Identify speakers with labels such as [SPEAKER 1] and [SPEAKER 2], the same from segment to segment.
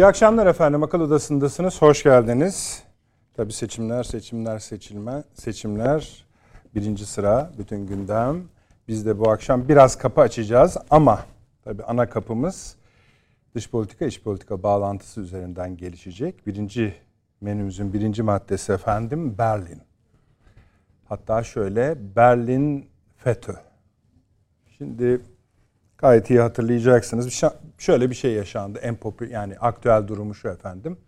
[SPEAKER 1] İyi akşamlar efendim. Akıl Odası'ndasınız. Hoş geldiniz. Tabii seçimler, seçimler, seçilme, seçimler. Birinci sıra, bütün gündem. Biz de bu akşam biraz kapı açacağız ama tabii ana kapımız dış politika, iç politika bağlantısı üzerinden gelişecek. Birinci menümüzün birinci maddesi efendim Berlin. Hatta şöyle Berlin FETÖ. Şimdi Gayet iyi hatırlayacaksınız. Şöyle bir şey yaşandı. En popüler yani aktüel durumu şu efendim.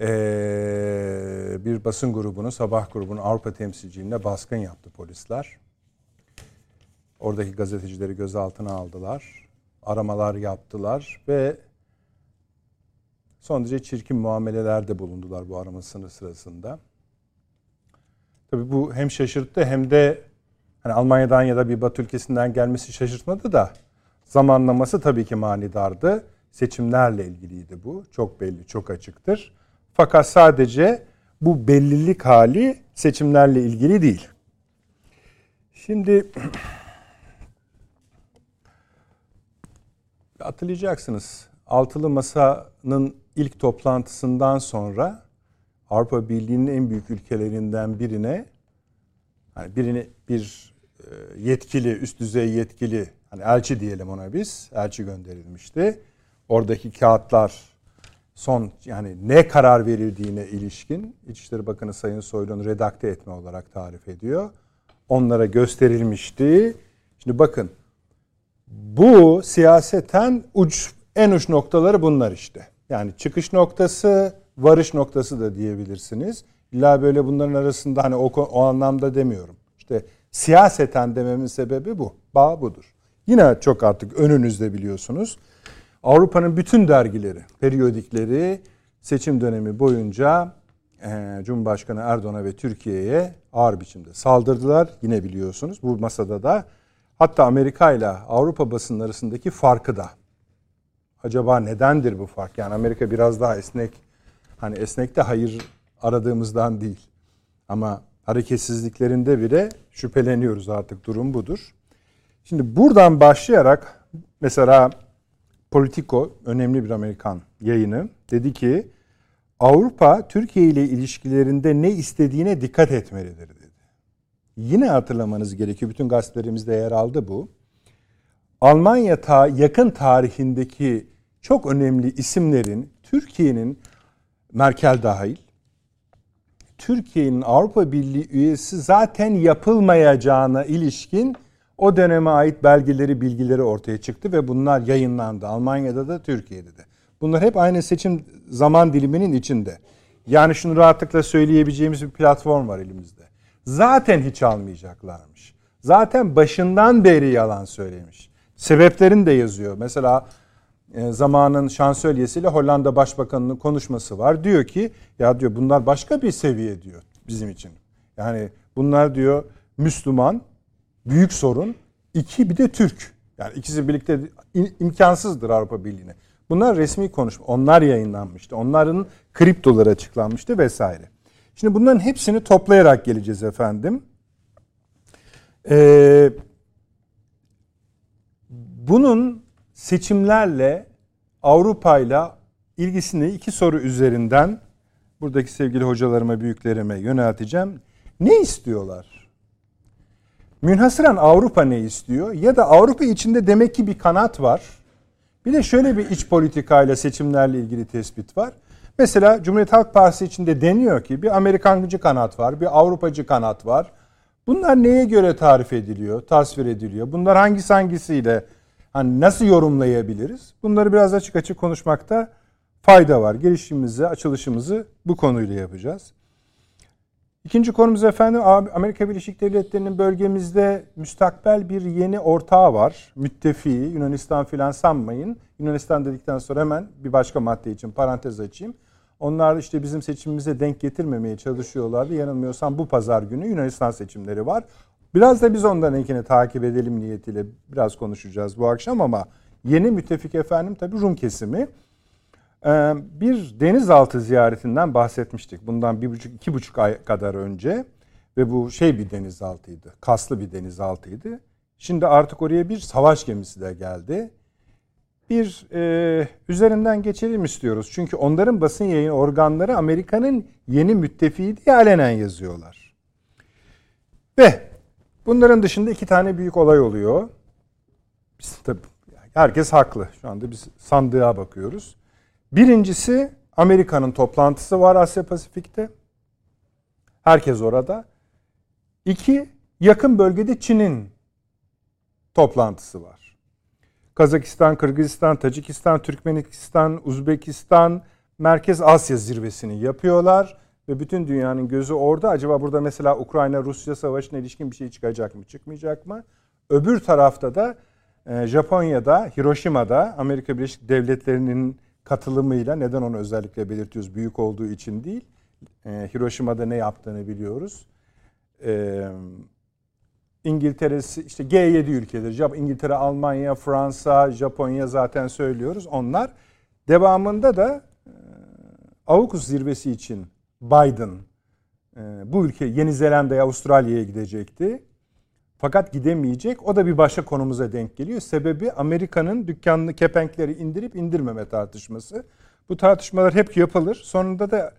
[SPEAKER 1] Ee, bir basın grubunun, sabah grubunun Avrupa temsilciliğine baskın yaptı polisler. Oradaki gazetecileri gözaltına aldılar. Aramalar yaptılar ve son derece çirkin muamelelerde bulundular bu aramasını sırasında. Tabii bu hem şaşırttı hem de hani Almanya'dan ya da bir Batı ülkesinden gelmesi şaşırtmadı da Zamanlaması tabii ki manidardı. Seçimlerle ilgiliydi bu. Çok belli, çok açıktır. Fakat sadece bu bellilik hali seçimlerle ilgili değil. Şimdi hatırlayacaksınız. Altılı Masa'nın ilk toplantısından sonra Avrupa Birliği'nin en büyük ülkelerinden birine yani birini bir e, yetkili, üst düzey yetkili hani elçi diyelim ona biz. Elçi gönderilmişti. Oradaki kağıtlar son yani ne karar verildiğine ilişkin İçişleri Bakanı Sayın Soylu'nu redakte etme olarak tarif ediyor. Onlara gösterilmişti. Şimdi bakın bu siyaseten uç en uç noktaları bunlar işte. Yani çıkış noktası, varış noktası da diyebilirsiniz. İlla böyle bunların arasında hani o, o anlamda demiyorum. İşte siyaseten dememin sebebi bu. Bağ budur. Yine çok artık önünüzde biliyorsunuz. Avrupa'nın bütün dergileri, periyodikleri seçim dönemi boyunca Cumhurbaşkanı Erdoğan'a ve Türkiye'ye ağır biçimde saldırdılar. Yine biliyorsunuz bu masada da hatta Amerika ile Avrupa basının arasındaki farkı da. Acaba nedendir bu fark? Yani Amerika biraz daha esnek. Hani esnek de hayır aradığımızdan değil. Ama hareketsizliklerinde bile şüpheleniyoruz artık durum budur. Şimdi buradan başlayarak mesela Politico önemli bir Amerikan yayını dedi ki Avrupa Türkiye ile ilişkilerinde ne istediğine dikkat etmelidir dedi. Yine hatırlamanız gerekiyor. Bütün gazetelerimizde yer aldı bu. Almanya ta yakın tarihindeki çok önemli isimlerin Türkiye'nin Merkel dahil Türkiye'nin Avrupa Birliği üyesi zaten yapılmayacağına ilişkin o döneme ait belgeleri, bilgileri ortaya çıktı ve bunlar yayınlandı. Almanya'da da Türkiye'de de. Bunlar hep aynı seçim zaman diliminin içinde. Yani şunu rahatlıkla söyleyebileceğimiz bir platform var elimizde. Zaten hiç almayacaklarmış. Zaten başından beri yalan söylemiş. Sebeplerini de yazıyor. Mesela e, zamanın şansölyesiyle Hollanda Başbakanı'nın konuşması var. Diyor ki ya diyor bunlar başka bir seviye diyor bizim için. Yani bunlar diyor Müslüman, büyük sorun. İki bir de Türk. Yani ikisi birlikte imkansızdır Avrupa Birliği'ne. Bunlar resmi konuşma. Onlar yayınlanmıştı. Onların kriptoları açıklanmıştı vesaire. Şimdi bunların hepsini toplayarak geleceğiz efendim. Ee, bunun seçimlerle Avrupa'yla ilgisini iki soru üzerinden buradaki sevgili hocalarıma, büyüklerime yönelteceğim. Ne istiyorlar? Münhasıran Avrupa ne istiyor? Ya da Avrupa içinde demek ki bir kanat var. Bir de şöyle bir iç politikayla seçimlerle ilgili tespit var. Mesela Cumhuriyet Halk Partisi içinde deniyor ki bir Amerikancı kanat var, bir Avrupacı kanat var. Bunlar neye göre tarif ediliyor, tasvir ediliyor? Bunlar hangisi hangisiyle hani nasıl yorumlayabiliriz? Bunları biraz açık açık konuşmakta fayda var. Girişimimizi, açılışımızı bu konuyla yapacağız. İkinci konumuz efendim Amerika Birleşik Devletleri'nin bölgemizde müstakbel bir yeni ortağı var. Müttefiği Yunanistan filan sanmayın. Yunanistan dedikten sonra hemen bir başka madde için parantez açayım. Onlar işte bizim seçimimize denk getirmemeye çalışıyorlardı. Yanılmıyorsam bu pazar günü Yunanistan seçimleri var. Biraz da biz ondan ikini takip edelim niyetiyle biraz konuşacağız bu akşam ama yeni müttefik efendim tabii Rum kesimi. Ee, bir denizaltı ziyaretinden bahsetmiştik. Bundan bir buçuk, iki buçuk ay kadar önce. Ve bu şey bir denizaltıydı. Kaslı bir denizaltıydı. Şimdi artık oraya bir savaş gemisi de geldi. Bir e, üzerinden geçelim istiyoruz. Çünkü onların basın yayın organları Amerika'nın yeni müttefiği diye alenen yazıyorlar. Ve bunların dışında iki tane büyük olay oluyor. Biz, tabii, herkes haklı. Şu anda biz sandığa bakıyoruz. Birincisi Amerika'nın toplantısı var Asya Pasifik'te. Herkes orada. İki, yakın bölgede Çin'in toplantısı var. Kazakistan, Kırgızistan, Tacikistan, Türkmenistan, Uzbekistan, Merkez Asya zirvesini yapıyorlar ve bütün dünyanın gözü orada. Acaba burada mesela Ukrayna-Rusya savaşına ilişkin bir şey çıkacak mı, çıkmayacak mı? Öbür tarafta da e, Japonya'da, Hiroşima'da Amerika Birleşik Devletleri'nin katılımıyla neden onu özellikle belirtiyoruz büyük olduğu için değil. E, Hiroşima'da ne yaptığını biliyoruz. E, İngiltere'si işte G7 ülkeleri İngiltere, Almanya, Fransa, Japonya zaten söylüyoruz. Onlar devamında da e, AUKUS zirvesi için Biden e, bu ülke Yeni Zelanda'ya, Avustralya'ya gidecekti. Fakat gidemeyecek. O da bir başka konumuza denk geliyor. Sebebi Amerika'nın dükkanlı kepenkleri indirip indirmeme tartışması. Bu tartışmalar hep yapılır. Sonunda da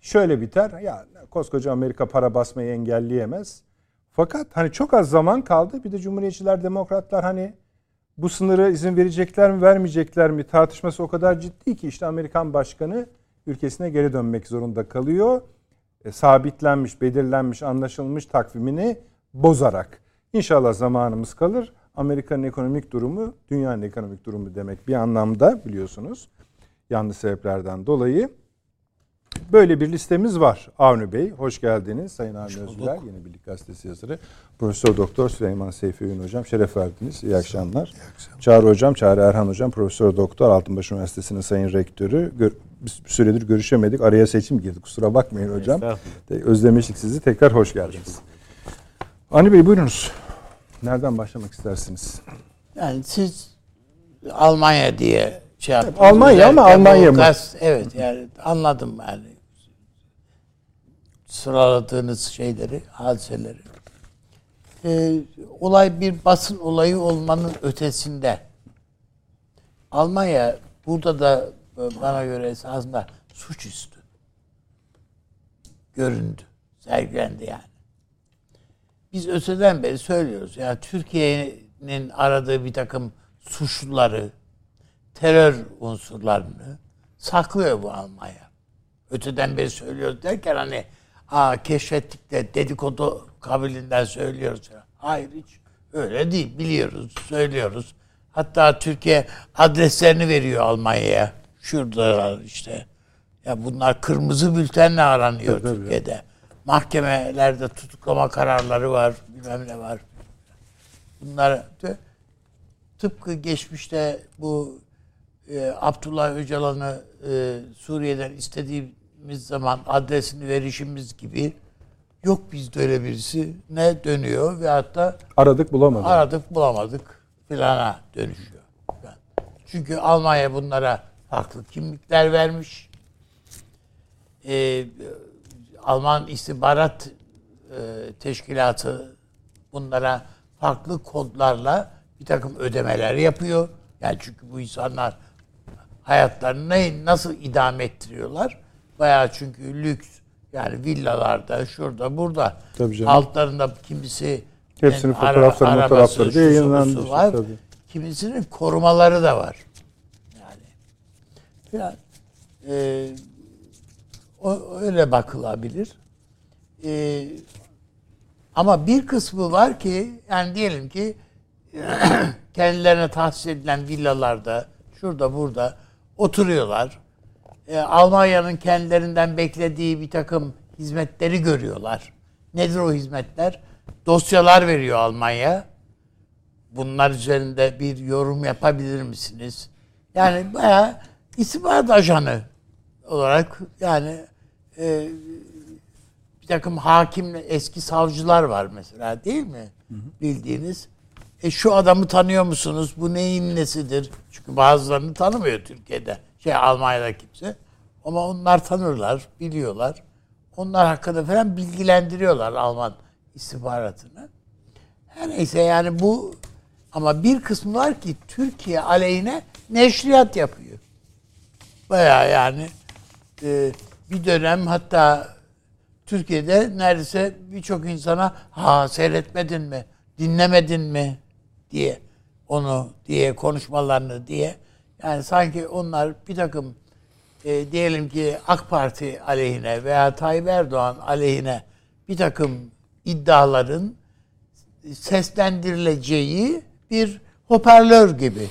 [SPEAKER 1] şöyle biter. Ya koskoca Amerika para basmayı engelleyemez. Fakat hani çok az zaman kaldı. Bir de Cumhuriyetçiler, Demokratlar hani bu sınırı izin verecekler mi, vermeyecekler mi tartışması o kadar ciddi ki işte Amerikan başkanı ülkesine geri dönmek zorunda kalıyor. E, sabitlenmiş, belirlenmiş, anlaşılmış takvimini bozarak. İnşallah zamanımız kalır. Amerika'nın ekonomik durumu dünyanın ekonomik durumu demek bir anlamda biliyorsunuz. Yanlış sebeplerden dolayı. Böyle bir listemiz var. Avni Bey, hoş geldiniz. Sayın Avni Özgür, Yeni Birlik Gazetesi yazarı. Profesör Doktor Süleyman Seyfi Ün Hocam, şeref verdiniz. İyi akşamlar. İyi akşamlar. Çağrı Hocam, Çağrı Erhan Hocam, Profesör Doktor Altınbaş Üniversitesi'nin Sayın Rektörü. Gör, bir süredir görüşemedik. Araya seçim girdi. Kusura bakmayın hocam. Özlemiştik sizi. Tekrar hoş geldiniz. Hoş Ani Bey buyurunuz. Nereden başlamak istersiniz?
[SPEAKER 2] Yani siz Almanya diye şey yaptınız.
[SPEAKER 1] Almanya ama Almanya mı?
[SPEAKER 2] Evet yani anladım yani. Sıraladığınız şeyleri, hadiseleri. Ee, olay bir basın olayı olmanın ötesinde. Almanya burada da bana göre esasında suçüstü göründü, sergilendi yani biz öteden beri söylüyoruz. Yani Türkiye'nin aradığı bir takım suçluları, terör unsurlarını saklıyor bu Almanya. Öteden beri söylüyoruz derken hani aa keşfettik de dedikodu kabilinden söylüyoruz. Hayır hiç öyle değil. Biliyoruz, söylüyoruz. Hatta Türkiye adreslerini veriyor Almanya'ya. Şurada işte. Ya bunlar kırmızı bültenle aranıyor tabii, Türkiye'de. Mahkemelerde tutuklama kararları var, bilmem ne var. Bunlar tıpkı geçmişte bu e, Abdullah Öcalan'ı e, Suriye'den istediğimiz zaman adresini verişimiz gibi yok bizde öyle birisi ne dönüyor ve hatta
[SPEAKER 1] aradık bulamadık.
[SPEAKER 2] Aradık bulamadık filana dönüşüyor. Çünkü Almanya bunlara farklı kimlikler vermiş. Ee, Alman istihbarat e, teşkilatı bunlara farklı kodlarla bir takım ödemeler yapıyor. Yani çünkü bu insanlar hayatlarını nasıl idame ettiriyorlar? Bayağı çünkü lüks yani villalarda, şurada, burada. Tabii canım. Altlarında kimisi
[SPEAKER 1] Hepsinin yani fotoğrafları, ara, fotoğrafları da yayınlandı.
[SPEAKER 2] Var. Tabii. Kimisinin korumaları da var. Yani. yani e, o, öyle bakılabilir. Ee, ama bir kısmı var ki yani diyelim ki kendilerine tahsis edilen villalarda şurada burada oturuyorlar. Ee, Almanya'nın kendilerinden beklediği bir takım hizmetleri görüyorlar. Nedir o hizmetler? Dosyalar veriyor Almanya. Bunlar üzerinde bir yorum yapabilir misiniz? Yani bayağı istihbarat ajanı olarak yani e, bir takım hakim eski savcılar var mesela değil mi? Bildiğiniz. E şu adamı tanıyor musunuz? Bu neyin nesidir? Çünkü bazılarını tanımıyor Türkiye'de. Şey Almanya'da kimse. Ama onlar tanırlar, biliyorlar. Onlar hakkında falan bilgilendiriyorlar Alman istihbaratını. Her neyse yani bu ama bir kısmı var ki Türkiye aleyhine neşriyat yapıyor. Baya yani e, bir dönem hatta Türkiye'de neredeyse birçok insana ha seyretmedin mi, dinlemedin mi? diye onu diye konuşmalarını diye. Yani sanki onlar bir takım e, diyelim ki AK Parti aleyhine veya Tayyip Erdoğan aleyhine bir takım iddiaların seslendirileceği bir hoparlör gibi.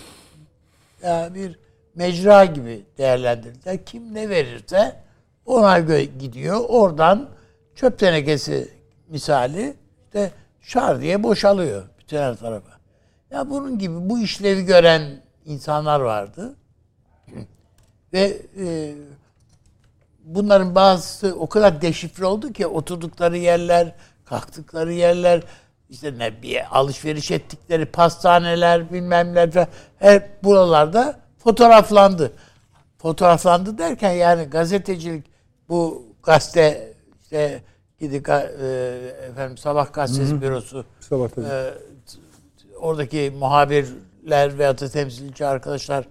[SPEAKER 2] Ya bir mecra gibi değerlendirirler. Kim ne verirse ona göre gidiyor. Oradan çöp tenekesi misali işte şar diye boşalıyor bütün her tarafa. Ya bunun gibi bu işlevi gören insanlar vardı. Ve e, bunların bazısı o kadar deşifre oldu ki oturdukları yerler, kalktıkları yerler, işte ne bir alışveriş ettikleri pastaneler bilmem ne her buralarda fotoğraflandı. Fotoğraflandı derken yani gazetecilik bu gazete işte gidip e, efendim sabah gazetesi Hı-hı. bürosu sabah e, oradaki muhabirler veya da temsilci arkadaşlar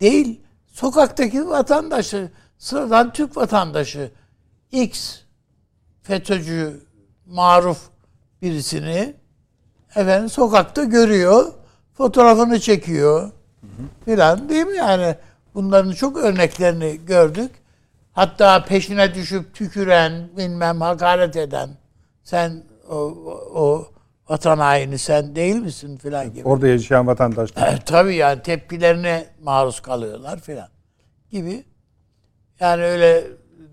[SPEAKER 2] değil sokaktaki vatandaşı sıradan Türk vatandaşı X FETÖ'cü maruf birisini efendim sokakta görüyor, fotoğrafını çekiyor filan değil mi yani? Bunların çok örneklerini gördük. Hatta peşine düşüp tüküren, bilmem hakaret eden, sen o, o vatan haini sen değil misin filan gibi.
[SPEAKER 1] Orada yaşayan vatandaşlar.
[SPEAKER 2] E, tabii yani tepkilerine maruz kalıyorlar filan gibi. Yani öyle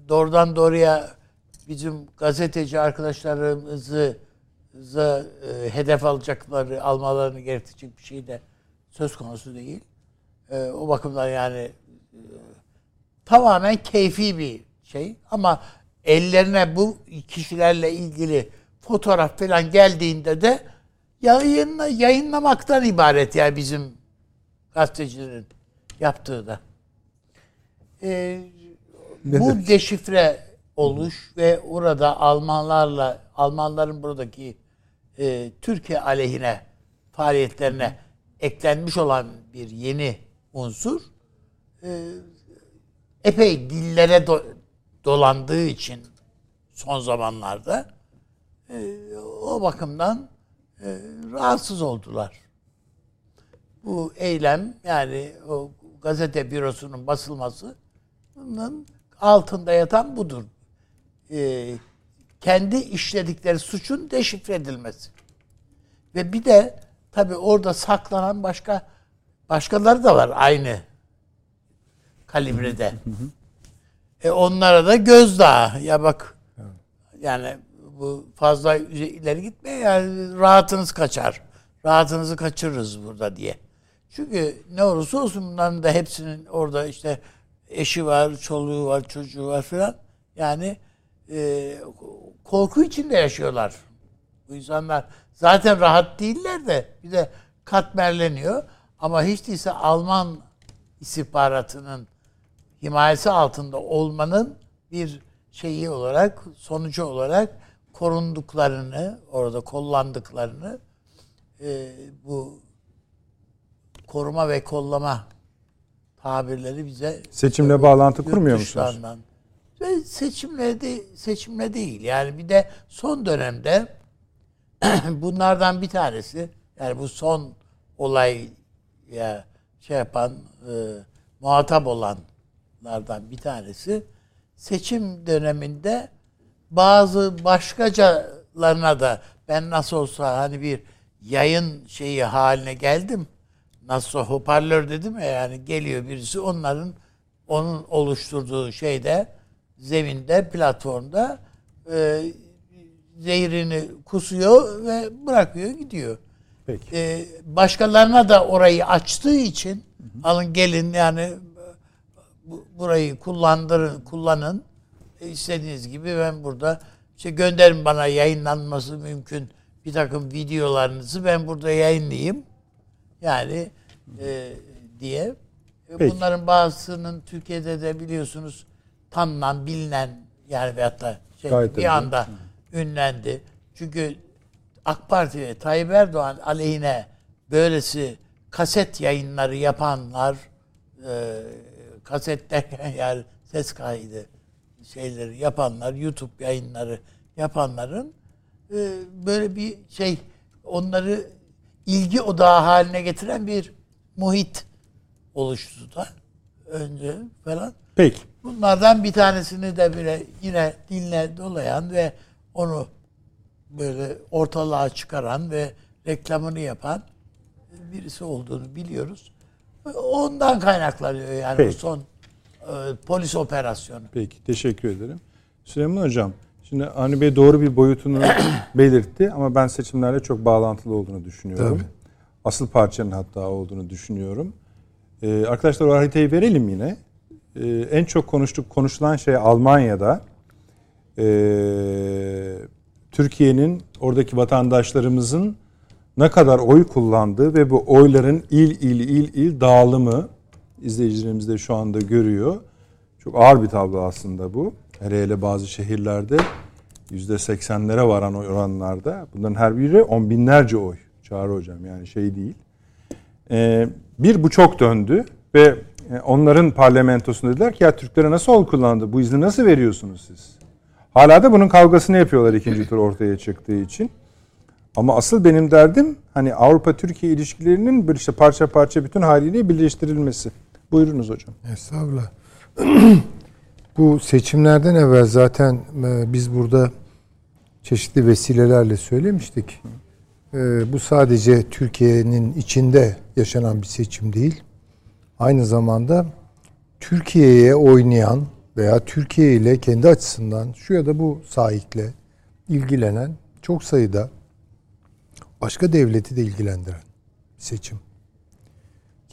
[SPEAKER 2] doğrudan doğruya bizim gazeteci arkadaşlarımızı e, hedef alacakları, almalarını gerektirecek bir şey de söz konusu değil. E, o bakımdan yani e, tamamen keyfi bir şey ama ellerine bu kişilerle ilgili fotoğraf falan geldiğinde de yayınla, yayınlamaktan ibaret yani bizim gazetecilerin yaptığı da. Ee, bu deşifre oluş ve orada Almanlarla Almanların buradaki e, Türkiye aleyhine faaliyetlerine eklenmiş olan bir yeni unsur e, epey dillere do, dolandığı için son zamanlarda e, o bakımdan e, rahatsız oldular. Bu eylem yani o gazete bürosunun basılmasının altında yatan budur. Kendi işledikleri suçun deşifre edilmesi. Ve bir de tabi orada saklanan başka başkaları da var aynı kalibrede. e onlara da gözdağı. Ya bak yani bu fazla ileri gitme yani rahatınız kaçar. Rahatınızı kaçırırız burada diye. Çünkü ne olursa olsun bunların da hepsinin orada işte eşi var, çoluğu var, çocuğu var filan. Yani e, korku içinde yaşıyorlar. Bu insanlar zaten rahat değiller de bir de katmerleniyor. Ama hiç değilse Alman istihbaratının himayesi altında olmanın bir şeyi olarak, sonucu olarak korunduklarını, orada kollandıklarını e, bu koruma ve kollama tabirleri bize
[SPEAKER 1] seçimle bağlantı kurmuyor musunuz?
[SPEAKER 2] Ve seçimle de seçimle değil. Yani bir de son dönemde bunlardan bir tanesi yani bu son olay ya şey yapan e, muhatap olanlardan bir tanesi seçim döneminde bazı başkacalarına da ben nasıl olsa hani bir yayın şeyi haline geldim. Nasıl hoparlör dedim ya yani geliyor birisi onların onun oluşturduğu şeyde zeminde, platformda e, zehrini kusuyor ve bırakıyor gidiyor.
[SPEAKER 1] Peki.
[SPEAKER 2] E, başkalarına da orayı açtığı için alın gelin yani bu- burayı kullandırın kullanın E, istediğiniz gibi ben burada işte gönderin bana yayınlanması mümkün bir takım videolarınızı ben burada yayınlayayım yani e, diye. E,
[SPEAKER 1] Peki.
[SPEAKER 2] Bunların bazısının Türkiye'de de biliyorsunuz tanınan, bilinen yani veyahut da şey,
[SPEAKER 1] Gayet
[SPEAKER 2] bir anda ünlendi. Çünkü AK Parti ve Tayyip Erdoğan aleyhine böylesi kaset yayınları yapanlar e, kaset derken yani ses kaydı şeyleri yapanlar, YouTube yayınları yapanların e, böyle bir şey onları ilgi odağı haline getiren bir muhit oluştu da önce falan.
[SPEAKER 1] Peki.
[SPEAKER 2] Bunlardan bir tanesini de bile yine dinle dolayan ve onu böyle ortalığa çıkaran ve reklamını yapan birisi olduğunu biliyoruz. Ondan kaynaklanıyor yani bu
[SPEAKER 1] Peki.
[SPEAKER 2] son e, polis operasyonu.
[SPEAKER 1] Peki. Teşekkür ederim. Süleyman Hocam, şimdi Avni Bey doğru bir boyutunu belirtti ama ben seçimlerle çok bağlantılı olduğunu düşünüyorum.
[SPEAKER 3] Tabii.
[SPEAKER 1] Asıl parçanın hatta olduğunu düşünüyorum. Ee, arkadaşlar o haritayı verelim yine. Ee, en çok konuştuk konuşulan şey Almanya'da. Ee, Türkiye'nin oradaki vatandaşlarımızın ne kadar oy kullandığı ve bu oyların il il il il dağılımı izleyicilerimiz de şu anda görüyor. Çok ağır bir tablo aslında bu. Hele hele bazı şehirlerde yüzde seksenlere varan oranlarda. Bunların her biri on binlerce oy. Çağrı hocam yani şey değil. Ee, bir bu çok döndü ve e, onların parlamentosunda dediler ki ya Türklere nasıl oy kullandı? Bu izni nasıl veriyorsunuz siz? Hala da bunun kavgasını yapıyorlar ikinci tur ortaya çıktığı için. Ama asıl benim derdim hani Avrupa-Türkiye ilişkilerinin bir işte parça parça bütün haliyle birleştirilmesi. Buyurunuz hocam.
[SPEAKER 3] Estağfurullah. Bu seçimlerden evvel zaten e, biz burada çeşitli vesilelerle söylemiştik. E, Bu sadece Türkiye'nin içinde yaşanan bir seçim değil. Aynı zamanda Türkiye'ye oynayan veya Türkiye ile kendi açısından şu ya da bu sahikle ilgilenen çok sayıda başka devleti de ilgilendiren seçim.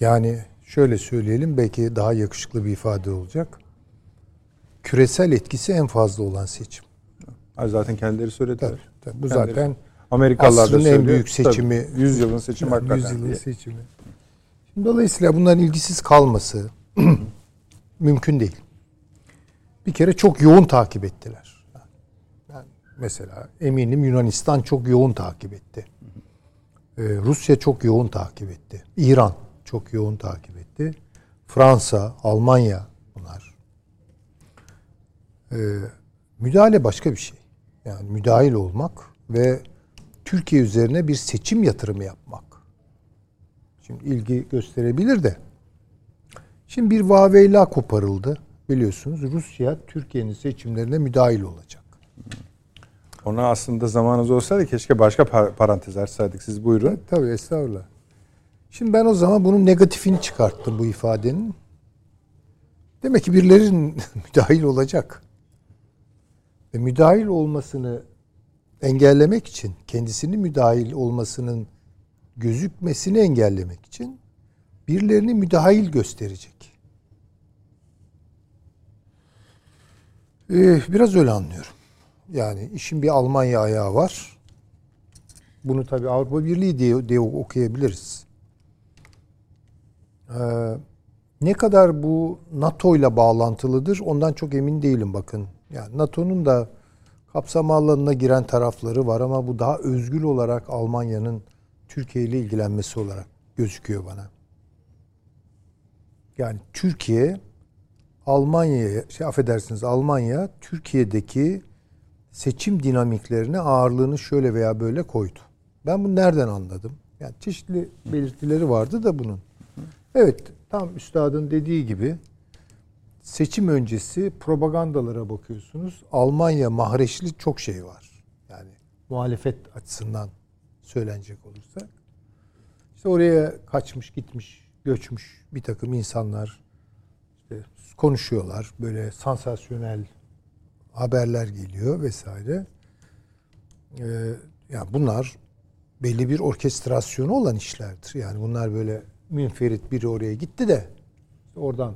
[SPEAKER 3] Yani şöyle söyleyelim belki daha yakışıklı bir ifade olacak. Küresel etkisi en fazla olan seçim.
[SPEAKER 1] Zaten kendileri söylediler.
[SPEAKER 3] Tabii, tabii. Bu
[SPEAKER 1] Kendileri-
[SPEAKER 3] zaten
[SPEAKER 1] Amerikalılar da
[SPEAKER 3] asrın en
[SPEAKER 1] söylüyor.
[SPEAKER 3] büyük seçimi.
[SPEAKER 1] Tabii, 100 yılın seçimi hakikaten.
[SPEAKER 3] Yüzyılın
[SPEAKER 1] diye.
[SPEAKER 3] seçimi. Şimdi dolayısıyla bunların ilgisiz kalması mümkün değil. Bir kere çok yoğun takip ettiler. Yani mesela eminim Yunanistan çok yoğun takip etti. Ee, Rusya çok yoğun takip etti. İran çok yoğun takip etti. Fransa, Almanya bunlar. Ee, müdahale başka bir şey. Yani müdahil olmak ve Türkiye üzerine bir seçim yatırımı yapmak. Şimdi ilgi gösterebilir de. Şimdi bir vaveyla koparıldı. Biliyorsunuz Rusya Türkiye'nin seçimlerine müdahil olacak.
[SPEAKER 1] Ona aslında zamanınız olsaydı keşke başka par- parantez açsaydık. Siz buyurun.
[SPEAKER 3] Tabii estağfurullah. Şimdi ben o zaman bunun negatifini çıkarttım bu ifadenin. Demek ki birilerinin müdahil olacak. Ve müdahil olmasını engellemek için, kendisinin müdahil olmasının gözükmesini engellemek için birilerini müdahil gösterecek. Ee, biraz öyle anlıyorum. Yani işin bir Almanya ayağı var. Bunu tabii Avrupa Birliği diye, diye okuyabiliriz. Ee, ne kadar bu NATO ile bağlantılıdır ondan çok emin değilim bakın. Yani NATO'nun da kapsam alanına giren tarafları var ama bu daha özgül olarak Almanya'nın Türkiye ile ilgilenmesi olarak gözüküyor bana. Yani Türkiye Almanya'ya şey affedersiniz Almanya Türkiye'deki seçim dinamiklerine ağırlığını şöyle veya böyle koydu. Ben bunu nereden anladım? Yani çeşitli belirtileri vardı da bunun. Evet, tam üstadın dediği gibi seçim öncesi propagandalara bakıyorsunuz. Almanya mahreçli çok şey var. Yani muhalefet açısından söylenecek olursa. İşte oraya kaçmış, gitmiş, göçmüş bir takım insanlar konuşuyorlar. Böyle sansasyonel haberler geliyor vesaire. Ee, yani bunlar belli bir orkestrasyonu olan işlerdir. Yani bunlar böyle münferit biri oraya gitti de oradan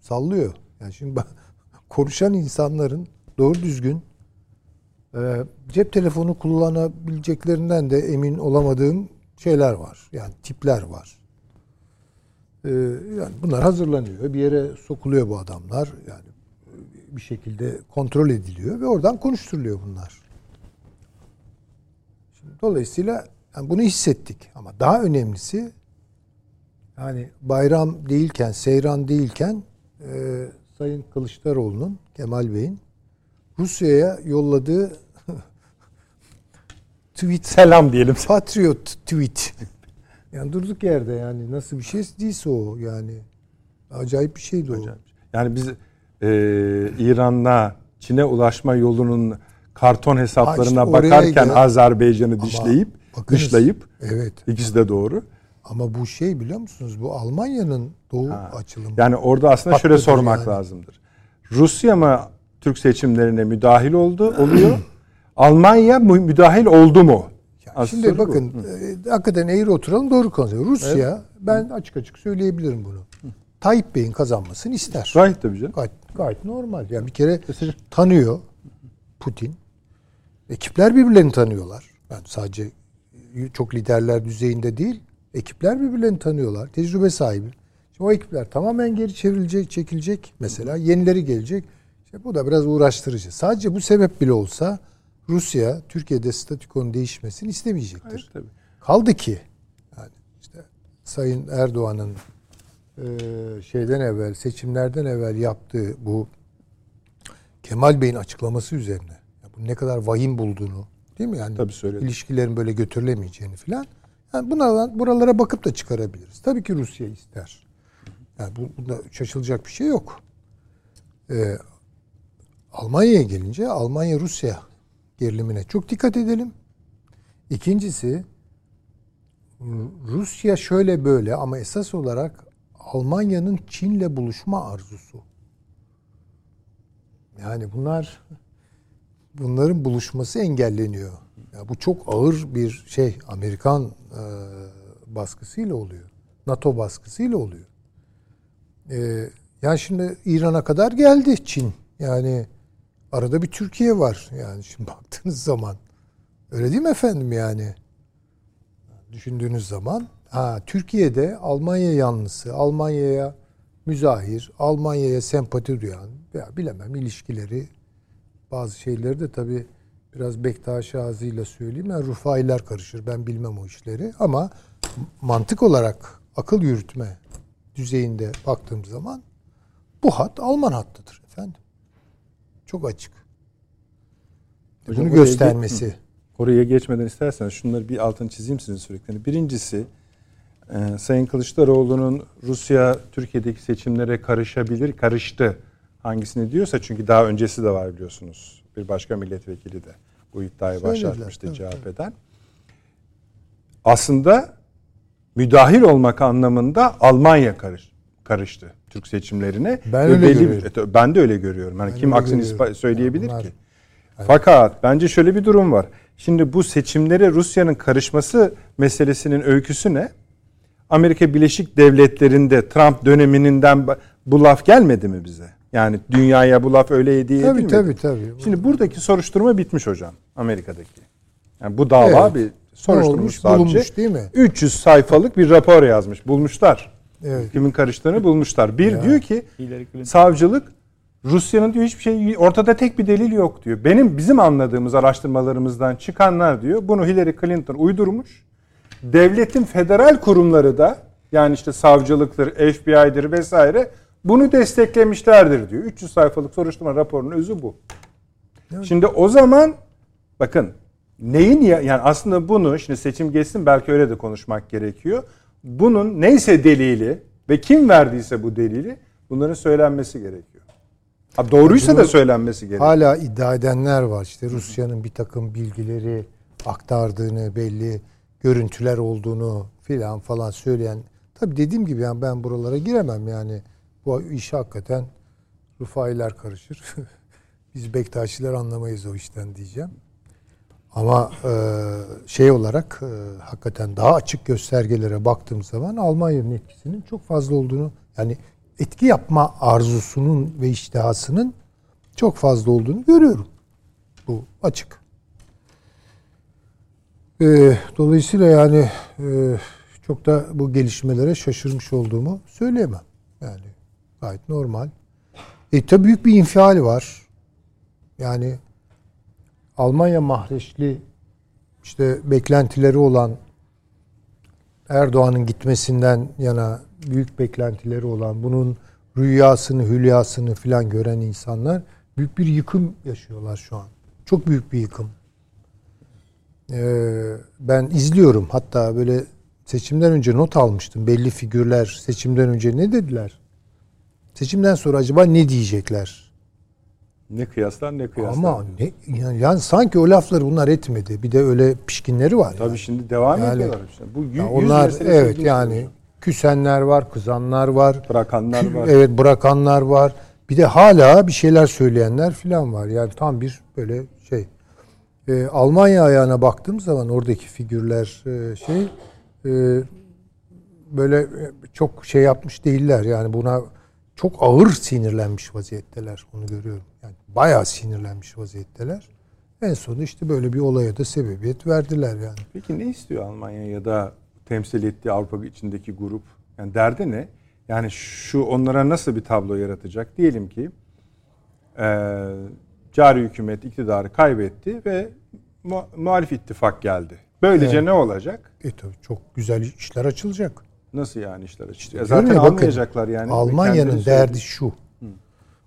[SPEAKER 3] sallıyor. Yani şimdi konuşan insanların doğru düzgün e, cep telefonu kullanabileceklerinden de emin olamadığım şeyler var. Yani tipler var. E, yani bunlar hazırlanıyor. Bir yere sokuluyor bu adamlar. Yani bir şekilde kontrol ediliyor ve oradan konuşturuluyor bunlar. Şimdi, dolayısıyla yani bunu hissettik. Ama daha önemlisi yani bayram değilken, seyran değilken e, Sayın Kılıçdaroğlu'nun, Kemal Bey'in Rusya'ya yolladığı tweet.
[SPEAKER 1] Selam diyelim.
[SPEAKER 3] Patriot tweet. Yani durduk yerde yani nasıl bir şey değilse o yani. Acayip bir şeydi o.
[SPEAKER 1] Yani biz e, İran'la Çin'e ulaşma yolunun karton hesaplarına
[SPEAKER 3] işte
[SPEAKER 1] bakarken
[SPEAKER 3] gel-
[SPEAKER 1] Azerbaycan'ı dişleyip
[SPEAKER 3] bakınız,
[SPEAKER 1] dışlayıp
[SPEAKER 3] Evet.
[SPEAKER 1] ikisi de doğru.
[SPEAKER 3] Ama bu şey biliyor musunuz? Bu Almanya'nın doğu
[SPEAKER 1] Ha.
[SPEAKER 3] açılımı.
[SPEAKER 1] Yani orada aslında şöyle sormak
[SPEAKER 3] yani.
[SPEAKER 1] lazımdır. Rusya mı Türk seçimlerine müdahil oldu oluyor? Almanya müdahil oldu mu? Asıl
[SPEAKER 3] Şimdi
[SPEAKER 1] soru bu.
[SPEAKER 3] bakın e, hakikaten eğri oturalım doğru konuşalım. Rusya ben açık açık söyleyebilirim bunu. Tayyip Bey'in kazanmasını ister.
[SPEAKER 1] Gayet tabii canım.
[SPEAKER 3] Gayet, gayet normal. Yani bir kere tanıyor Putin. Ekipler birbirlerini tanıyorlar. Yani sadece çok liderler düzeyinde değil. Ekipler birbirlerini tanıyorlar. Tecrübe sahibi. Şimdi o ekipler tamamen geri çevrilecek, çekilecek. Mesela yenileri gelecek. İşte bu da biraz uğraştırıcı. Sadece bu sebep bile olsa Rusya Türkiye'de statükonun değişmesini istemeyecektir.
[SPEAKER 1] Hayır, tabii.
[SPEAKER 3] Kaldı ki yani işte Sayın Erdoğan'ın e, şeyden evvel seçimlerden evvel yaptığı bu Kemal Bey'in açıklaması üzerine ya bu ne kadar vahim bulduğunu değil mi yani
[SPEAKER 1] Tabii
[SPEAKER 3] ilişkilerin böyle götürülemeyeceğini filan yani bunlardan buralara bakıp da çıkarabiliriz. Tabii ki Rusya ister. Yani bu, bunda şaşılacak bir şey yok. Ee, Almanya'ya gelince Almanya Rusya gerilimine çok dikkat edelim. İkincisi Rusya şöyle böyle ama esas olarak Almanya'nın Çin'le buluşma arzusu. Yani bunlar bunların buluşması engelleniyor. Ya bu çok ağır bir şey Amerikan e, baskısıyla oluyor. NATO baskısıyla oluyor. E, yani şimdi İran'a kadar geldi Çin. Yani arada bir Türkiye var. Yani şimdi baktığınız zaman öyle değil mi efendim yani? Düşündüğünüz zaman ha Türkiye'de Almanya yanlısı, Almanya'ya müzahir, Almanya'ya sempati duyan veya bilemem ilişkileri bazı şeyleri de tabii biraz Bektaş ağzıyla söyleyeyim. Yani Rufailer karışır. Ben bilmem o işleri. Ama mantık olarak akıl yürütme düzeyinde baktığım zaman bu hat Alman hattıdır efendim. Çok açık.
[SPEAKER 1] Hocam
[SPEAKER 3] Bunu
[SPEAKER 1] oraya
[SPEAKER 3] göstermesi.
[SPEAKER 1] Oraya geçmeden isterseniz şunları bir altını çizeyim sizin sürekli. Birincisi e, Sayın Kılıçdaroğlu'nun Rusya Türkiye'deki seçimlere karışabilir, karıştı. Hangisini diyorsa çünkü daha öncesi de var biliyorsunuz. Bir başka milletvekili de bu iddiayı
[SPEAKER 3] Söylediler,
[SPEAKER 1] başlatmıştı
[SPEAKER 3] tabii,
[SPEAKER 1] CHP'den. Aslında müdahil olmak anlamında Almanya karış, karıştı Türk seçimlerine.
[SPEAKER 3] Ben öyle
[SPEAKER 1] belli-
[SPEAKER 3] görüyorum.
[SPEAKER 1] e, ben de öyle görüyorum. Yani
[SPEAKER 3] Ben
[SPEAKER 1] kim aksini
[SPEAKER 3] görüyorum.
[SPEAKER 1] söyleyebilir
[SPEAKER 3] Yani bunlar-
[SPEAKER 1] ki? Fakat bence şöyle bir durum var. Şimdi bu seçimlere Rusya'nın karışması meselesinin öyküsü ne? Amerika Birleşik Devletleri'nde Trump döneminden bu laf gelmedi mi bize? Yani dünyaya bu laf öyle hediye
[SPEAKER 3] Tabii
[SPEAKER 1] edilmedi.
[SPEAKER 3] tabii tabii.
[SPEAKER 1] Şimdi buradaki soruşturma bitmiş hocam Amerika'daki. Yani bu dava
[SPEAKER 3] Evet.
[SPEAKER 1] bir soruşturmuş
[SPEAKER 3] olmuş?
[SPEAKER 1] savcı.
[SPEAKER 3] Bulunmuş değil mi?
[SPEAKER 1] 300 sayfalık bir rapor yazmış. Bulmuşlar.
[SPEAKER 3] Evet.
[SPEAKER 1] Kimin karıştığını bulmuşlar. Bir
[SPEAKER 3] Ya.
[SPEAKER 1] diyor ki savcılık Rusya'nın diyor hiçbir şey ortada tek bir delil yok diyor. Benim bizim anladığımız araştırmalarımızdan çıkanlar diyor bunu Hillary Clinton uydurmuş. Devletin federal kurumları da yani işte savcılıktır, FBI'dir vesaire bunu desteklemişlerdir diyor. 300 sayfalık soruşturma raporunun özü bu. Şimdi o zaman bakın neyin ya yani aslında bunu şimdi seçim geçsin belki öyle de konuşmak gerekiyor. Bunun neyse delili ve kim verdiyse bu delili bunların söylenmesi gerekiyor. Ha doğruysa
[SPEAKER 3] Bunu
[SPEAKER 1] da söylenmesi gerekiyor.
[SPEAKER 3] Hala iddia edenler var. İşte Rusya'nın bir takım bilgileri aktardığını, belli görüntüler olduğunu filan falan söyleyen. Tabii dediğim gibi yani ben buralara giremem yani. Bu iş hakikaten Rufailer karışır. biz Bektaşiler anlamayız o işten diyeceğim. Ama e, şey olarak e, hakikaten daha açık göstergelere baktığım zaman Almanya'nın etkisinin çok fazla olduğunu yani etki yapma arzusunun ve iştihasının çok fazla olduğunu görüyorum. Bu açık. E, dolayısıyla yani e, çok da bu gelişmelere şaşırmış olduğumu söyleyemem. Yani gayet normal. E tabi büyük bir infial var. Yani Almanya mahreçli işte beklentileri olan Erdoğan'ın gitmesinden yana büyük beklentileri olan bunun rüyasını, hülyasını filan gören insanlar büyük bir yıkım yaşıyorlar şu an. Çok büyük bir yıkım. Ee, ben izliyorum. Hatta böyle seçimden önce not almıştım. Belli figürler seçimden önce ne dediler? Seçimden sonra acaba ne diyecekler?
[SPEAKER 1] Ne kıyaslar ne kıyaslar.
[SPEAKER 3] Ama ne yani, yani sanki o lafları bunlar etmedi. Bir de öyle pişkinleri var.
[SPEAKER 1] Tabii
[SPEAKER 3] yani.
[SPEAKER 1] şimdi devam
[SPEAKER 3] Yani-
[SPEAKER 1] ediyorlar işte. Bu yüz,
[SPEAKER 3] Ya
[SPEAKER 1] yüz
[SPEAKER 3] onlar evet yani
[SPEAKER 1] oluyor.
[SPEAKER 3] küsenler var, kızanlar var.
[SPEAKER 1] bırakanlar var.
[SPEAKER 3] Evet bırakanlar var. Bir de hala bir şeyler söyleyenler falan var. Yani tam bir böyle şey. Ee, Almanya ayağına baktığım zaman oradaki figürler e, şey e, böyle e, çok şey yapmış değiller. Yani buna çok ağır sinirlenmiş vaziyetteler. Onu görüyorum. Bayağı sinirlenmiş vaziyetteler. En sonunda işte böyle bir olaya da sebebiyet verdiler yani.
[SPEAKER 1] Peki ne istiyor Almanya ya da temsil ettiği Avrupa içindeki grup? Yani derdi ne? Yani şu onlara nasıl bir tablo yaratacak? Diyelim ki eee cari hükümet iktidarı kaybetti ve mu- muhalif ittifak geldi. Böylece
[SPEAKER 3] Evet.
[SPEAKER 1] ne olacak?
[SPEAKER 3] E tabii çok güzel işler açılacak.
[SPEAKER 1] Nasıl yani işler açık?
[SPEAKER 3] Diyorum
[SPEAKER 1] zaten
[SPEAKER 3] ya, bakın,
[SPEAKER 1] almayacaklar yani.
[SPEAKER 3] Almanya'nın derdi şu.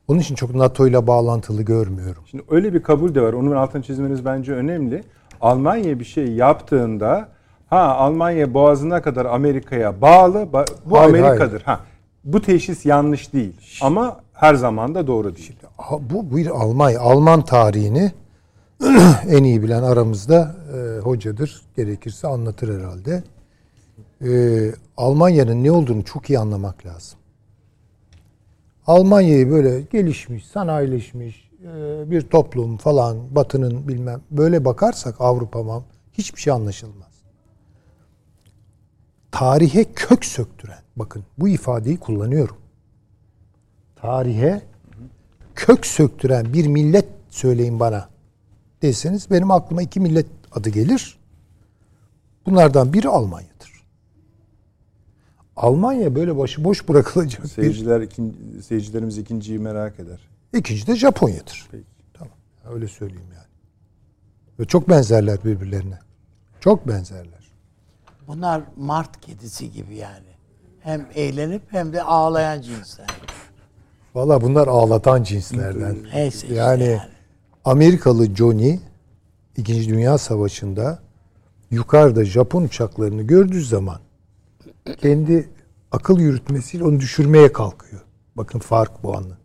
[SPEAKER 3] Onun için çok NATO ile bağlantılı görmüyorum.
[SPEAKER 1] Şimdi öyle bir kabul de var. Onun altını çizmeniz bence önemli. Almanya bir şey yaptığında ha Almanya boğazına kadar Amerika'ya bağlı. ba- Bu
[SPEAKER 3] Hayır,
[SPEAKER 1] Amerika'dır. Ha bu teşhis yanlış değil. Ama her zaman da doğru değil.
[SPEAKER 3] Ha, Bu bir Almanya, Alman tarihini en iyi bilen aramızda e, hocadır. Gerekirse anlatır herhalde. E, Almanya'nın ne olduğunu çok iyi anlamak lazım. Almanya'yı böyle gelişmiş, sanayileşmiş e, bir toplum falan, Batı'nın bilmem böyle bakarsak Avrupa'ma hiçbir şey anlaşılmaz. Tarihe kök söktüren, bakın bu ifadeyi kullanıyorum. Tarihe kök söktüren bir millet söyleyin bana deseniz benim aklıma iki millet adı gelir. Bunlardan biri Almanya'dır. Almanya böyle başıboş bırakılacak bir
[SPEAKER 1] Seyirciler ikinci, seyircilerimiz ikinciyi merak eder.
[SPEAKER 3] İkinci de Japonya'dır.
[SPEAKER 1] Peki.
[SPEAKER 3] Tamam. Öyle söyleyeyim yani. Ve çok benzerler birbirlerine. Çok benzerler.
[SPEAKER 2] Bunlar mart kedisi gibi yani. Hem eğlenip hem de ağlayan cinsler.
[SPEAKER 3] Valla bunlar ağlatan cinslerden.
[SPEAKER 2] Neyse işte
[SPEAKER 3] Yani
[SPEAKER 2] yani.
[SPEAKER 3] Amerikalı Johnny İkinci Dünya Savaşı'nda yukarıda Japon uçaklarını gördüğü zaman kendi akıl yürütmesiyle onu düşürmeye kalkıyor. Bakın fark bu anlı.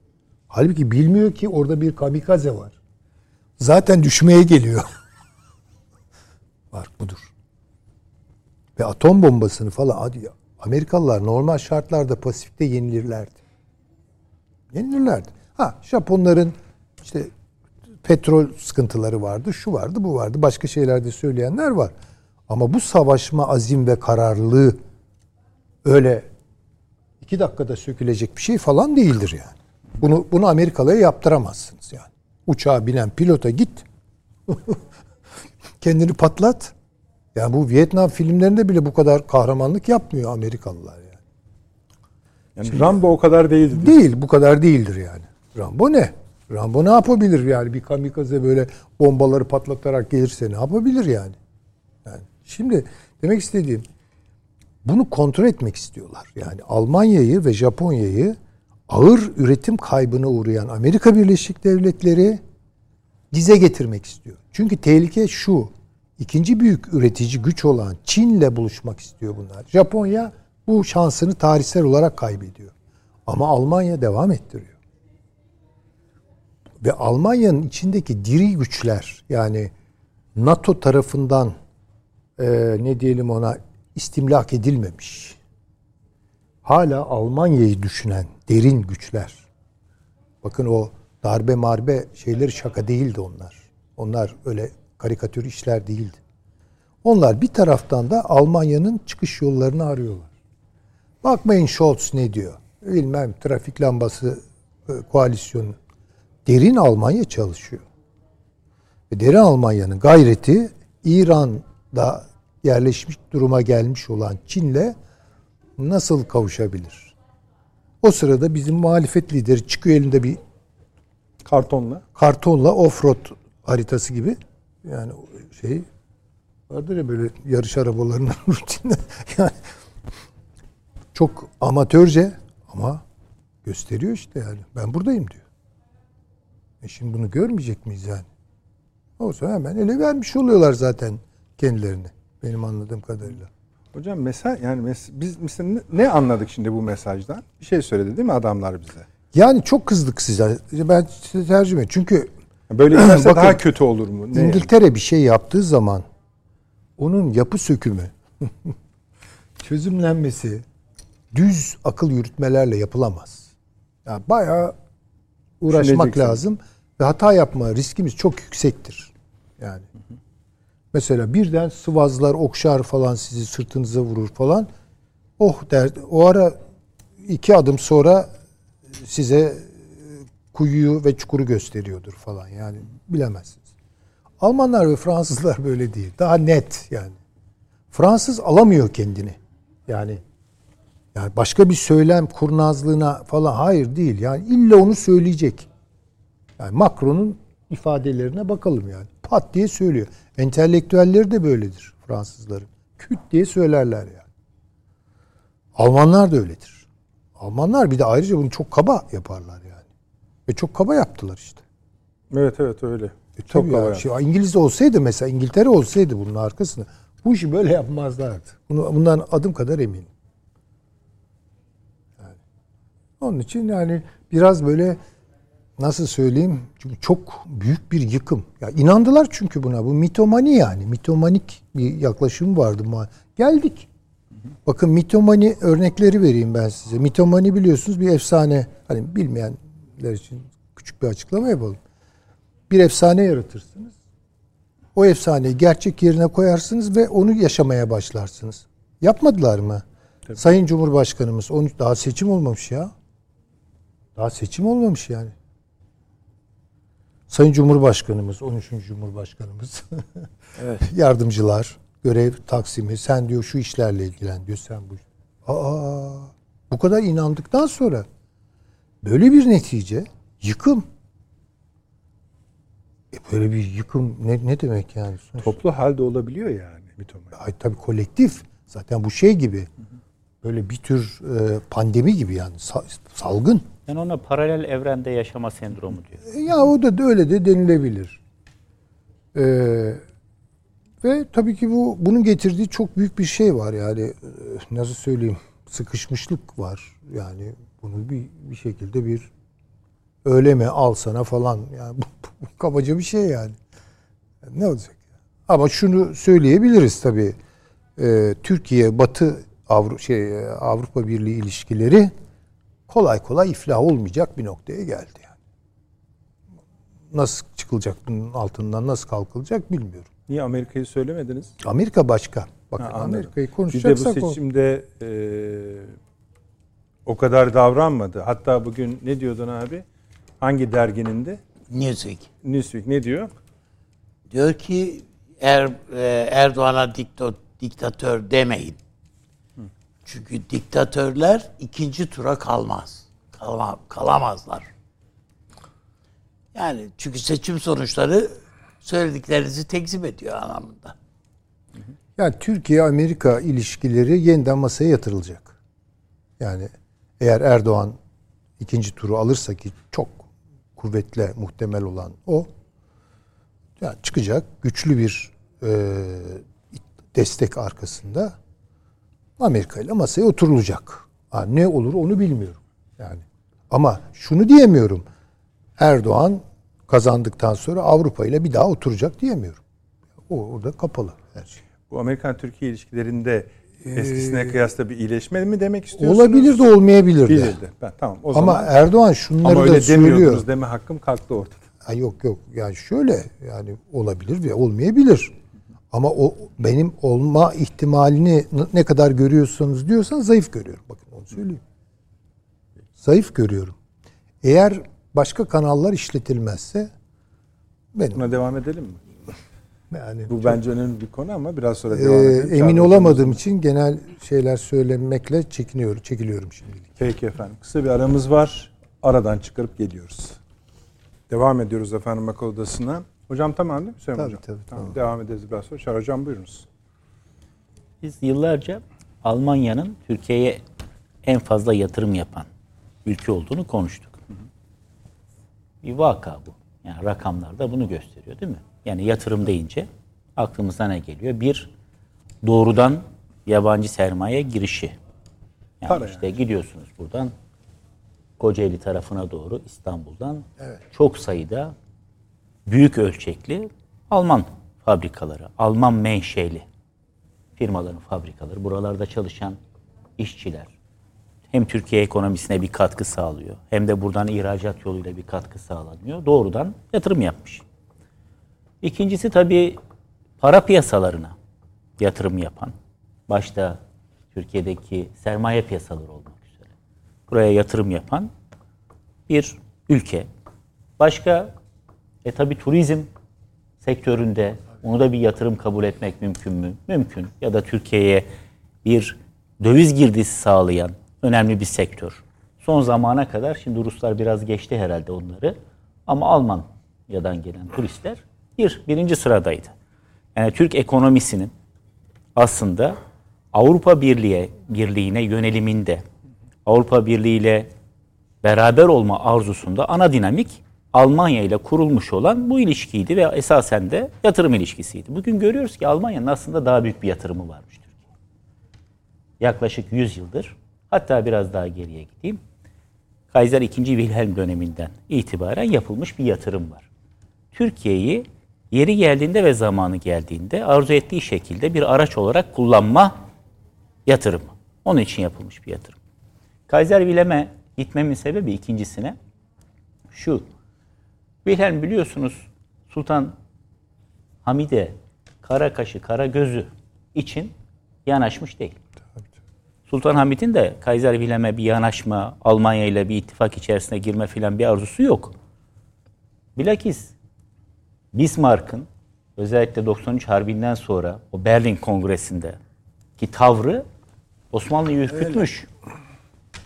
[SPEAKER 3] Halbuki bilmiyor ki orada bir kamikaze var. Zaten düşmeye geliyor. fark budur. Ve atom bombasını falan hadi Amerikalılar normal şartlarda Pasifik'te yenilirlerdi. Yenilirlerdi. Ha Japonların işte petrol sıkıntıları vardı, şu vardı, bu vardı. Başka şeyler de söyleyenler var. Ama bu savaşma azim ve kararlılığı öyle iki dakikada sökülecek bir şey falan değildir yani. Bunu bunu Amerikalı'ya yaptıramazsınız yani. Uçağa binen pilota git. Kendini patlat. Yani bu Vietnam filmlerinde bile bu kadar kahramanlık yapmıyor Amerikalılar yani.
[SPEAKER 1] Yani Rambo o kadar değildi.
[SPEAKER 3] Değil, bu kadar değildir yani. Rambo ne? Rambo ne yapabilir yani? Bir kamikaze böyle bombaları patlatarak gelirse ne yapabilir yani? yani şimdi demek istediğim bunu kontrol etmek istiyorlar. Yani Almanya'yı ve Japonya'yı ağır üretim kaybına uğrayan Amerika Birleşik Devletleri dize getirmek istiyor. Çünkü tehlike şu. ikinci büyük üretici güç olan Çin'le buluşmak istiyor bunlar. Japonya bu şansını tarihsel olarak kaybediyor. Ama Almanya devam ettiriyor. Ve Almanya'nın içindeki diri güçler yani NATO tarafından e, ne diyelim ona istimlak edilmemiş. Hala Almanya'yı düşünen derin güçler. Bakın o darbe marbe şeyleri şaka değildi onlar. Onlar öyle karikatür işler değildi. Onlar bir taraftan da Almanya'nın çıkış yollarını arıyorlar. Bakmayın Scholz ne diyor. Bilmem trafik lambası e, koalisyonu. Derin Almanya çalışıyor. Ve derin Almanya'nın gayreti İran'da yerleşmiş duruma gelmiş olan Çin'le nasıl kavuşabilir? O sırada bizim muhalefet lideri çıkıyor elinde bir
[SPEAKER 1] Kartonla.
[SPEAKER 3] kartonla offroad haritası gibi yani şey vardır ya böyle yarış arabalarının rutinde yani çok amatörce ama gösteriyor işte yani ben buradayım diyor. E şimdi bunu görmeyecek miyiz yani? Olsa hemen ele vermiş oluyorlar zaten kendilerini. Benim anladığım kadarıyla.
[SPEAKER 1] Hocam mesaj yani mes- biz mesela ne- anladık şimdi bu mesajdan? Bir şey söyledi değil mi adamlar bize?
[SPEAKER 3] Yani çok kızdık size. Ben size tercüme. Çünkü
[SPEAKER 1] Böyle giderse
[SPEAKER 3] Bakın,
[SPEAKER 1] daha kötü olur mu? Ne?
[SPEAKER 3] İngiltere bir şey yaptığı zaman onun yapı sökümü, çözümlenmesi düz akıl yürütmelerle yapılamaz. Yani bayağı uğraşmak lazım ve hata yapma riskimiz çok yüksektir. Yani mesela birden sıvazlar, okşar falan sizi sırtınıza vurur falan. Oh der. O ara iki adım sonra size e, kuyuyu ve çukuru gösteriyordur falan yani bilemezsiniz. Almanlar ve Fransızlar böyle değil. Daha net yani. Fransız alamıyor kendini. Yani yani başka bir söylem kurnazlığına falan hayır değil. Yani illa onu söyleyecek. Yani Macron'un ifadelerine bakalım yani. Pat diye söylüyor. Entelektüelleri de böyledir Fransızların. Küt diye söylerler yani. Almanlar da öyledir. Almanlar bir de ayrıca bunu çok kaba yaparlar yani. Ve çok kaba yaptılar işte.
[SPEAKER 1] Evet evet öyle.
[SPEAKER 3] E
[SPEAKER 1] Çok
[SPEAKER 3] tabii ya.
[SPEAKER 1] kaba
[SPEAKER 3] Şey, İngiliz olsaydı mesela İngiltere olsaydı bunun arkasında bu işi böyle yapmazlardı. Bunu, bundan adım kadar eminim. Yani. Onun için yani biraz böyle nasıl söyleyeyim? Çünkü çok büyük bir yıkım. Ya inandılar çünkü buna. Bu mitomani yani. Mitomanik bir yaklaşım vardı. Geldik. Bakın mitomani örnekleri vereyim ben size. Mitomani biliyorsunuz bir efsane. Hani bilmeyenler için küçük bir açıklama yapalım. Bir efsane yaratırsınız. O efsaneyi gerçek yerine koyarsınız ve onu yaşamaya başlarsınız. Yapmadılar mı? Sayın Cumhurbaşkanımız 13 daha seçim olmamış ya. Daha seçim olmamış yani. Sayın Cumhurbaşkanımız, 13. Cumhurbaşkanımız,
[SPEAKER 2] Evet.
[SPEAKER 3] yardımcılar, görev taksimi, sen diyor şu işlerle ilgilen diyor, sen bu. Aa, bu kadar inandıktan sonra böyle bir netice, yıkım. E böyle bir yıkım ne, ne demek yani?
[SPEAKER 1] Toplu halde olabiliyor yani mitomani.
[SPEAKER 3] Ay tabii kolektif. Zaten bu şey gibi. Böyle bir tür e, pandemi gibi yani sa- salgın.
[SPEAKER 4] Ben ona paralel evrende yaşama sendromu diyor.
[SPEAKER 3] Ya o da öyle de denilebilir. Ee, ve tabii ki bu bunun getirdiği çok büyük bir şey var yani e, nasıl söyleyeyim sıkışmışlık var yani bunu bir bir şekilde bir öyle mi al sana falan yani bu, bu kabaca bir şey yani. Ne olacak? Ama şunu söyleyebiliriz tabii. Ee, Türkiye Batı Avru şey e, Avrupa Birliği ilişkileri kolay kolay iflah olmayacak bir noktaya geldi yani. Nasıl çıkılacak bunun altından nasıl kalkılacak bilmiyorum.
[SPEAKER 1] Niye Amerika'yı söylemediniz?
[SPEAKER 3] Amerika başka. Bakın. Amerika'yı
[SPEAKER 1] Bir de bu
[SPEAKER 3] konuşacaksak o-
[SPEAKER 1] seçimde e, o kadar davranmadı. Hatta bugün ne diyordun abi? Hangi dergininde?
[SPEAKER 2] Newsweek.
[SPEAKER 1] Newsweek ne diyor?
[SPEAKER 2] Diyor ki er, e, Erdoğan'a diktatör demeyin. Çünkü diktatörler ikinci tura kalmaz. Kalma, kalamazlar. Yani çünkü seçim sonuçları söylediklerinizi tekzip ediyor anlamında.
[SPEAKER 3] Yani Türkiye-Amerika ilişkileri yeniden masaya yatırılacak. Yani eğer Erdoğan ikinci turu alırsa ki çok kuvvetle muhtemel olan o yani çıkacak güçlü bir e, destek arkasında Amerika ile masaya oturulacak. Ha, ne olur onu bilmiyorum. Yani ama şunu diyemiyorum. Erdoğan kazandıktan sonra Avrupa ile bir daha oturacak diyemiyorum. O orada kapalı her şey.
[SPEAKER 1] Bu Amerikan-Türkiye ilişkilerinde Eskisine kıyasla bir iyileşme mi demek istiyorsunuz?
[SPEAKER 3] Olabilir de olmayabilir de.
[SPEAKER 1] Bilirdi. Ben, tamam o
[SPEAKER 3] Ama
[SPEAKER 1] zaman.
[SPEAKER 3] Erdoğan şunları
[SPEAKER 1] Ama
[SPEAKER 3] da
[SPEAKER 1] öyle demiyordunuz
[SPEAKER 3] söylüyor.
[SPEAKER 1] deme hakkım kalktı ortada.
[SPEAKER 3] Ha, yok yok yani şöyle yani olabilir ve olmayabilir. Ama o benim olma ihtimalini ne kadar görüyorsunuz diyorsan zayıf görüyorum. Bakın onu söyleyeyim. Zayıf görüyorum. Eğer başka kanallar işletilmezse benim
[SPEAKER 1] Buna devam edelim mi?
[SPEAKER 3] yani
[SPEAKER 1] Bu bence önemli bir konu ama biraz sonra
[SPEAKER 3] e,
[SPEAKER 1] devam edelim.
[SPEAKER 3] emin
[SPEAKER 1] Çağrı
[SPEAKER 3] olamadığım için genel şeyler söylemekle çekiniyorum, çekiliyorum şimdilik.
[SPEAKER 1] Peki efendim. Kısa bir aramız var. Aradan çıkarıp geliyoruz. Devam ediyoruz efendim akıl odasına. Hocam tamam değil mi Hüseyin
[SPEAKER 3] Tabii,
[SPEAKER 1] hocam?
[SPEAKER 3] tabii,
[SPEAKER 1] Tamam,
[SPEAKER 3] tamam.
[SPEAKER 1] Devam ederiz biraz sonra. Çağrı hocam buyurunuz.
[SPEAKER 4] Biz yıllarca Almanya'nın Türkiye'ye en fazla yatırım yapan ülke olduğunu konuştuk. Bir vaka bu. Yani rakamlar da bunu gösteriyor değil mi? Yani yatırım deyince aklımıza ne geliyor? Bir, doğrudan yabancı sermaye girişi. Yani
[SPEAKER 1] Para
[SPEAKER 4] işte gidiyorsunuz buradan Kocaeli tarafına doğru İstanbul'dan çok sayıda büyük ölçekli Alman fabrikaları, Alman menşeli firmaların fabrikaları, buralarda çalışan işçiler hem Türkiye ekonomisine bir katkı sağlıyor hem de buradan ihracat yoluyla bir katkı sağlanıyor. Doğrudan yatırım yapmış. İkincisi tabii para piyasalarına yatırım yapan, başta Türkiye'deki sermaye piyasaları olmak üzere buraya yatırım yapan bir ülke. Başka e tabii turizm sektöründe onu da bir yatırım kabul etmek mümkün mü? Mümkün. Ya da Türkiye'ye bir döviz girdisi sağlayan önemli bir sektör. Son zamana kadar şimdi Ruslar biraz geçti herhalde onları ama Almanya'dan gelen turistler bir birinci sıradaydı. Yani Türk ekonomisinin aslında Avrupa Birliği Birliği'ne yöneliminde Avrupa Birliği ile beraber olma arzusunda ana dinamik Almanya ile kurulmuş olan bu ilişkiydi ve esasen de yatırım ilişkisiydi. Bugün görüyoruz ki Almanya'nın aslında daha büyük bir yatırımı varmış. Yaklaşık 100 yıldır hatta biraz daha geriye gideyim. Kaiser II. Wilhelm döneminden itibaren yapılmış bir yatırım var. Türkiye'yi yeri geldiğinde ve zamanı geldiğinde arzu ettiği şekilde bir araç olarak kullanma yatırımı. Onun için yapılmış bir yatırım. Kaiser Wilhelm'e gitmemin sebebi ikincisine şu. Wilhelm biliyorsunuz Sultan Hamide kara kaşı kara gözü için yanaşmış değil. Sultan Hamid'in de Kaiser Wilhelm'e bir yanaşma, Almanya ile bir ittifak içerisine girme filan bir arzusu yok. Bilakis Bismarck'ın özellikle 93 Harbi'nden sonra o Berlin Kongresi'nde ki tavrı Osmanlı'yı ürkütmüş.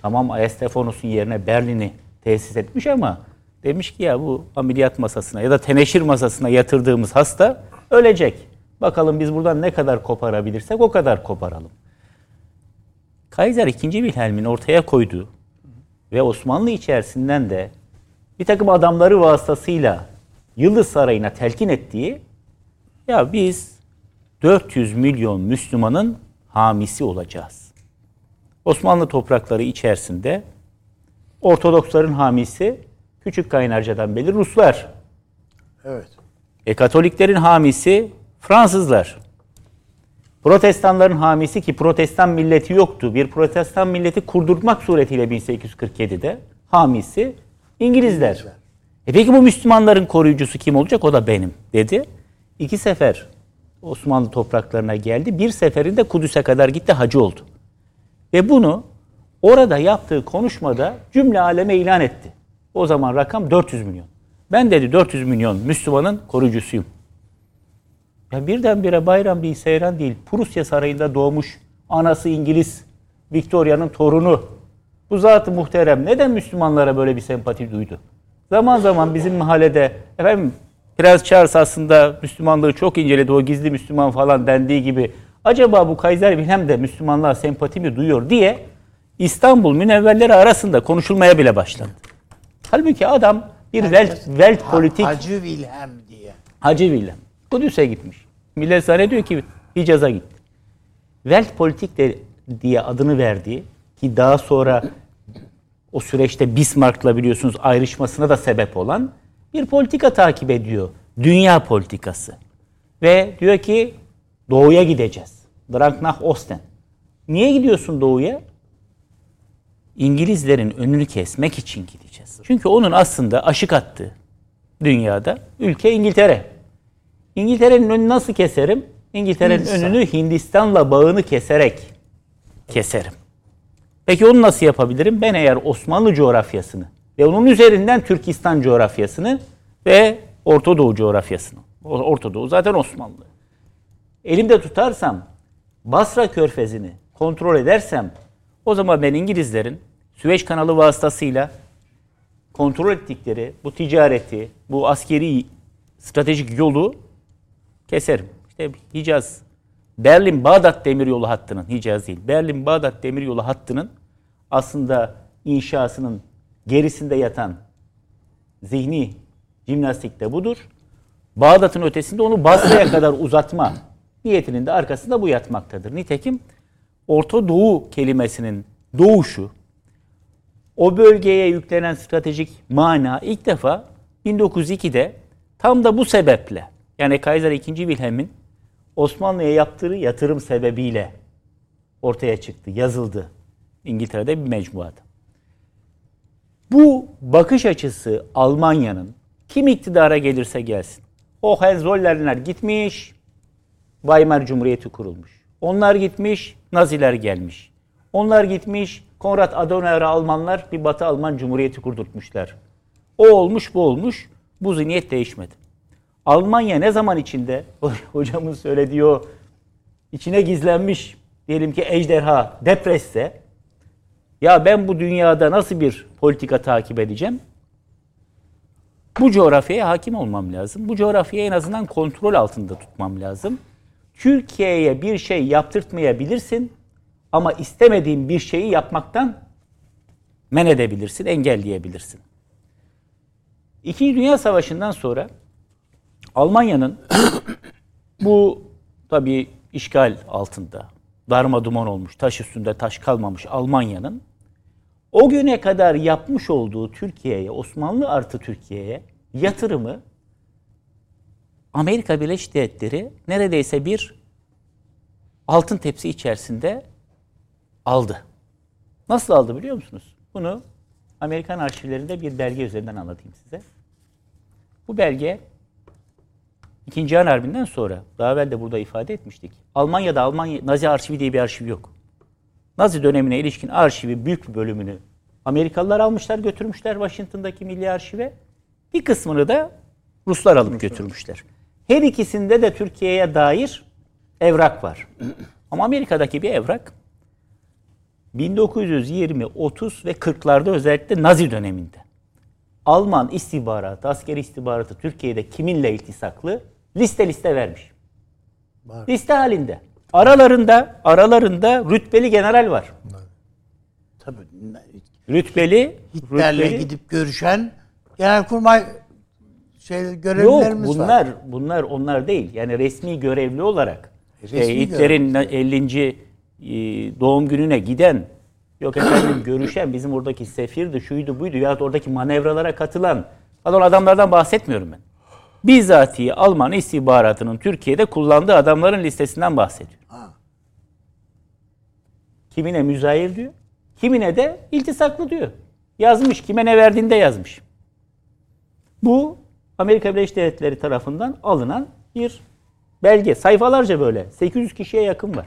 [SPEAKER 4] Tamam Ayasstefanos'un yerine Berlin'i tesis etmiş ama demiş ki ya bu ameliyat masasına ya da teneşir masasına yatırdığımız hasta ölecek. Bakalım biz buradan ne kadar koparabilirsek o kadar koparalım. Kaiser II. Wilhelm'in ortaya koyduğu ve Osmanlı içerisinden de bir takım adamları vasıtasıyla Yıldız Sarayı'na telkin ettiği ya biz 400 milyon Müslümanın hamisi olacağız. Osmanlı toprakları içerisinde Ortodoksların hamisi Küçük Kaynarca'dan beri Ruslar.
[SPEAKER 2] Evet.
[SPEAKER 4] E, Katoliklerin hamisi Fransızlar. Protestanların hamisi ki protestan milleti yoktu. Bir protestan milleti kurdurmak suretiyle 1847'de hamisi İngilizler. E peki bu Müslümanların koruyucusu kim olacak? O da benim dedi. İki sefer Osmanlı topraklarına geldi. Bir seferinde Kudüs'e kadar gitti hacı oldu. Ve bunu orada yaptığı konuşmada cümle aleme ilan etti. O zaman rakam 400 milyon. Ben dedi 400 milyon Müslümanın koruyucusuyum. Ya birdenbire bayram değil, seyran değil. Prusya Sarayı'nda doğmuş anası İngiliz Victoria'nın torunu. Bu zat-ı muhterem neden Müslümanlara böyle bir sempati duydu? Zaman zaman bizim mahallede efendim Prens Charles aslında Müslümanlığı çok inceledi. O gizli Müslüman falan dendiği gibi. Acaba bu Kaiser Wilhelm de Müslümanlığa sempati mi duyuyor diye İstanbul münevverleri arasında konuşulmaya bile başlandı. Halbuki adam bir Welt, Welt politik
[SPEAKER 2] Hacı Wilhelm diye.
[SPEAKER 4] Hacı Wilhelm. Kudüs'e gitmiş. Millet zannediyor ki Hicaz'a gitti. Welt politik de diye adını verdiği ki daha sonra o süreçte Bismarck'la biliyorsunuz ayrışmasına da sebep olan bir politika takip ediyor. Dünya politikası. Ve diyor ki doğuya gideceğiz. Drang nach Osten. Niye gidiyorsun doğuya? İngilizlerin önünü kesmek için gideceğiz. Çünkü onun aslında aşık attığı dünyada ülke İngiltere. İngiltere'nin önünü nasıl keserim? İngiltere'nin önünü Hindistan'la bağını keserek keserim. Peki onu nasıl yapabilirim? Ben eğer Osmanlı coğrafyasını ve onun üzerinden Türkistan coğrafyasını ve Orta Doğu coğrafyasını. Orta Doğu zaten Osmanlı. Elimde tutarsam Basra Körfezi'ni kontrol edersem o zaman ben İngilizlerin Süveyş kanalı vasıtasıyla kontrol ettikleri bu ticareti, bu askeri stratejik yolu keserim. İşte Hicaz, Berlin-Bağdat demiryolu hattının, Hicaz değil, Berlin-Bağdat demiryolu hattının aslında inşasının gerisinde yatan zihni jimnastik de budur. Bağdat'ın ötesinde onu Basra'ya kadar uzatma niyetinin de arkasında bu yatmaktadır. Nitekim Orta Doğu kelimesinin doğuşu, o bölgeye yüklenen stratejik mana ilk defa 1902'de tam da bu sebeple yani Kaiser II. Wilhelm'in Osmanlı'ya yaptığı yatırım sebebiyle ortaya çıktı, yazıldı. İngiltere'de bir mecmuada. Bu bakış açısı Almanya'nın kim iktidara gelirse gelsin. O Hohenzollernler gitmiş, Weimar Cumhuriyeti kurulmuş. Onlar gitmiş, Naziler gelmiş. Onlar gitmiş, Konrad Adenauer'a Almanlar bir Batı Alman Cumhuriyeti kurdurtmuşlar. O olmuş, bu olmuş. Bu zihniyet değişmedi. Almanya ne zaman içinde, hocamın söylediği o içine gizlenmiş diyelim ki ejderha depresse ya ben bu dünyada nasıl bir politika takip edeceğim? Bu coğrafyaya hakim olmam lazım. Bu coğrafyayı en azından kontrol altında tutmam lazım. Türkiye'ye bir şey yaptırtmayabilirsin ama istemediğin bir şeyi yapmaktan men edebilirsin, engelleyebilirsin. İkinci Dünya Savaşı'ndan sonra Almanya'nın bu tabii işgal altında darma duman olmuş, taş üstünde taş kalmamış Almanya'nın o güne kadar yapmış olduğu Türkiye'ye, Osmanlı artı Türkiye'ye yatırımı Amerika Birleşik Devletleri neredeyse bir altın tepsi içerisinde aldı. Nasıl aldı biliyor musunuz? Bunu Amerikan arşivlerinde bir belge üzerinden anlatayım size. Bu belge İkinci Cihan Harbi'nden sonra, daha evvel de burada ifade etmiştik. Almanya'da Almanya Nazi arşivi diye bir arşiv yok. Nazi dönemine ilişkin arşivi büyük bir bölümünü Amerikalılar almışlar götürmüşler Washington'daki Milli Arşive. Bir kısmını da Ruslar alıp götürmüşler. Her ikisinde de Türkiye'ye dair evrak var. Ama Amerika'daki bir evrak 1920, 30 ve 40'larda özellikle Nazi döneminde Alman istihbaratı, askeri istihbaratı Türkiye'de kiminle iltisaklı liste liste vermiş. Var. Liste halinde. Aralarında aralarında rütbeli general var.
[SPEAKER 2] Tabii.
[SPEAKER 4] Rütbeli
[SPEAKER 2] Hitler'le
[SPEAKER 4] rütbeli,
[SPEAKER 2] gidip görüşen genelkurmay şey görevlilerimiz
[SPEAKER 4] Yok, bunlar,
[SPEAKER 2] var.
[SPEAKER 4] bunlar onlar değil. Yani resmi görevli olarak
[SPEAKER 2] resmi
[SPEAKER 4] e, Hitler'in 50. E, doğum gününe giden yok efendim görüşen bizim oradaki sefirdi, şuydu buydu ya oradaki manevralara katılan falan adamlardan bahsetmiyorum ben. Bizatihi Alman istihbaratının Türkiye'de kullandığı adamların listesinden bahsediyor. Ha. Kimine müzahir diyor, kimine de iltisaklı diyor. Yazmış, kime ne verdiğinde yazmış. Bu Amerika Birleşik Devletleri tarafından alınan bir belge. Sayfalarca böyle. 800 kişiye yakın var.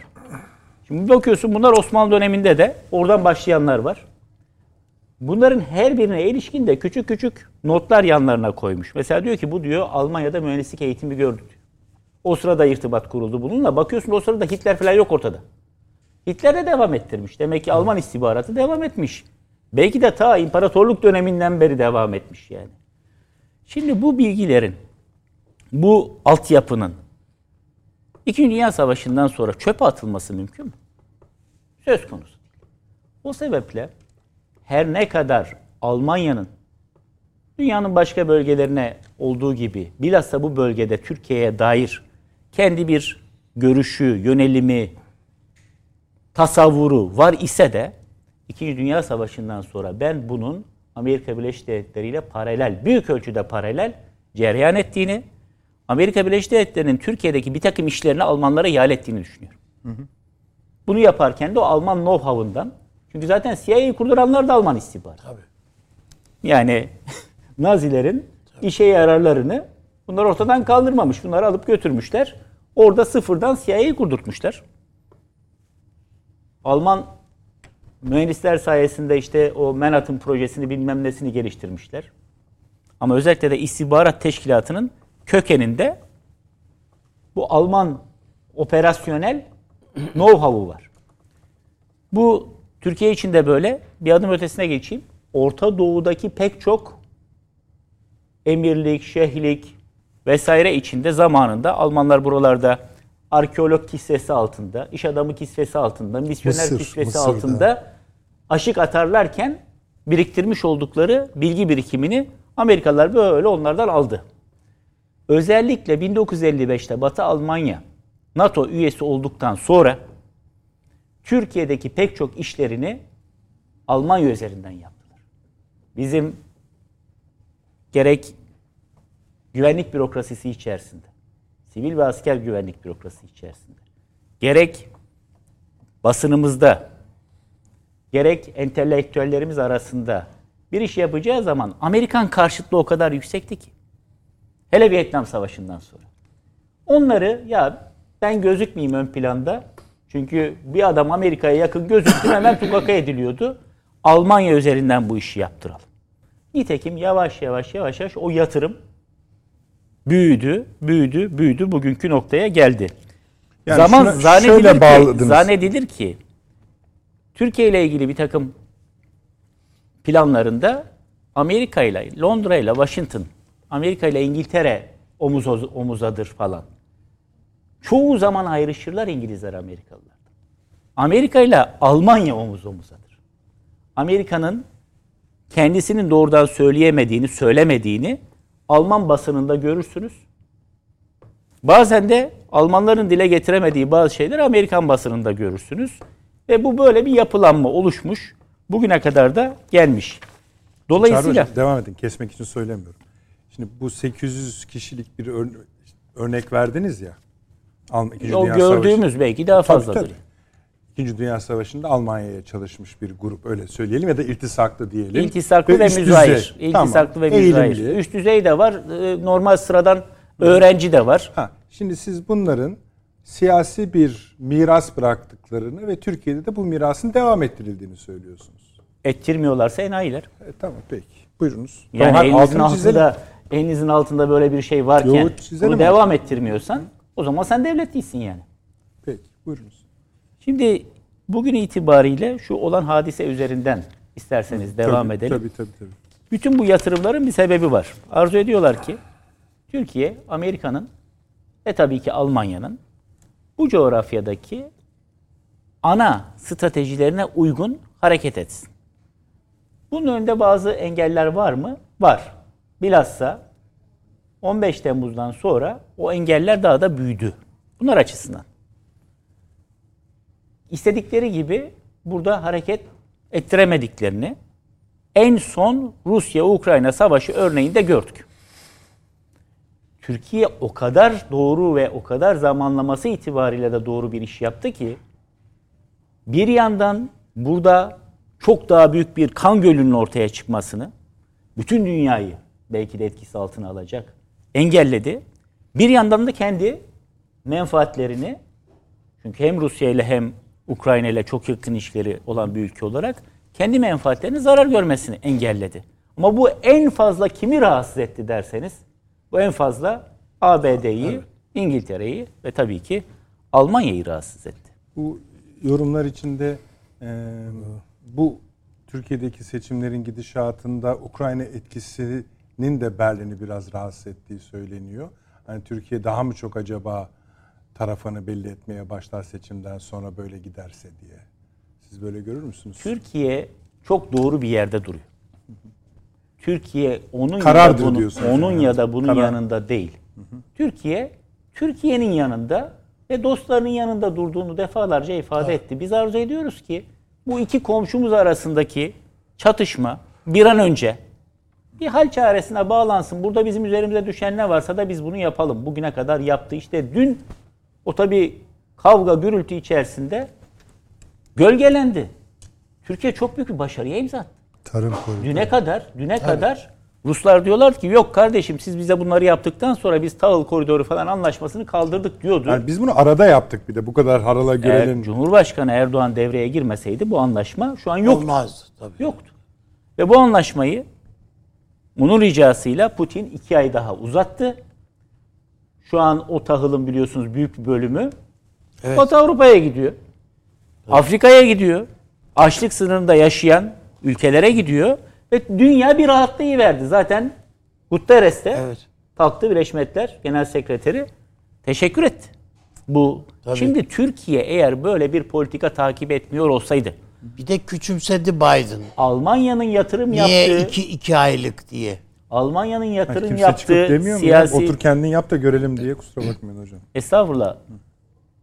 [SPEAKER 4] Şimdi bakıyorsun bunlar Osmanlı döneminde de oradan başlayanlar var. Bunların her birine ilişkin de küçük küçük notlar yanlarına koymuş. Mesela diyor ki bu diyor Almanya'da mühendislik eğitimi gördü diyor. O sırada irtibat kuruldu bununla. Bakıyorsun o sırada Hitler falan yok ortada. Hitler de devam ettirmiş. Demek ki Alman istihbaratı devam etmiş. Belki de ta imparatorluk döneminden beri devam etmiş yani. Şimdi bu bilgilerin, bu altyapının İkinci Dünya Savaşı'ndan sonra çöpe atılması mümkün mü? Söz konusu. O sebeple her ne kadar Almanya'nın dünyanın başka bölgelerine olduğu gibi bilhassa bu bölgede Türkiye'ye dair kendi bir görüşü, yönelimi, tasavvuru var ise de İkinci Dünya Savaşı'ndan sonra ben bunun Amerika Birleşik Devletleri ile paralel, büyük ölçüde paralel cereyan ettiğini, Amerika Birleşik Devletleri'nin Türkiye'deki bir takım işlerini Almanlara ihale ettiğini düşünüyorum. Hı hı. Bunu yaparken de o Alman know-how'ından. Çünkü zaten CIA'yı kurduranlar da Alman istihbaratı.
[SPEAKER 2] Tabii.
[SPEAKER 4] Yani Nazilerin işe yararlarını bunlar ortadan kaldırmamış. Bunları alıp götürmüşler. Orada sıfırdan CIA'yı kurdurtmuşlar. Alman mühendisler sayesinde işte o Manhattan projesini bilmem nesini geliştirmişler. Ama özellikle de istihbarat teşkilatının kökeninde bu Alman operasyonel know-how'u var. Bu Türkiye için de böyle. Bir adım ötesine geçeyim. Orta Doğu'daki pek çok emirlik, şehlik vesaire içinde zamanında Almanlar buralarda arkeolog kisvesi altında, iş adamı kisvesi altında, misyoner
[SPEAKER 3] Mısır,
[SPEAKER 4] kisvesi
[SPEAKER 3] Mısır'da.
[SPEAKER 4] altında aşık atarlarken biriktirmiş oldukları bilgi birikimini Amerikalılar böyle onlardan aldı. Özellikle 1955'te Batı Almanya NATO üyesi olduktan sonra Türkiye'deki pek çok işlerini Almanya üzerinden yaptılar. Bizim gerek güvenlik bürokrasisi içerisinde, sivil ve asker güvenlik bürokrasisi içerisinde, gerek basınımızda, gerek entelektüellerimiz arasında bir iş yapacağı zaman Amerikan karşıtlığı o kadar yüksekti ki. Hele Vietnam Savaşı'ndan sonra. Onları ya ben gözükmeyeyim ön planda. Çünkü bir adam Amerika'ya yakın gözüktü hemen tukaka ediliyordu. Almanya üzerinden bu işi yaptıralım. Nitekim yavaş yavaş yavaş yavaş o yatırım büyüdü, büyüdü, büyüdü bugünkü noktaya geldi.
[SPEAKER 1] Yani
[SPEAKER 4] Zaman
[SPEAKER 1] şuna
[SPEAKER 4] zannedilir ki,
[SPEAKER 1] bağladınız.
[SPEAKER 4] zannedilir ki Türkiye ile ilgili bir takım planlarında Amerika ile Londra ile Washington, Amerika ile İngiltere omuz omuzadır falan. Çoğu zaman ayrışırlar İngilizler Amerikalılar. Amerika ile Almanya omuz omuzadır. Amerika'nın kendisinin doğrudan söyleyemediğini, söylemediğini Alman basınında görürsünüz. Bazen de Almanların dile getiremediği bazı şeyleri Amerikan basınında görürsünüz. Ve bu böyle bir yapılanma oluşmuş. Bugüne kadar da gelmiş.
[SPEAKER 1] Çağrı
[SPEAKER 4] Dolayısıyla
[SPEAKER 1] Hocam, devam edin. Kesmek için söylemiyorum. Şimdi bu 800 kişilik bir ör- örnek verdiniz ya. İkinci
[SPEAKER 4] o
[SPEAKER 1] Dünya
[SPEAKER 4] gördüğümüz belki daha
[SPEAKER 1] Tabii,
[SPEAKER 4] fazladır.
[SPEAKER 1] tabii. İkinci Dünya Savaşı'nda Almanya'ya çalışmış bir grup öyle söyleyelim ya da iltisaklı diyelim.
[SPEAKER 4] İltisaklı ve,
[SPEAKER 1] üst
[SPEAKER 4] müzahir. İltisaklı
[SPEAKER 1] Tamam,
[SPEAKER 4] ve müzahir.
[SPEAKER 1] eğilimli.
[SPEAKER 4] Üst düzey de var. e, Normal sıradan öğrenci de var.
[SPEAKER 1] Ha, şimdi siz bunların siyasi bir miras bıraktıklarını ve Türkiye'de de bu mirasın devam ettirildiğini söylüyorsunuz.
[SPEAKER 4] Ettirmiyorlarsa enayiler.
[SPEAKER 1] E, tamam peki. Buyurunuz.
[SPEAKER 4] Yani
[SPEAKER 1] Tamam,
[SPEAKER 4] elinizin
[SPEAKER 1] altını çizelim.
[SPEAKER 4] altında elinizin altında böyle bir şey varken
[SPEAKER 1] Yo,
[SPEAKER 4] bunu devam ettirmiyorsan o zaman sen devlet değilsin yani.
[SPEAKER 1] Peki buyurunuz.
[SPEAKER 4] Şimdi bugün itibariyle şu olan hadise üzerinden isterseniz devam
[SPEAKER 1] tabii,
[SPEAKER 4] edelim.
[SPEAKER 1] Tabii tabii tabii.
[SPEAKER 4] Bütün bu yatırımların bir sebebi var. Arzu ediyorlar ki Türkiye, Amerika'nın ve tabii ki Almanya'nın bu coğrafyadaki ana stratejilerine uygun hareket etsin. Bunun önünde bazı engeller var mı? Var. Bilhassa 15 Temmuz'dan sonra o engeller daha da büyüdü. Bunlar açısından. İstedikleri gibi burada hareket ettiremediklerini en son Rusya-Ukrayna savaşı örneğinde gördük. Türkiye o kadar doğru ve o kadar zamanlaması itibariyle de doğru bir iş yaptı ki bir yandan burada çok daha büyük bir kan gölünün ortaya çıkmasını bütün dünyayı belki de etkisi altına alacak engelledi. Bir yandan da kendi menfaatlerini çünkü hem Rusya ile hem Ukrayna ile çok yakın ilişkileri olan bir ülke olarak kendi menfaatlerinin zarar görmesini engelledi. Ama bu en fazla kimi rahatsız etti derseniz bu en fazla ABD'yi, İngiltere'yi ve tabii ki Almanya'yı rahatsız etti.
[SPEAKER 1] Bu yorumlar içinde e, bu Türkiye'deki seçimlerin gidişatında Ukrayna etkisinin de Berlin'i biraz rahatsız ettiği söyleniyor. Hani Türkiye daha mı çok acaba tarafını belli etmeye başlar seçimden sonra böyle giderse diye. Siz böyle görür müsünüz?
[SPEAKER 4] Türkiye çok doğru bir yerde duruyor. Türkiye onun
[SPEAKER 1] Karardır
[SPEAKER 4] ya da bunun, onun
[SPEAKER 1] yani.
[SPEAKER 4] ya da bunun
[SPEAKER 1] Karar.
[SPEAKER 4] yanında değil. Türkiye Türkiye'nin yanında ve dostlarının yanında durduğunu defalarca ifade etti. Biz arzu ediyoruz ki bu iki komşumuz arasındaki çatışma bir an önce bir hal çaresine bağlansın. Burada bizim üzerimize düşen ne varsa da biz bunu yapalım. Bugüne kadar yaptı. İşte dün o tabii kavga gürültü içerisinde Gölgelendi. Türkiye çok büyük bir başarıya imza attı.
[SPEAKER 3] Tarım koridoru.
[SPEAKER 4] Düne kadar, düne kadar Ruslar diyorlar ki yok kardeşim siz bize bunları yaptıktan sonra biz tahıl koridoru falan anlaşmasını kaldırdık diyordu.
[SPEAKER 1] Yani biz bunu arada yaptık bir de bu kadar harala
[SPEAKER 4] Eğer
[SPEAKER 1] görelim.
[SPEAKER 4] Cumhurbaşkanı Erdoğan devreye girmeseydi bu anlaşma şu an yoktu.
[SPEAKER 2] Olmazdı tabii.
[SPEAKER 4] Yoktu. Ve bu anlaşmayı bunun ricasıyla Putin iki ay daha uzattı. Şu an o tahılın biliyorsunuz büyük bir bölümü
[SPEAKER 2] Evet.
[SPEAKER 4] Batı Avrupa'ya gidiyor. Afrika'ya gidiyor. Açlık sınırında yaşayan ülkelere gidiyor. Ve dünya bir rahatlığı verdi. Zaten Guterres de
[SPEAKER 2] Evet.
[SPEAKER 4] kalktı Birleşmiş Milletler Genel Sekreteri teşekkür etti. Bu
[SPEAKER 2] Tabii.
[SPEAKER 4] şimdi Türkiye eğer böyle bir politika takip etmiyor olsaydı
[SPEAKER 2] Bir de küçümsedi Biden.
[SPEAKER 4] Almanya'nın yatırım
[SPEAKER 2] Niye
[SPEAKER 4] yaptığı
[SPEAKER 2] iki, iki aylık diye.
[SPEAKER 4] Almanya'nın yatırım
[SPEAKER 1] Kimse
[SPEAKER 4] yaptığı
[SPEAKER 1] çıkıp demiyor mu
[SPEAKER 4] siyasi
[SPEAKER 1] ya? Otur kendin yap da görelim diye kusura bakmayın hocam.
[SPEAKER 4] estağfurullah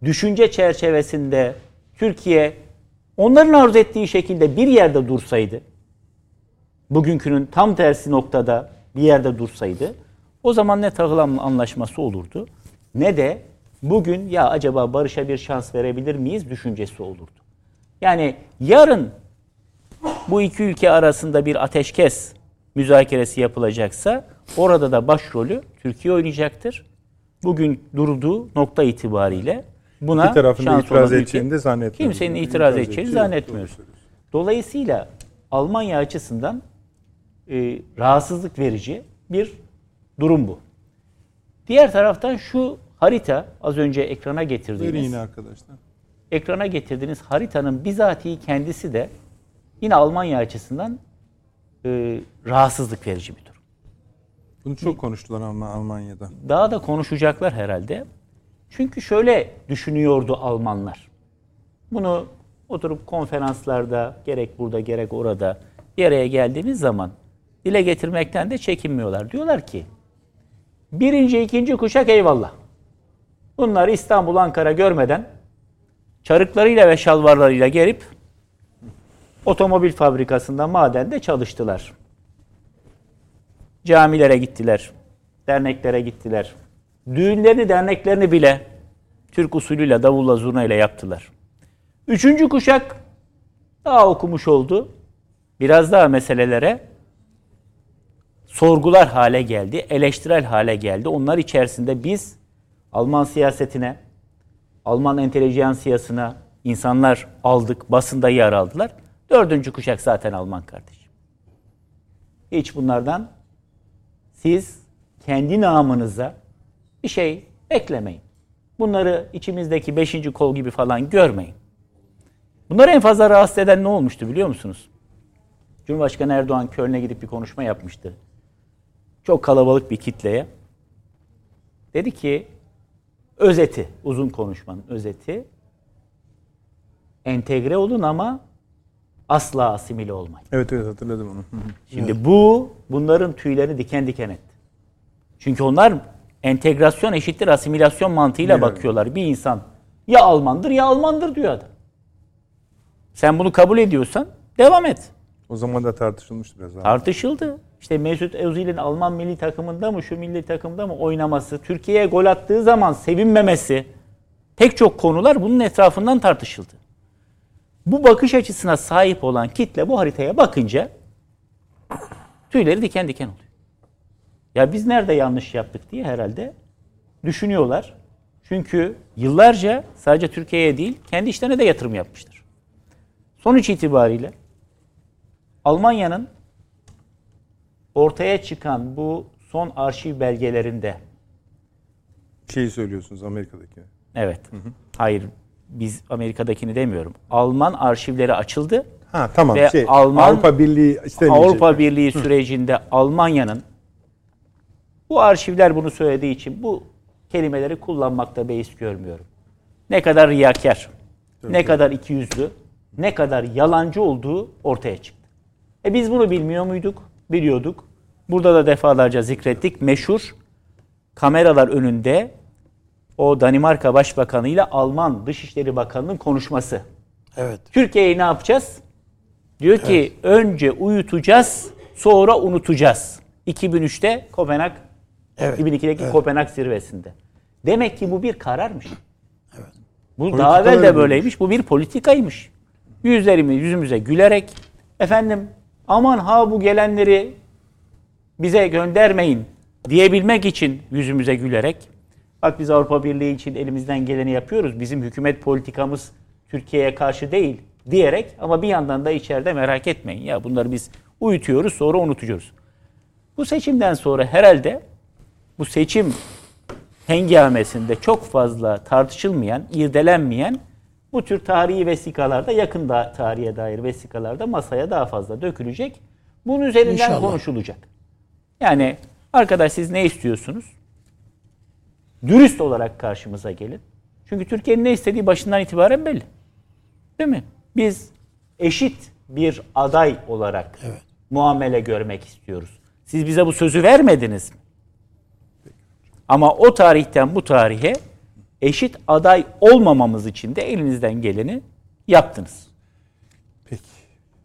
[SPEAKER 4] düşünce çerçevesinde Türkiye onların arzu ettiği şekilde bir yerde dursaydı bugünkünün tam tersi noktada bir yerde dursaydı o zaman ne tahıl an- anlaşması olurdu ne de bugün ya acaba barışa bir şans verebilir miyiz düşüncesi olurdu. Yani yarın bu iki ülke arasında bir ateşkes müzakeresi yapılacaksa orada da başrolü Türkiye oynayacaktır. Bugün durduğu nokta itibariyle buna
[SPEAKER 1] İki tarafın
[SPEAKER 4] şans
[SPEAKER 1] itiraz edeceğini de zannetmiyorum.
[SPEAKER 4] Kimsenin
[SPEAKER 1] İtiraz
[SPEAKER 4] itiraz
[SPEAKER 1] edeceği
[SPEAKER 4] edeceğini zannetmiyoruz. Dolayısıyla Almanya açısından e, rahatsızlık verici bir durum bu. Diğer taraftan şu harita az önce ekrana
[SPEAKER 1] Verin
[SPEAKER 4] getirdiğiniz
[SPEAKER 1] yine arkadaşlar.
[SPEAKER 4] Ekrana getirdiğiniz haritanın bizatihi kendisi de yine Almanya açısından e, rahatsızlık verici bir durum.
[SPEAKER 1] Bunu çok konuştular Alman- Almanya'da.
[SPEAKER 4] Daha da konuşacaklar herhalde. Çünkü şöyle düşünüyordu Almanlar. Bunu oturup konferanslarda gerek burada gerek orada bir araya geldiğimiz zaman dile getirmekten de çekinmiyorlar. Diyorlar ki birinci ikinci kuşak eyvallah. Bunlar İstanbul Ankara görmeden çarıklarıyla ve şalvarlarıyla gelip otomobil fabrikasında madende çalıştılar. Camilere gittiler. Derneklere gittiler. Düğünlerini, derneklerini bile Türk usulüyle, davulla, zurnayla yaptılar. Üçüncü kuşak daha okumuş oldu. Biraz daha meselelere sorgular hale geldi, eleştirel hale geldi. Onlar içerisinde biz Alman siyasetine, Alman entelijansiyasına insanlar aldık, basında yer aldılar. Dördüncü kuşak zaten Alman kardeşim. Hiç bunlardan siz kendi namınıza bir şey beklemeyin. Bunları içimizdeki beşinci kol gibi falan görmeyin. Bunları en fazla rahatsız eden ne olmuştu biliyor musunuz? Cumhurbaşkanı Erdoğan Köln'e gidip bir konuşma yapmıştı. Çok kalabalık bir kitleye. Dedi ki özeti, uzun konuşmanın özeti entegre olun ama asla asimile olmayın.
[SPEAKER 1] Evet evet hatırladım onu.
[SPEAKER 4] Şimdi bu bunların tüylerini diken diken etti. Çünkü onlar entegrasyon eşittir asimilasyon mantığıyla
[SPEAKER 1] Evet.
[SPEAKER 4] bakıyorlar. Bir insan ya Almandır ya Almandır diyor adam. Sen bunu kabul ediyorsan devam et.
[SPEAKER 1] O zaman da tartışılmıştı biraz. abi.
[SPEAKER 4] Tartışıldı. İşte Mesut Özil'in Alman milli takımında mı şu milli takımda mı oynaması, Türkiye'ye gol attığı zaman sevinmemesi pek çok konular bunun etrafından tartışıldı. Bu bakış açısına sahip olan kitle bu haritaya bakınca tüyleri diken diken oluyor. Ya biz nerede yanlış yaptık diye herhalde düşünüyorlar. Çünkü yıllarca sadece Türkiye'ye değil kendi işlerine de yatırım yapmıştır. Sonuç itibariyle Almanya'nın ortaya çıkan bu son arşiv belgelerinde
[SPEAKER 1] Şeyi söylüyorsunuz Amerika'daki.
[SPEAKER 4] evet. Hayır biz Amerika'dakini demiyorum. Alman arşivleri açıldı.
[SPEAKER 1] Ha tamam
[SPEAKER 4] Ve
[SPEAKER 1] şey
[SPEAKER 4] Alman-
[SPEAKER 1] Avrupa Birliği istemeyecek.
[SPEAKER 4] Avrupa Birliği sürecinde Almanya'nın bu arşivler bunu söylediği için bu kelimeleri kullanmakta beis görmüyorum. Ne kadar riyakar, ne kadar ikiyüzlü, ne kadar yalancı olduğu ortaya çıktı. E biz bunu bilmiyor muyduk? Biliyorduk. Burada da defalarca zikrettik. Meşhur kameralar önünde o Danimarka Başbakanı ile Alman Dışişleri Bakanı'nın konuşması.
[SPEAKER 2] Evet.
[SPEAKER 4] Türkiye'yi ne yapacağız? Diyor ki önce uyutacağız, sonra unutacağız. 2003'te Kopenhag,
[SPEAKER 2] Evet.
[SPEAKER 4] 2002'deki Kopenhag zirvesinde. Demek ki bu bir kararmış. Bu
[SPEAKER 1] Politika
[SPEAKER 4] daha evvel de
[SPEAKER 1] öyle
[SPEAKER 4] böyleymiş. Bu bir politikaymış. yüzlerimiz yüzümüze gülerek efendim aman ha bu gelenleri bize göndermeyin diyebilmek için yüzümüze gülerek bak biz Avrupa Birliği için elimizden geleni yapıyoruz. Bizim hükümet politikamız Türkiye'ye karşı değil diyerek ama bir yandan da içeride merak etmeyin ya bunları biz uyutuyoruz sonra unutuyoruz. Bu seçimden sonra herhalde bu seçim hengamesinde çok fazla tartışılmayan, irdelenmeyen bu tür tarihi vesikalarda yakın da, tarihe dair vesikalarda masaya daha fazla dökülecek. Bunun üzerinden
[SPEAKER 2] İnşallah.
[SPEAKER 4] konuşulacak. Yani arkadaş siz ne istiyorsunuz? Dürüst olarak karşımıza gelin. Çünkü Türkiye'nin ne istediği başından itibaren belli. Değil mi? Biz eşit bir aday olarak muamele görmek istiyoruz. Siz bize bu sözü vermediniz mi? Ama o tarihten bu tarihe eşit aday olmamamız için de elinizden geleni yaptınız.
[SPEAKER 1] Peki.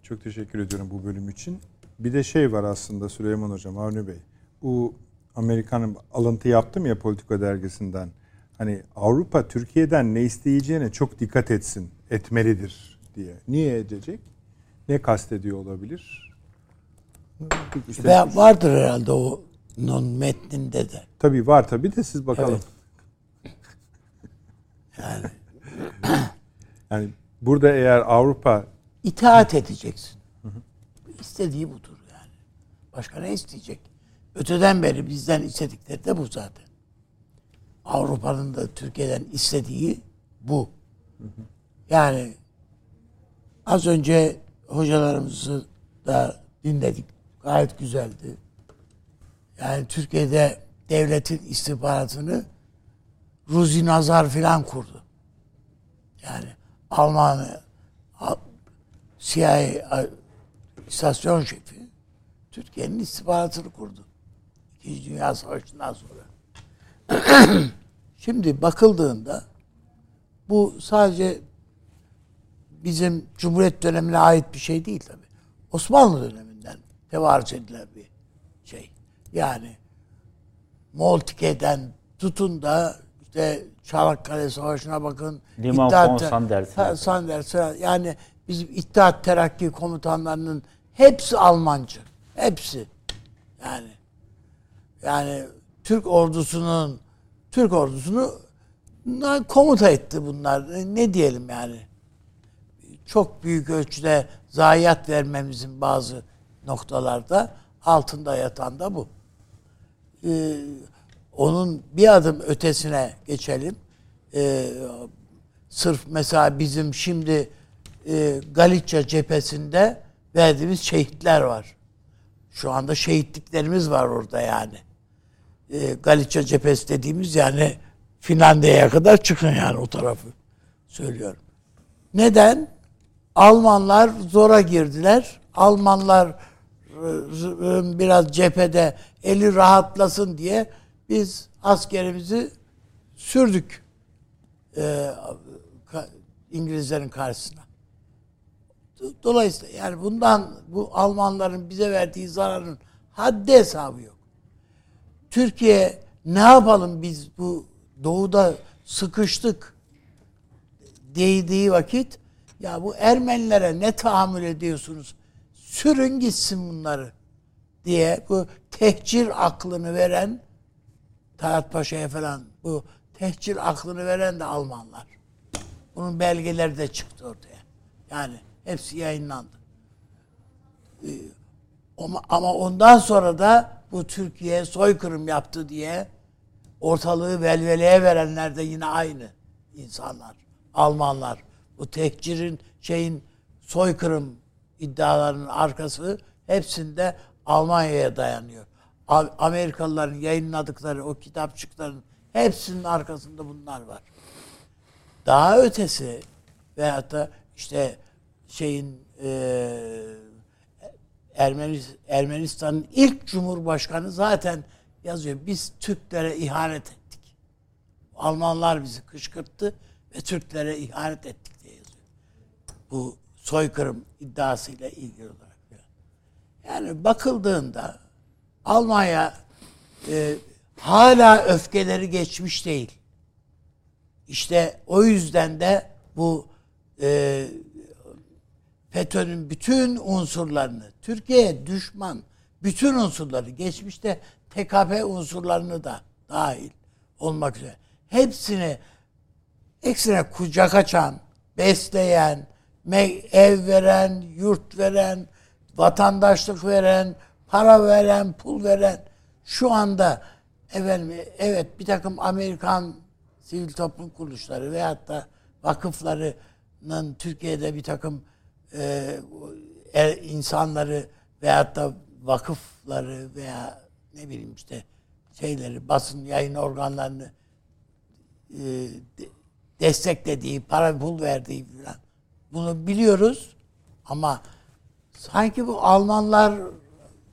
[SPEAKER 1] Çok teşekkür ediyorum bu bölüm için. Bir de şey var aslında Süleyman Hocam, Avni Bey. Bu Amerikan'ın alıntı yaptım ya Politika dergisinden. Hani Avrupa Türkiye'den ne isteyeceğine çok dikkat etsin, etmelidir diye. Niye edecek? Ne kastediyor olabilir? İşte,
[SPEAKER 2] Ve vardır herhalde o non metninde de.
[SPEAKER 1] tabii var tabii de siz bakalım.
[SPEAKER 2] Yani
[SPEAKER 1] Yani burada eğer Avrupa
[SPEAKER 2] itaat edeceksin. İstediği budur. Başka ne isteyecek? Öteden beri bizden istedikleri de bu zaten. Avrupa'nın da Türkiye'den istediği bu. Yani az önce hocalarımızı da dinledik. Gayet güzeldi. Yani Türkiye'de devletin istihbaratını Ruzi Nazar filan kurdu. Yani Almanya Al- CIA istasyon şefi Türkiye'nin istihbaratını kurdu. İkinci Dünya Savaşı'ndan sonra. Şimdi bakıldığında bu sadece bizim Cumhuriyet dönemine ait bir şey değil tabii. Osmanlı döneminden tevarüz edilen bir şey. Yani Moltke'den tutun da işte Çanakkale Savaşı'na bakın.
[SPEAKER 4] Limon
[SPEAKER 2] İttihat-
[SPEAKER 4] Sanders.
[SPEAKER 2] Ha, Sanders. Yani bizim İttihat Terakki komutanlarının hepsi Almancı. Hepsi. Yani yani Türk ordusunun Türk ordusunu komuta etti bunlar. Ne diyelim yani? Çok büyük ölçüde zayiat vermemizin bazı noktalarda altında yatan da bu. Ee, onun bir adım ötesine geçelim. Ee, sırf mesela bizim şimdi e, Galicia cephesinde verdiğimiz şehitler var. Şu anda şehitliklerimiz var orada yani. E, Galicia cephesi dediğimiz yani Finlandiya'ya kadar çıkın yani o tarafı söylüyorum. Neden? Almanlar zora girdiler. Almanlar e, biraz cephede eli rahatlasın diye biz askerimizi sürdük e, İngilizlerin karşısına. Do- Dolayısıyla yani bundan bu Almanların bize verdiği zararın haddi hesabı yok. Türkiye ne yapalım biz bu doğuda sıkıştık değdiği vakit ya bu Ermenilere ne tahammül ediyorsunuz? Sürün gitsin bunları diye bu tehcir aklını veren Talat Paşa'ya falan bu tehcir aklını veren de Almanlar. Bunun belgeleri de çıktı ortaya. Yani hepsi yayınlandı. Ee, ama, ondan sonra da bu Türkiye soykırım yaptı diye ortalığı velveleye verenler de yine aynı insanlar. Almanlar. Bu tehcirin şeyin soykırım iddialarının arkası hepsinde Almanya'ya dayanıyor. Amerikalıların yayınladıkları o kitapçıkların hepsinin arkasında bunlar var. Daha ötesi veyahut da işte şeyin Ermenis- Ermenistan'ın ilk cumhurbaşkanı zaten yazıyor. Biz Türklere ihanet ettik. Almanlar bizi kışkırttı ve Türklere ihanet ettik diye yazıyor. Bu soykırım iddiasıyla ilgili olarak. Yani bakıldığında Almanya e, hala öfkeleri geçmiş değil. İşte o yüzden de bu e, FETÖ'nün bütün unsurlarını, Türkiye'ye düşman bütün unsurları, geçmişte TKP unsurlarını da dahil olmak üzere hepsini eksine kucak açan, besleyen, ev veren, yurt veren, vatandaşlık veren, para veren, pul veren şu anda efendim, evet bir takım Amerikan sivil toplum kuruluşları veyahut da vakıflarının Türkiye'de bir takım e, insanları veyahut da vakıfları veya ne bileyim işte şeyleri basın yayın organlarını e, desteklediği, para pul verdiği falan bunu biliyoruz ama sanki bu Almanlar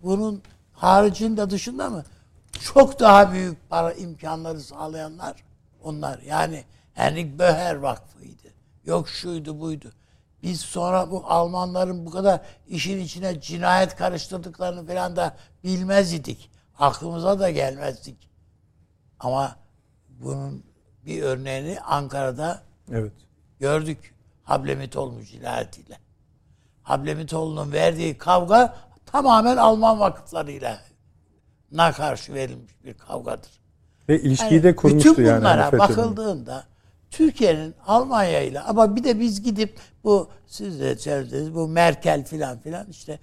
[SPEAKER 2] bunun haricinde dışında mı çok daha büyük para imkanları sağlayanlar onlar. Yani Henrik Böher Vakfı'ydı. Yok şuydu buydu. Biz sonra bu Almanların bu kadar işin içine cinayet karıştırdıklarını falan da bilmez idik. Aklımıza da gelmezdik. Ama bunun bir örneğini Ankara'da evet. gördük. Hablemitoğlu cinayetiyle. Hablemitoğlu'nun verdiği kavga tamamen Alman vakıflarıyla na karşı verilmiş bir kavgadır.
[SPEAKER 1] Ve ilişkiyi yani de kurmuştu
[SPEAKER 2] bütün bunlara
[SPEAKER 1] yani.
[SPEAKER 2] bakıldığında Türkiye'nin Almanya ile ama bir de biz gidip bu siz de söylediniz bu Merkel filan filan işte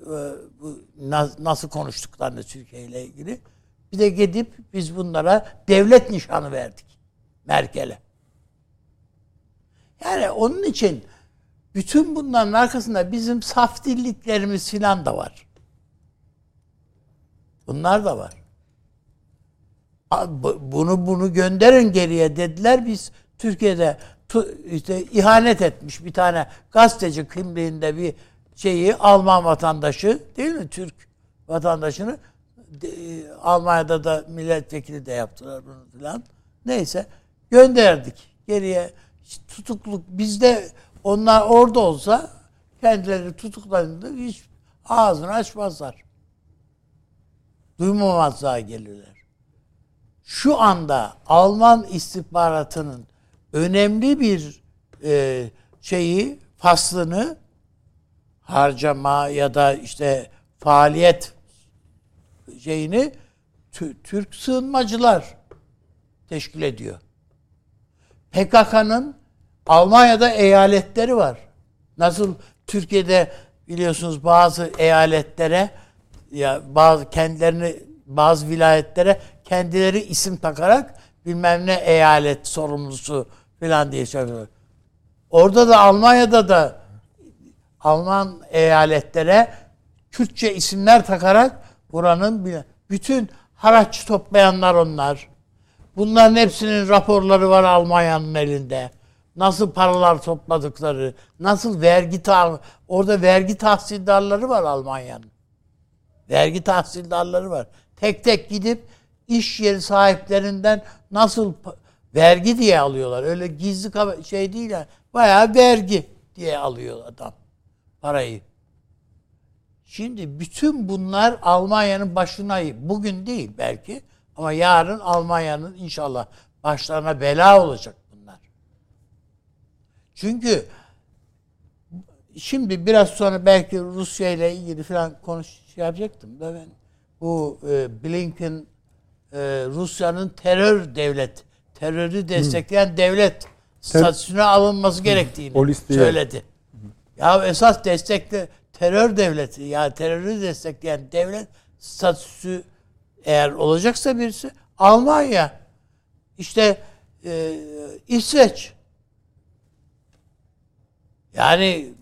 [SPEAKER 2] e, bu nasıl konuştuklarını Türkiye ile ilgili bir de gidip biz bunlara devlet nişanı verdik Merkel'e. Yani onun için bütün bunların arkasında bizim saf dilliklerimiz filan da var. Bunlar da var. Bunu bunu gönderin geriye dediler. Biz Türkiye'de işte ihanet etmiş bir tane gazeteci kimliğinde bir şeyi Alman vatandaşı değil mi? Türk vatandaşını Almanya'da da milletvekili de yaptılar bunu filan. Neyse gönderdik geriye tutukluk bizde onlar orada olsa kendileri tutuklanında hiç ağzını açmazlar. Duymamazlığa gelirler. Şu anda Alman istihbaratının önemli bir e, şeyi faslını harcama ya da işte faaliyet şeyini Türk sığınmacılar teşkil ediyor. PKK'nın Almanya'da eyaletleri var. Nasıl Türkiye'de biliyorsunuz bazı eyaletlere ya bazı kendilerini bazı vilayetlere kendileri isim takarak bilmem ne eyalet sorumlusu falan diye söylüyor. Orada da Almanya'da da Alman eyaletlere Kürtçe isimler takarak buranın bütün haraç toplayanlar onlar. Bunların hepsinin raporları var Almanya'nın elinde. Nasıl paralar topladıkları, nasıl vergi ta orada vergi tahsildarları var Almanya'nın. Vergi tahsildarları var. Tek tek gidip iş yeri sahiplerinden nasıl vergi diye alıyorlar. Öyle gizli şey değil yani. Bayağı vergi diye alıyor adam parayı. Şimdi bütün bunlar Almanya'nın başına bugün değil belki ama yarın Almanya'nın inşallah başlarına bela olacak bunlar. Çünkü şimdi biraz sonra belki Rusya ile ilgili falan konuş şey yapacaktım da ben bu e, Blinken e, Rusya'nın terör devlet, terörü destekleyen Hı. devlet statüsüne alınması gerektiğini o söyledi. Ya esas destekle terör devleti ya terörü destekleyen devlet statüsü eğer olacaksa birisi Almanya işte e, İsveç yani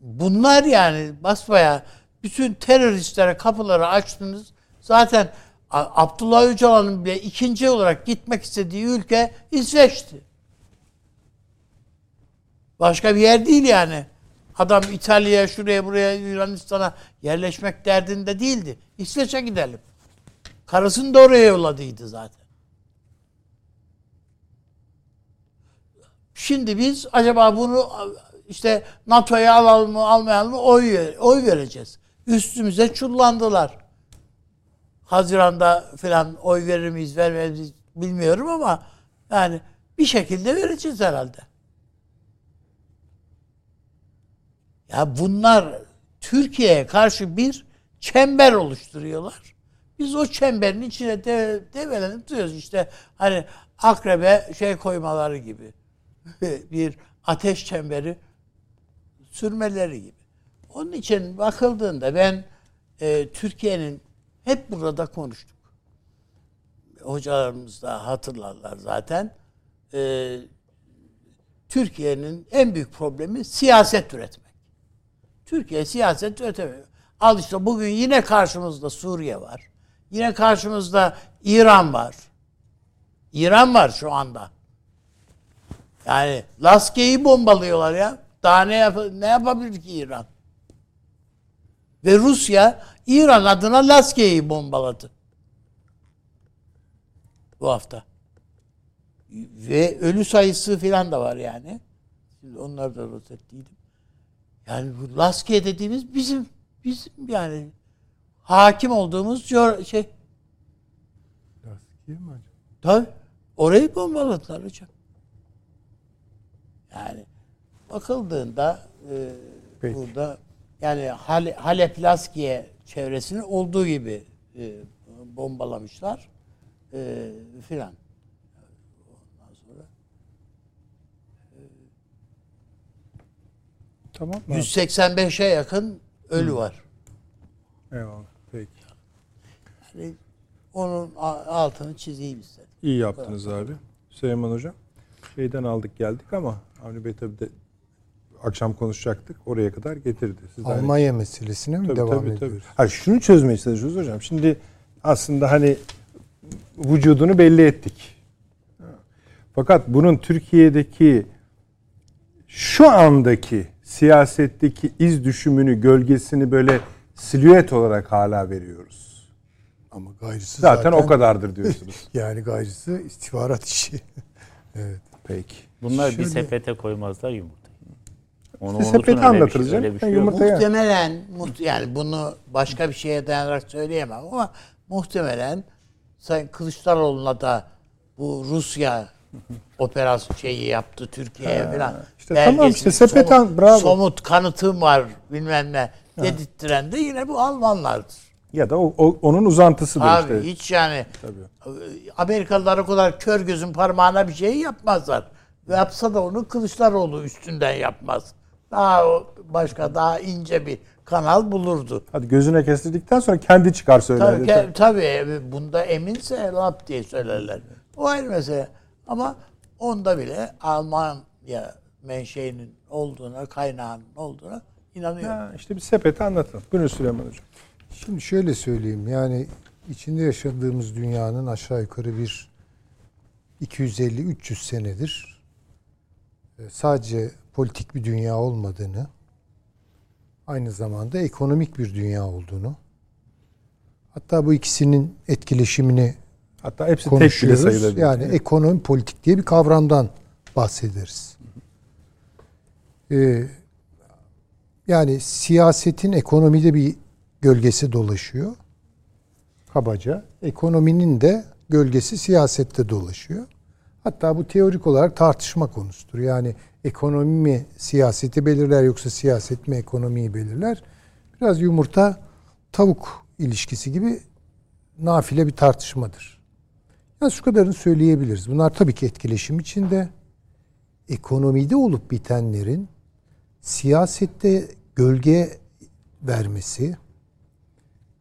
[SPEAKER 2] bunlar yani basbaya bütün teröristlere kapıları açtınız. Zaten Abdullah Öcalan'ın bile ikinci olarak gitmek istediği ülke İsveç'ti. Başka bir yer değil yani. Adam İtalya'ya, şuraya, buraya, Yunanistan'a yerleşmek derdinde değildi. İsveç'e gidelim. Karısını da oraya yolladıydı zaten. Şimdi biz acaba bunu işte NATO'ya alalım mı almayalım mı oy, oy vereceğiz. Üstümüze çullandılar. Haziranda falan oy verir miyiz vermeyiz bilmiyorum ama yani bir şekilde vereceğiz herhalde. Ya bunlar Türkiye'ye karşı bir çember oluşturuyorlar. Biz o çemberin içine de, develenip duruyoruz. İşte hani akrebe şey koymaları gibi. bir ateş çemberi sürmeleri gibi. Onun için bakıldığında ben e, Türkiye'nin hep burada konuştuk. Hocalarımız da hatırlarlar zaten. E, Türkiye'nin en büyük problemi siyaset üretmek. Türkiye siyaset üretemiyor. Al işte bugün yine karşımızda Suriye var. Yine karşımızda İran var. İran var şu anda. Yani Laske'yi bombalıyorlar ya. Daha ne, yap ne yapabilir ki İran? Ve Rusya İran adına Laske'yi bombaladı. Bu hafta. Ve ölü sayısı falan da var yani. Şimdi onları da not ettiydim. Yani bu Laske dediğimiz bizim bizim yani hakim olduğumuz şey.
[SPEAKER 3] Laske mi acaba?
[SPEAKER 2] Tabii. Orayı bombaladılar hocam. Yani bakıldığında e, burada yani Hale, Halep Laskiye çevresini olduğu gibi e, bombalamışlar e, filan. Ondan sonra
[SPEAKER 1] e, Tamam.
[SPEAKER 2] 185'e yakın ölü var.
[SPEAKER 1] Eyvallah. Peki.
[SPEAKER 2] Yani onun altını çizeyim istedim.
[SPEAKER 1] İyi yaptınız abi. Süleyman Hocam. Şeyden aldık geldik ama Avni Bey tabii de akşam konuşacaktık. Oraya kadar getirdi.
[SPEAKER 3] Siz Almanya hani... meselesine mi tabii, devam tabii, ediyoruz? Tabii.
[SPEAKER 1] Hayır, şunu çözmeye çalışıyoruz hocam. Şimdi aslında hani vücudunu belli ettik. Fakat bunun Türkiye'deki şu andaki siyasetteki iz düşümünü, gölgesini böyle silüet olarak hala veriyoruz.
[SPEAKER 3] Ama gayrısı
[SPEAKER 1] zaten, zaten o kadardır diyorsunuz.
[SPEAKER 3] yani gayrısı istihbarat işi. evet.
[SPEAKER 1] Peki.
[SPEAKER 4] Bunlar Şöyle... bir sepete koymazlar yumurtayı.
[SPEAKER 1] Onu sepeti anlatırız canım. Şey
[SPEAKER 2] muhtemelen muht yani bunu başka bir şeye dayanarak söyleyemem ama muhtemelen Sayın Kılıçdaroğlu'na da bu Rusya operasyon şeyi yaptı Türkiye'ye falan.
[SPEAKER 1] İşte tamam işte sepet somut, bravo.
[SPEAKER 2] Somut kanıtım var bilmem ne dedirttiren de yine bu Almanlardır.
[SPEAKER 1] Ya da o, o onun uzantısıdır
[SPEAKER 2] Abi işte. hiç yani Tabii. Amerikalılar o kadar kör gözün parmağına bir şey yapmazlar. Ve yapsa da onu Kılıçdaroğlu üstünden yapmaz. Daha başka daha ince bir kanal bulurdu.
[SPEAKER 1] Hadi gözüne kestirdikten sonra kendi çıkar söyler.
[SPEAKER 2] Tabii, tabii. tabii bunda eminse lap diye söylerler. O ayrı mesele. Ama onda bile Almanya menşeinin olduğuna, kaynağının olduğuna inanıyorum. Ya
[SPEAKER 1] işte bir sepeti anlatın. Buyurun Süleyman Hocam.
[SPEAKER 3] Şimdi şöyle söyleyeyim. Yani içinde yaşadığımız dünyanın aşağı yukarı bir 250-300 senedir e, sadece politik bir dünya olmadığını, aynı zamanda ekonomik bir dünya olduğunu, hatta bu ikisinin etkileşimini
[SPEAKER 1] hatta hepsi tek bile sayılabilir.
[SPEAKER 3] Yani ekonomi politik diye bir kavramdan bahsederiz. Ee, yani siyasetin ekonomide bir gölgesi dolaşıyor. Kabaca. Ekonominin de gölgesi siyasette dolaşıyor. Hatta bu teorik olarak tartışma konusudur. Yani ekonomi mi siyaseti belirler yoksa siyaset mi ekonomiyi belirler? Biraz yumurta tavuk ilişkisi gibi nafile bir tartışmadır. Yani şu kadarını söyleyebiliriz. Bunlar tabii ki etkileşim içinde. Ekonomide olup bitenlerin siyasette gölge vermesi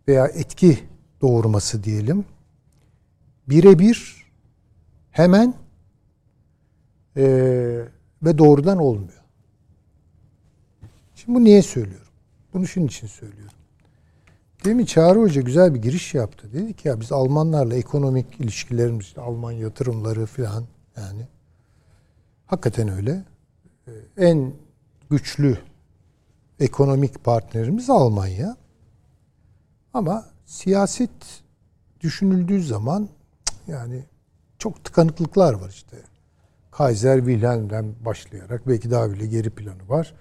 [SPEAKER 3] veya etki doğurması diyelim birebir hemen e, ve doğrudan olmuyor. Şimdi bu niye söylüyorum? Bunu şunun için söylüyorum. Demin Çağrı Hoca güzel bir giriş yaptı. Dedi ki ya biz Almanlarla ekonomik ilişkilerimiz, işte Alman yatırımları falan yani. Hakikaten öyle. Ee, en güçlü ekonomik partnerimiz Almanya. Ama siyaset düşünüldüğü zaman yani çok tıkanıklıklar var işte. Kaiser Wilhelm'den başlayarak belki daha bile geri planı var.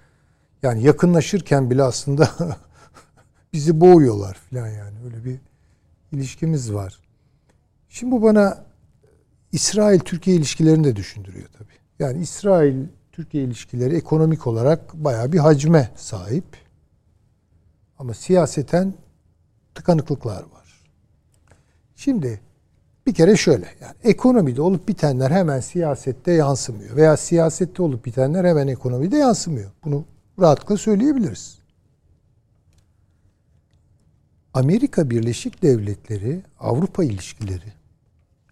[SPEAKER 3] Yani yakınlaşırken bile aslında bizi boğuyorlar falan yani. Öyle bir ilişkimiz var. Şimdi bu bana İsrail-Türkiye ilişkilerini de düşündürüyor tabii. Yani İsrail Türkiye ilişkileri ekonomik olarak bayağı bir hacme sahip. Ama siyaseten tıkanıklıklar var. Şimdi bir kere şöyle yani ekonomide olup bitenler hemen siyasette yansımıyor veya siyasette olup bitenler hemen ekonomide yansımıyor. Bunu rahatlıkla söyleyebiliriz. Amerika Birleşik Devletleri Avrupa ilişkileri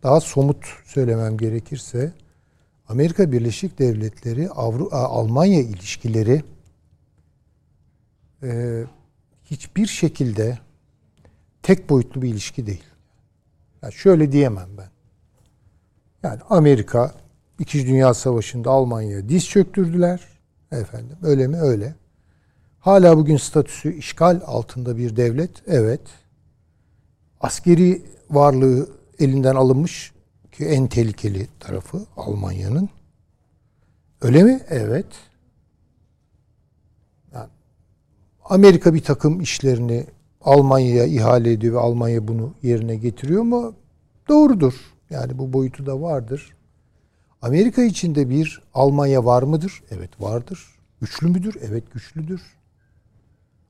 [SPEAKER 3] daha somut söylemem gerekirse Amerika Birleşik Devletleri Avrupa Almanya ilişkileri e, hiçbir şekilde tek boyutlu bir ilişki değil. Yani şöyle diyemem ben. Yani Amerika İkinci Dünya Savaşı'nda Almanya'ya diz çöktürdüler. Efendim öyle mi? Öyle. Hala bugün statüsü işgal altında bir devlet. Evet. Askeri varlığı elinden alınmış ki en tehlikeli tarafı Almanya'nın. Öyle mi? Evet. Yani Amerika bir takım işlerini Almanya'ya ihale ediyor ve Almanya bunu yerine getiriyor mu? Doğrudur. Yani bu boyutu da vardır. Amerika içinde bir Almanya var mıdır? Evet vardır. Güçlü müdür? Evet güçlüdür.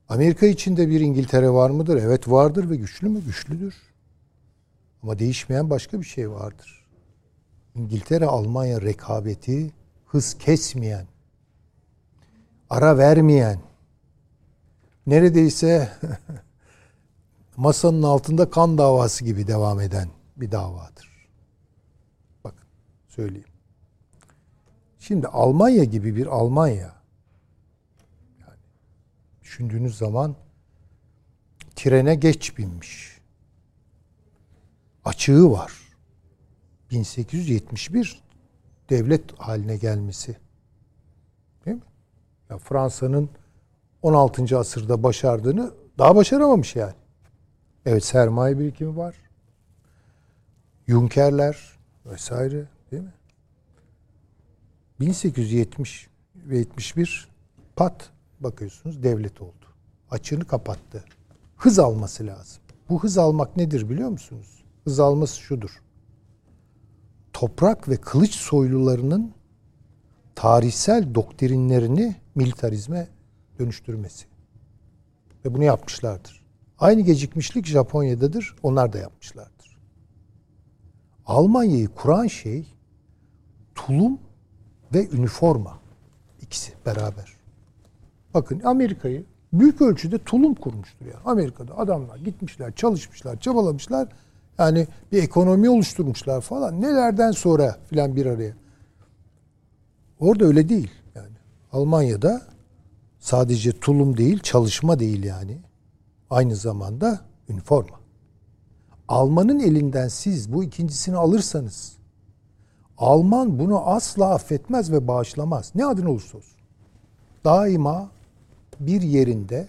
[SPEAKER 3] Amerika içinde bir İngiltere var mıdır? Evet vardır ve güçlü mü? Güçlüdür. Ama değişmeyen başka bir şey vardır. İngiltere-Almanya rekabeti hız kesmeyen, ara vermeyen, neredeyse masanın altında kan davası gibi devam eden bir davadır. Bakın söyleyeyim. Şimdi Almanya gibi bir Almanya yani düşündüğünüz zaman trene geç binmiş. Açığı var. 1871 devlet haline gelmesi. Değil mi? Ya Fransa'nın 16. asırda başardığını daha başaramamış yani. Evet sermaye birikimi var. Junkerler vesaire değil mi? 1870 ve 71 pat bakıyorsunuz devlet oldu. Açığını kapattı. Hız alması lazım. Bu hız almak nedir biliyor musunuz? Hız alması şudur. Toprak ve kılıç soylularının tarihsel doktrinlerini militarizme dönüştürmesi. Ve bunu yapmışlardır. Aynı gecikmişlik Japonya'dadır. Onlar da yapmışlardır. Almanya'yı kuran şey tulum ve üniforma. ikisi beraber. Bakın Amerika'yı büyük ölçüde tulum kurmuştur yani. Amerika'da adamlar gitmişler, çalışmışlar, çabalamışlar. Yani bir ekonomi oluşturmuşlar falan. Nelerden sonra filan bir araya. Orada öyle değil. Yani Almanya'da sadece tulum değil, çalışma değil yani. Aynı zamanda üniforma. Almanın elinden siz bu ikincisini alırsanız Alman bunu asla affetmez ve bağışlamaz. Ne adına olursa olsun. Daima bir yerinde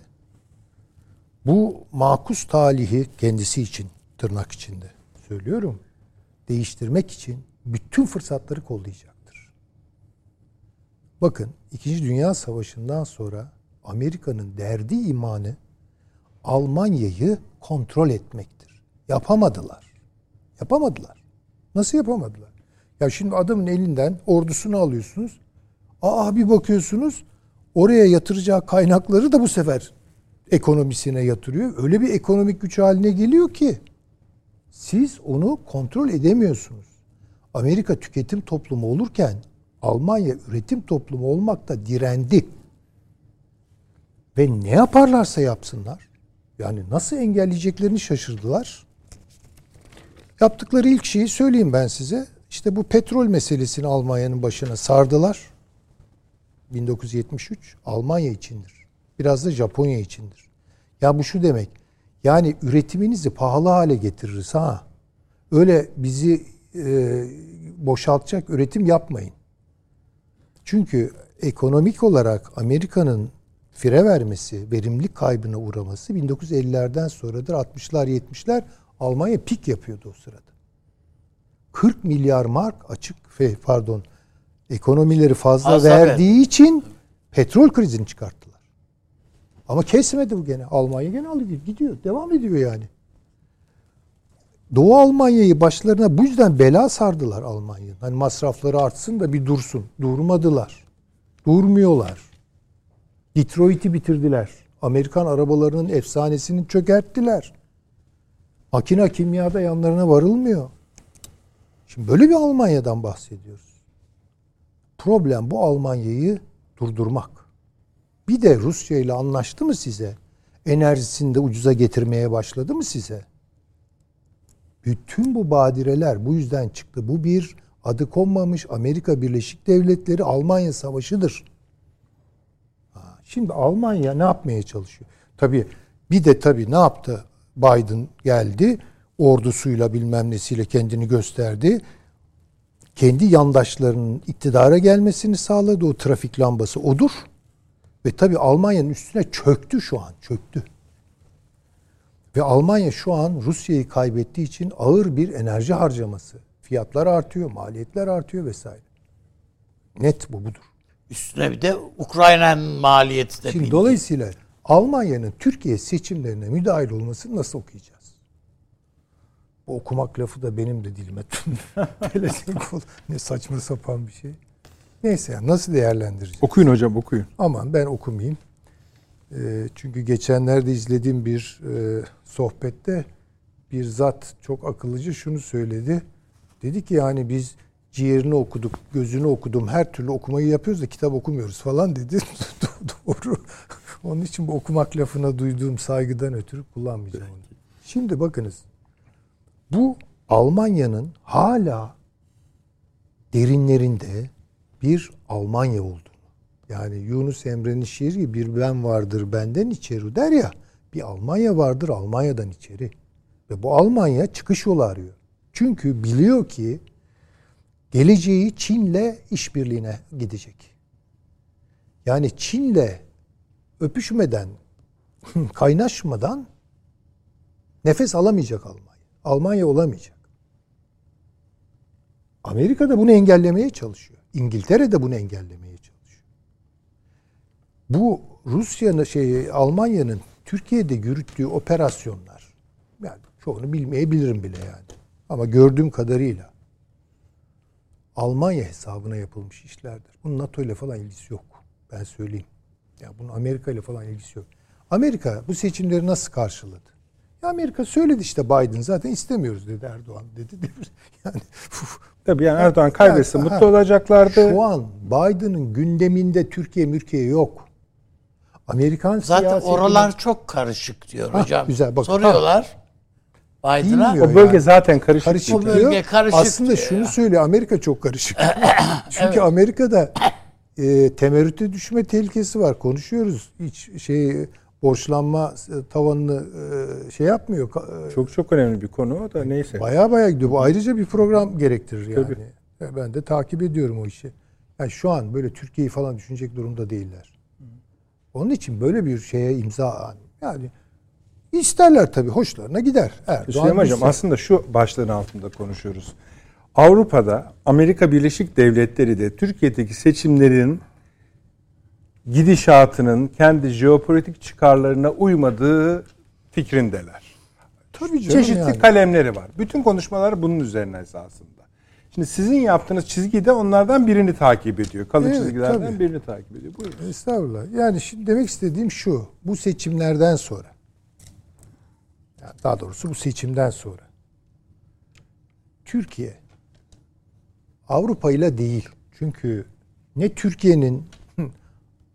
[SPEAKER 3] bu makus talihi kendisi için tırnak içinde söylüyorum. Değiştirmek için bütün fırsatları kollayacaktır. Bakın İkinci Dünya Savaşı'ndan sonra Amerika'nın derdi imanı Almanya'yı kontrol etmektir. Yapamadılar. Yapamadılar. Nasıl yapamadılar? Ya şimdi adamın elinden ordusunu alıyorsunuz. Aa bir bakıyorsunuz oraya yatıracağı kaynakları da bu sefer ekonomisine yatırıyor. Öyle bir ekonomik güç haline geliyor ki siz onu kontrol edemiyorsunuz. Amerika tüketim toplumu olurken Almanya üretim toplumu olmakta direndi. Ve ne yaparlarsa yapsınlar. Yani nasıl engelleyeceklerini şaşırdılar. Yaptıkları ilk şeyi söyleyeyim ben size. İşte bu petrol meselesini Almanya'nın başına sardılar. 1973 Almanya içindir. Biraz da Japonya içindir. Ya bu şu demek. Yani üretiminizi pahalı hale getiririz ha. Öyle bizi e, boşaltacak üretim yapmayın. Çünkü ekonomik olarak Amerika'nın fire vermesi, verimlilik kaybına uğraması 1950'lerden sonradır. 60'lar 70'ler Almanya pik yapıyordu o sırada. 40 milyar mark açık pardon ekonomileri fazla
[SPEAKER 2] Fazla
[SPEAKER 3] verdiği
[SPEAKER 2] verdi.
[SPEAKER 3] için petrol krizini çıkarttılar. Ama kesmedi bu gene. Almanya gene alıyor, gidiyor. Devam ediyor yani. Doğu Almanya'yı başlarına bu yüzden bela sardılar Almanya'nın. Hani masrafları artsın da bir dursun. Durmadılar. Durmuyorlar. Detroit'i bitirdiler. Amerikan arabalarının efsanesini çökerttiler. Makine kimyada yanlarına varılmıyor. Şimdi böyle bir Almanya'dan bahsediyoruz. Problem bu Almanya'yı durdurmak. Bir de Rusya ile anlaştı mı size? Enerjisini de ucuza getirmeye başladı mı size? Bütün bu badireler bu yüzden çıktı. Bu bir adı konmamış Amerika Birleşik Devletleri Almanya savaşıdır. Şimdi Almanya ne yapmaya çalışıyor? Tabii bir de tabii ne yaptı? Biden geldi. Ordusuyla bilmem nesiyle kendini gösterdi. Kendi yandaşlarının iktidara gelmesini sağladı. O trafik lambası odur. Ve tabii Almanya'nın üstüne çöktü şu an. Çöktü. Ve Almanya şu an Rusya'yı kaybettiği için ağır bir enerji harcaması. Fiyatlar artıyor, maliyetler artıyor vesaire. Net bu budur.
[SPEAKER 2] Üstüne bir de Ukrayna'nın maliyeti de
[SPEAKER 3] Şimdi
[SPEAKER 2] bindi.
[SPEAKER 3] dolayısıyla Almanya'nın Türkiye seçimlerine müdahil olmasını nasıl okuyacağız? Bu okumak lafı da benim de dilime Ne saçma sapan bir şey. Neyse ya nasıl değerlendireceğiz?
[SPEAKER 1] Okuyun hocam okuyun.
[SPEAKER 3] Aman ben okumayayım. Ee, çünkü geçenlerde izlediğim bir e, sohbette bir zat çok akıllıca şunu söyledi. Dedi ki yani biz ciğerini okuduk, gözünü okudum, her türlü okumayı yapıyoruz da kitap okumuyoruz falan dedi. Doğru. Onun için bu okumak lafına duyduğum saygıdan ötürü kullanmayacağım onu. Şimdi bakınız. Bu Almanya'nın hala derinlerinde bir Almanya olduğunu. Yani Yunus Emre'nin şiiri bir ben vardır benden içeri der ya. Bir Almanya vardır Almanya'dan içeri. Ve bu Almanya çıkış yolu arıyor. Çünkü biliyor ki geleceği Çin'le işbirliğine gidecek. Yani Çin'le öpüşmeden, kaynaşmadan nefes alamayacak Almanya. Almanya olamayacak. Amerika da bunu engellemeye çalışıyor. İngiltere de bunu engellemeye çalışıyor. Bu Rusya'nın şey Almanya'nın Türkiye'de yürüttüğü operasyonlar yani çoğunu bilmeyebilirim bile yani. Ama gördüğüm kadarıyla Almanya hesabına yapılmış işlerdir. Bunun NATO ile falan ilgisi yok. Ben söyleyeyim. Ya bunun Amerika ile falan ilgisi yok. Amerika bu seçimleri nasıl karşıladı? Ya Amerika söyledi işte Biden zaten istemiyoruz dedi Erdoğan dedi. Yani
[SPEAKER 1] Tabii yani Erdoğan kaybetse
[SPEAKER 3] Yani,
[SPEAKER 1] mutlu
[SPEAKER 3] ha,
[SPEAKER 1] olacaklardı.
[SPEAKER 3] Şu an Biden'ın gündeminde Türkiye mürkiye yok. Amerikan
[SPEAKER 2] Zaten
[SPEAKER 3] siyaseti-
[SPEAKER 2] oralar çok karışık diyor
[SPEAKER 3] Hah,
[SPEAKER 2] hocam.
[SPEAKER 3] güzel, bak,
[SPEAKER 2] Soruyorlar. Biden'a.
[SPEAKER 1] O bölge
[SPEAKER 3] yani.
[SPEAKER 1] zaten karışık.
[SPEAKER 3] karışık
[SPEAKER 2] O
[SPEAKER 1] diyor.
[SPEAKER 2] bölge
[SPEAKER 3] diyor.
[SPEAKER 2] karışık
[SPEAKER 3] Aslında
[SPEAKER 2] diyor
[SPEAKER 3] şunu
[SPEAKER 2] ya.
[SPEAKER 3] söylüyor Amerika çok karışık. Çünkü Amerika'da e, temerrüte düşme tehlikesi var. Konuşuyoruz. Hiç şey borçlanma tavanını e, şey yapmıyor. E,
[SPEAKER 1] Çok çok önemli bir konu o da neyse.
[SPEAKER 3] Baya baya gidiyor. Bu ayrıca bir program gerektirir yani.
[SPEAKER 1] Tabii.
[SPEAKER 3] Ben de takip ediyorum o işi. Yani şu an böyle Türkiye'yi falan düşünecek durumda değiller. Onun için böyle bir şeye imza yani isterler tabii hoşlarına gider. Erdoğan
[SPEAKER 1] Süleyman Hocam aslında şu başlığın altında konuşuyoruz. Avrupa'da Amerika Birleşik Devletleri de Türkiye'deki seçimlerin gidişatının kendi jeopolitik çıkarlarına uymadığı fikrindeler.
[SPEAKER 3] Tabii canım
[SPEAKER 1] Çeşitli
[SPEAKER 3] yani.
[SPEAKER 1] kalemleri var. Bütün konuşmalar bunun üzerine esasında. Şimdi sizin yaptığınız çizgi de onlardan birini takip ediyor. Kalın
[SPEAKER 3] Evet,
[SPEAKER 1] çizgilerden
[SPEAKER 3] tabii.
[SPEAKER 1] birini takip ediyor. Buyurun.
[SPEAKER 3] Estağfurullah. Yani şimdi demek istediğim şu. Bu seçimlerden sonra yani daha doğrusu bu seçimden sonra Türkiye Avrupa ile değil. Çünkü ne Türkiye'nin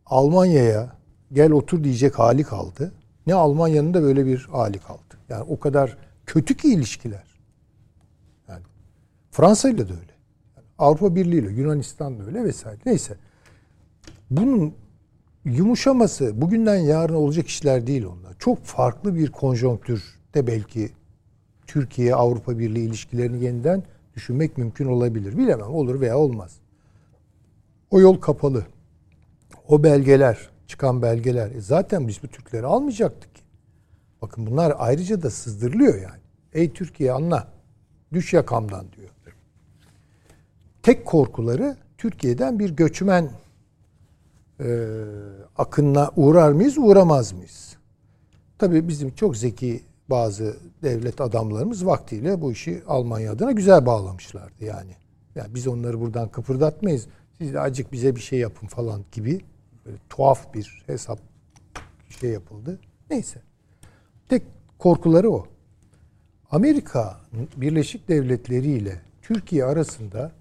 [SPEAKER 3] Almanya'ya gel otur diyecek hali kaldı. Ne Almanya'nın da böyle bir hali kaldı. Yani o kadar kötü ki ilişkiler. Yani Fransa ile de öyle. Avrupa Birliği ile Yunanistan da öyle vesaire. Neyse. Bunun yumuşaması bugünden yarına olacak işler değil onlar. Çok farklı bir konjonktürde belki Türkiye Avrupa Birliği ilişkilerini yeniden düşünmek mümkün olabilir. Bilemem olur veya olmaz. O yol kapalı. O belgeler, çıkan belgeler. E zaten biz bu Türkleri almayacaktık. Bakın bunlar ayrıca da sızdırılıyor yani. Ey Türkiye anla. Düş yakamdan diyor. Tek korkuları Türkiye'den bir göçmen e, akınına uğrar mıyız, uğramaz mıyız? Tabii bizim çok zeki bazı devlet adamlarımız vaktiyle bu işi Almanya adına güzel bağlamışlardı yani. Yani biz onları buradan kıpırdatmayız. Siz de acık bize bir şey yapın falan gibi böyle tuhaf bir hesap şey yapıldı. Neyse. Tek korkuları o. Amerika Birleşik Devletleri ile Türkiye arasında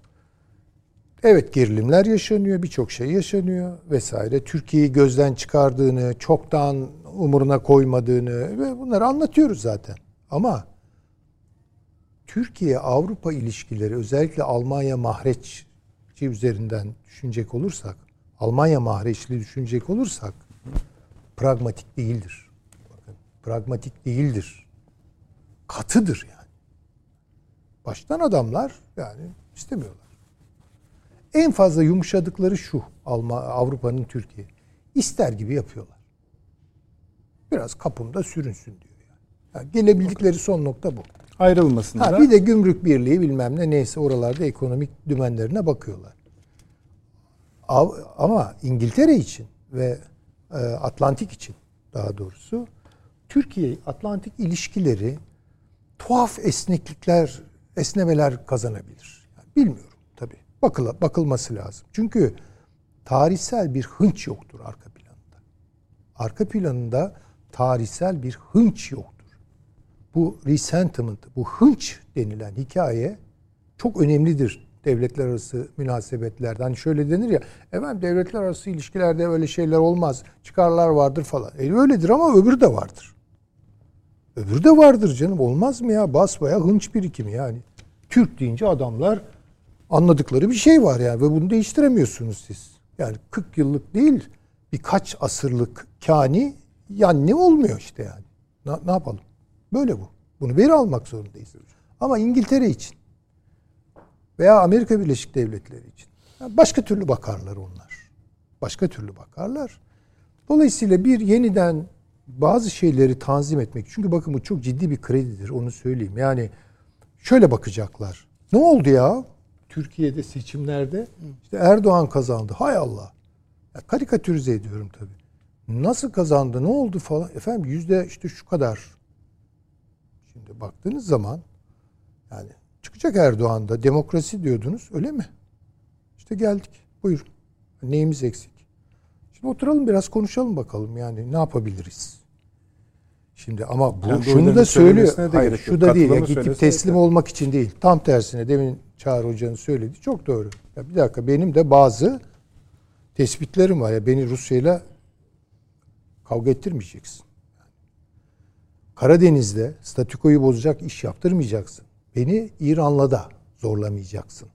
[SPEAKER 3] evet gerilimler yaşanıyor, birçok şey yaşanıyor vesaire. Türkiye'yi gözden çıkardığını, çoktan umuruna koymadığını ve bunları anlatıyoruz zaten. Ama Türkiye Avrupa ilişkileri özellikle Almanya mahreççi üzerinden düşünecek olursak, Almanya mahreçli düşünecek olursak pragmatik değildir. Bakın, pragmatik değildir. Katıdır yani. Baştan adamlar yani istemiyorlar. En fazla yumuşadıkları şu Avrupa'nın Türkiye. ister gibi yapıyorlar. Biraz kapımda sürünsün diyor yani. yani gelebildikleri son nokta bu.
[SPEAKER 1] Ayrılmasında.
[SPEAKER 3] Ha, bir de gümrük birliği bilmem ne neyse oralarda ekonomik dümenlerine bakıyorlar. Ama İngiltere için ve e, Atlantik için daha doğrusu Türkiye Atlantik ilişkileri tuhaf esneklikler, esnemeler kazanabilir. Yani bilmiyorum tabii. Bakıla, bakılması lazım. Çünkü tarihsel bir hınç yoktur arka planında. Arka planında tarihsel bir hınç yoktur. Bu resentiment, bu hınç denilen hikaye çok önemlidir devletler arası münasebetlerde. Hani şöyle denir ya, efendim devletler arası ilişkilerde öyle şeyler olmaz, çıkarlar vardır falan. E öyledir ama öbürü de vardır. Öbürü de vardır canım. Olmaz mı ya? Basbaya hınç birikimi yani. Türk deyince adamlar anladıkları bir şey var yani ve bunu değiştiremiyorsunuz siz. Yani 40 yıllık değil birkaç asırlık kani yani ne olmuyor işte yani. Ne, ne yapalım? Böyle bu. Bunu veri almak zorundayız. Ama İngiltere için veya Amerika Birleşik Devletleri için başka türlü bakarlar onlar. Başka türlü bakarlar. Dolayısıyla bir yeniden bazı şeyleri tanzim etmek. Çünkü bakın bu çok ciddi bir kredidir onu söyleyeyim. Yani şöyle bakacaklar. Ne oldu ya? Türkiye'de seçimlerde işte Erdoğan kazandı. Hay Allah. Ya karikatürize ediyorum tabii. Nasıl kazandı? Ne oldu falan? Efendim yüzde işte şu kadar. Şimdi baktığınız zaman yani çıkacak Erdoğan'da demokrasi diyordunuz öyle mi? İşte geldik. Buyurun. Neyimiz eksik? Şimdi oturalım biraz konuşalım bakalım yani ne yapabiliriz? Şimdi ama bu yani şunu da söylüyor. De Hayır, şu da değil. Ya, gidip teslim de. olmak için değil. Tam tersine demin Çağrı Hoca'nın söyledi. Çok doğru. Ya bir dakika benim de bazı tespitlerim var ya beni Rusya'yla kavga ettirmeyeceksin. Karadeniz'de statükoyu bozacak iş yaptırmayacaksın. Beni İran'la da zorlamayacaksın.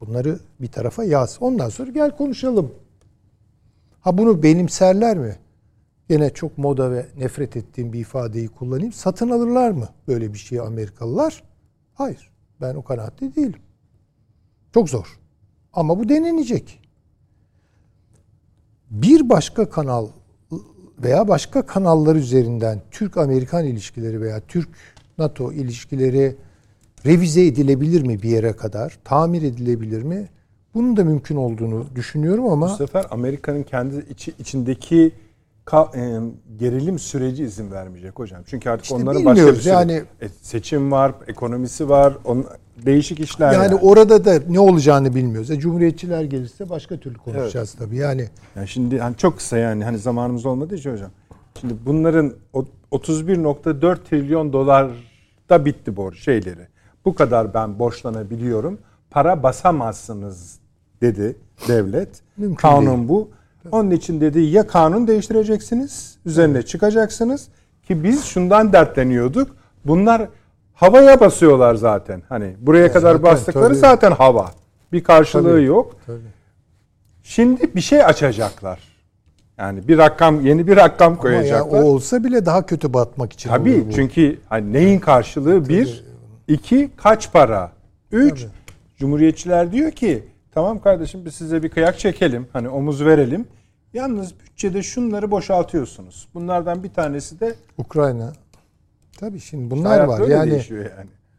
[SPEAKER 3] Bunları bir tarafa yaz. Ondan sonra gel konuşalım. Ha bunu benimserler mi? Yine çok moda ve nefret ettiğim bir ifadeyi kullanayım. Satın alırlar mı böyle bir şeyi Amerikalılar? Hayır. Ben o kanaatte değilim. Çok zor. Ama bu denenecek. Bir başka kanal veya başka kanallar üzerinden Türk-Amerikan ilişkileri veya Türk-NATO ilişkileri revize edilebilir mi bir yere kadar? Tamir edilebilir mi? Bunun da mümkün olduğunu düşünüyorum ama...
[SPEAKER 1] Bu sefer Amerika'nın kendi içi, içindeki ka, e, gerilim süreci izin vermeyecek hocam. Çünkü artık işte onların başka bir sürü yani, e, seçim var, ekonomisi var, on, değişik işler.
[SPEAKER 3] Yani, yani orada da ne olacağını bilmiyoruz. E, Cumhuriyetçiler gelirse başka türlü konuşacağız evet. tabii. Yani
[SPEAKER 1] yani şimdi hani çok kısa yani hani zamanımız olmadığı için hocam. Şimdi bunların 31.4 trilyon dolar da bitti borç şeyleri. Bu kadar ben borçlanabiliyorum. Para basamazsınız dedi devlet. Mümkün Kanun değil. bu. Onun için dedi ya kanun değiştireceksiniz, üzerine çıkacaksınız ki biz şundan dertleniyorduk. Bunlar havaya basıyorlar zaten. Hani buraya ya kadar zaten, bastıkları tabii. zaten hava. Bir karşılığı tabii, yok. Tabii. Şimdi bir şey açacaklar. Yani bir rakam yeni bir rakam koyacaklar.
[SPEAKER 3] Ama ya o olsa bile daha kötü batmak için
[SPEAKER 1] Tabii çünkü hani neyin karşılığı tabii. bir, iki kaç para, üç tabii. Cumhuriyetçiler diyor ki tamam kardeşim biz size bir kıyak çekelim. Hani omuz verelim. Yalnız bütçede şunları boşaltıyorsunuz. Bunlardan bir tanesi de
[SPEAKER 3] Ukrayna. Tabii şimdi bunlar var. Yani, yani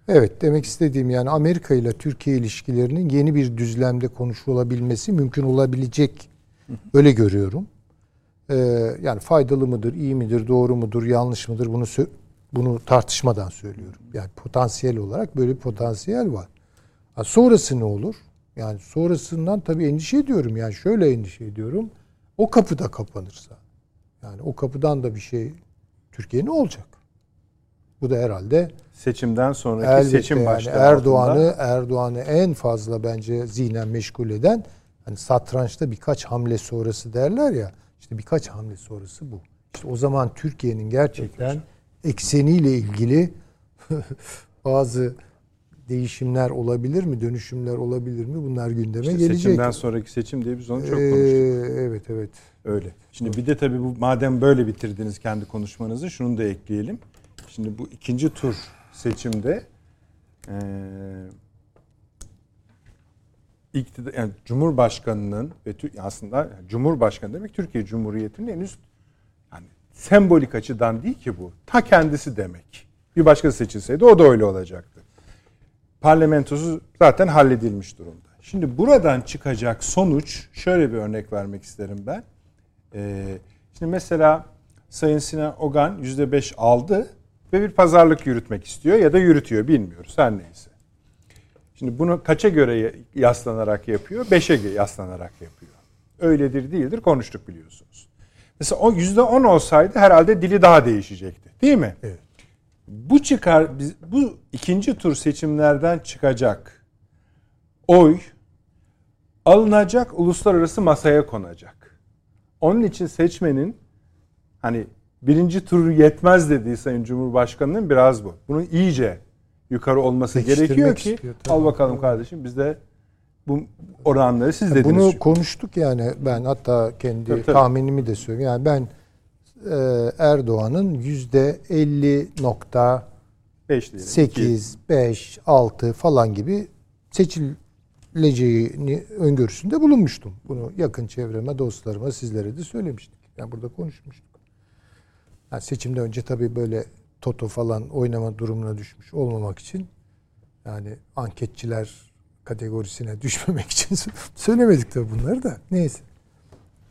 [SPEAKER 3] Evet demek istediğim yani Amerika ile Türkiye ilişkilerinin yeni bir düzlemde konuşulabilmesi mümkün olabilecek. Öyle görüyorum. Ee, yani faydalı mıdır, iyi midir, doğru mudur, yanlış mıdır bunu bunu tartışmadan söylüyorum. Yani potansiyel olarak böyle bir potansiyel var. Ha, sonrası ne olur? Yani sonrasından tabii endişe ediyorum. Yani şöyle endişe ediyorum. O kapı da kapanırsa. Yani o kapıdan da bir şey Türkiye ne olacak? Bu da herhalde
[SPEAKER 1] Seçimden sonraki seçim
[SPEAKER 3] yani
[SPEAKER 1] başlığı
[SPEAKER 3] Erdoğan'ı. Erdoğan'ı en fazla bence zihnen meşgul eden hani satrançta birkaç hamle sonrası derler ya. işte birkaç hamle sonrası bu. İşte o zaman Türkiye'nin gerçekten ekseniyle ilgili bazı değişimler olabilir mi, dönüşümler olabilir mi? Bunlar gündeme
[SPEAKER 1] İşte
[SPEAKER 3] gelecek.
[SPEAKER 1] seçimden sonraki seçim diye biz onu çok
[SPEAKER 3] Ee,
[SPEAKER 1] konuştuk.
[SPEAKER 3] evet evet.
[SPEAKER 1] Öyle. Şimdi bir de tabii bu madem böyle bitirdiniz kendi konuşmanızı şunu da ekleyelim. Şimdi bu ikinci tur seçimde eee iktidar, yani Cumhurbaşkanı'nın ve aslında Cumhurbaşkanı demek Türkiye Cumhuriyeti'nin henüz yani sembolik açıdan değil ki bu. Ta kendisi demek. Bir başkası seçilseydi o da öyle olacaktı. Parlamentosu zaten halledilmiş durumda. Şimdi buradan çıkacak sonuç şöyle bir örnek vermek isterim ben. Ee, şimdi mesela Sayın Sinan Ogan %5 aldı ve bir pazarlık yürütmek istiyor ya da yürütüyor bilmiyoruz her neyse. Şimdi bunu kaça göre yaslanarak yapıyor? 5'e yaslanarak yapıyor. Öyledir değildir konuştuk biliyorsunuz. Mesela o %10 olsaydı herhalde dili daha değişecekti. Değil mi?
[SPEAKER 3] Evet.
[SPEAKER 1] Bu çıkar bu ikinci tur seçimlerden çıkacak oy alınacak uluslararası masaya konacak. Onun için seçmenin hani birinci turu yetmez dediği Sayın Cumhurbaşkanı'nın biraz bu. Bunun iyice yukarı olması gerekiyor ki
[SPEAKER 3] istiyor,
[SPEAKER 1] al bakalım kardeşim biz de bu oranları siz dediniz.
[SPEAKER 3] Bunu
[SPEAKER 1] çünkü.
[SPEAKER 3] konuştuk yani ben hatta kendi
[SPEAKER 1] Tabii, tabii.
[SPEAKER 3] tahminimi de söyleyeyim. Yani ben e, Erdoğan'ın yüzde 50 nokta
[SPEAKER 1] Beş diyelim.
[SPEAKER 3] 8, 5, 6 falan gibi seçileceğini öngörüsünde bulunmuştum. Bunu yakın çevreme, dostlarıma, sizlere de söylemiştik. Yani burada konuşmuştuk. Yani seçimden önce tabii böyle toto falan oynama durumuna düşmüş olmamak için yani anketçiler kategorisine düşmemek için söylemedik tabii bunları da. Neyse.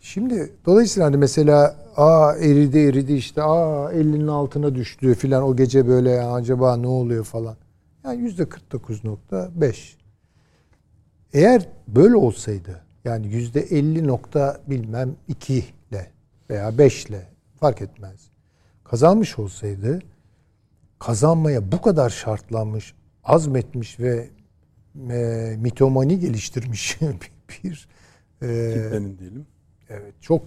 [SPEAKER 3] Şimdi dolayısıyla hani mesela aa eridi eridi işte aa 50'nin altına düştü filan o gece böyle ya, acaba ne oluyor falan. Yani yüzde 49.5. Eğer böyle olsaydı yani yüzde 50 nokta bilmem 2 ile veya 5 ile fark etmez. Kazanmış olsaydı kazanmaya bu kadar şartlanmış, azmetmiş ve e, mitomani geliştirmiş bir e,
[SPEAKER 1] Kitlenin diyelim.
[SPEAKER 3] Evet çok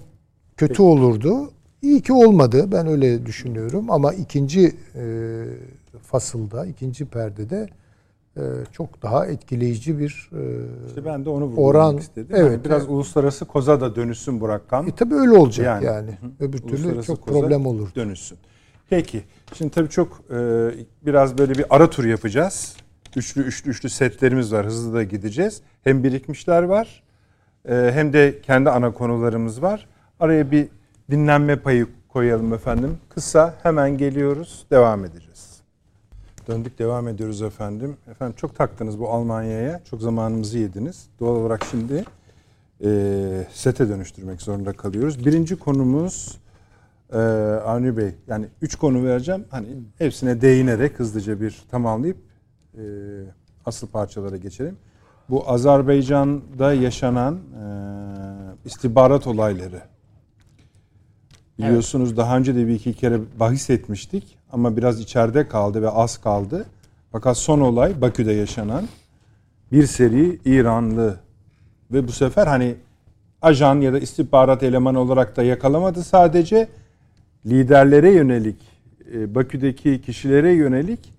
[SPEAKER 3] kötü olurdu. İyi ki olmadı. Ben öyle düşünüyorum. Ama ikinci e, fasılda, ikinci perdede çok daha etkileyici bir e,
[SPEAKER 1] İşte ben de onu
[SPEAKER 3] Oran,
[SPEAKER 1] istedim.
[SPEAKER 3] evet,
[SPEAKER 1] Hani biraz
[SPEAKER 3] evet.
[SPEAKER 1] uluslararası koza da dönüşsün bu rakam.
[SPEAKER 3] e, tabii öyle olacak yani.
[SPEAKER 1] Yani,
[SPEAKER 3] Öbür türlü çok problem olur.
[SPEAKER 1] Dönüşsün. Peki. Şimdi tabii çok e, biraz böyle bir ara tur yapacağız. Üçlü üçlü üçlü setlerimiz var. Hızlı da gideceğiz. Hem birikmişler var. e, hem de kendi ana konularımız var. Araya bir dinlenme payı koyalım efendim. Kısa hemen geliyoruz. Devam edeceğiz. Döndük devam ediyoruz efendim. Efendim çok taktınız bu Almanya'ya. Çok zamanımızı yediniz. Doğal olarak şimdi e, sete dönüştürmek zorunda kalıyoruz. Birinci konumuz e, Avni Bey. Yani üç konu vereceğim. Hani hepsine değinerek hızlıca bir tamamlayıp e, asıl parçalara geçelim. Bu Azerbaycan'da yaşanan e, istihbarat olayları. Biliyorsunuz daha önce de bir iki kere bahis etmiştik ama biraz içeride kaldı ve az kaldı. Fakat son olay Bakü'de yaşanan bir seri İranlı ve bu sefer hani ajan ya da istihbarat elemanı olarak da yakalamadı sadece liderlere yönelik e, Bakü'deki kişilere yönelik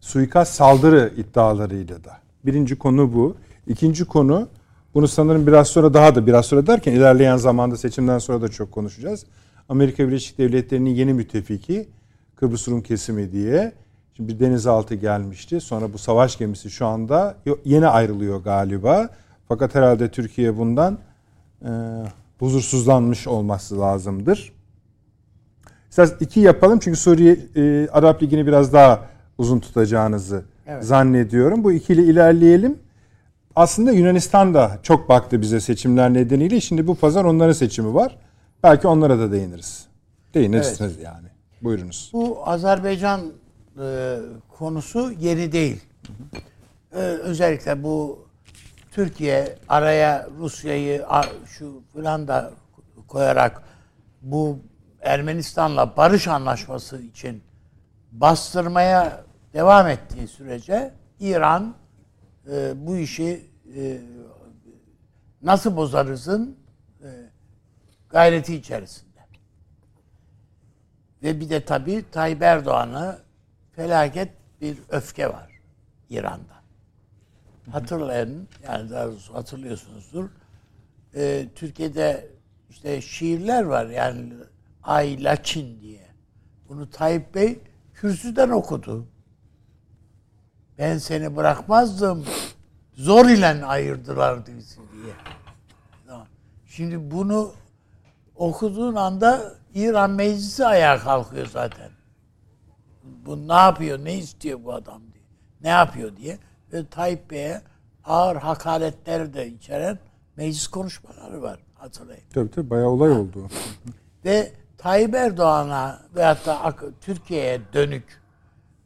[SPEAKER 1] suikast saldırı iddialarıyla da. Birinci konu bu. İkinci konu bunu sanırım biraz sonra daha da biraz sonra derken ilerleyen zamanda seçimden sonra da çok konuşacağız. Amerika Birleşik Devletleri'nin yeni müttefiki Kıbrıs Rum kesimi diye şimdi bir denizaltı gelmişti. Sonra bu savaş gemisi şu anda yeni ayrılıyor galiba. Fakat herhalde Türkiye bundan e, huzursuzlanmış olması lazımdır. İsterseniz iki yapalım çünkü Suriye e, Arap Ligi'ni biraz daha uzun tutacağınızı zannediyorum. Bu ikili ilerleyelim. Aslında Yunanistan da çok baktı bize seçimler nedeniyle. Şimdi bu pazar onların seçimi var. Belki onlara da değiniriz. Değinirsiniz yani. Buyurunuz.
[SPEAKER 2] Bu Azerbaycan e, konusu yeni değil. E, özellikle bu Türkiye araya Rusya'yı şu falan da koyarak bu Ermenistan'la barış anlaşması için bastırmaya devam ettiği sürece İran e, bu işi e, nasıl bozarızın gayreti içerisinde. Ve bir de tabii Tayyip Erdoğan'a felaket bir öfke var İran'da. Hatırlayın, yani daha doğrusu hatırlıyorsunuzdur. Ee, Türkiye'de işte şiirler var yani Ay Laçin diye. Bunu Tayyip Bey kürsüden okudu. Ben seni bırakmazdım. Zor ile ayırdılar bizi diye. Şimdi bunu okuduğun anda İran meclisi ayağa kalkıyor zaten. Bu ne yapıyor, ne istiyor bu adam diye. Ne yapıyor diye. Ve Tayyip Bey'e ağır hakaretler de içeren meclis konuşmaları var hatırlayın.
[SPEAKER 1] Tabii tabii bayağı olay oldu.
[SPEAKER 2] Ve Tayyip Erdoğan'a da Ak- Türkiye'ye dönük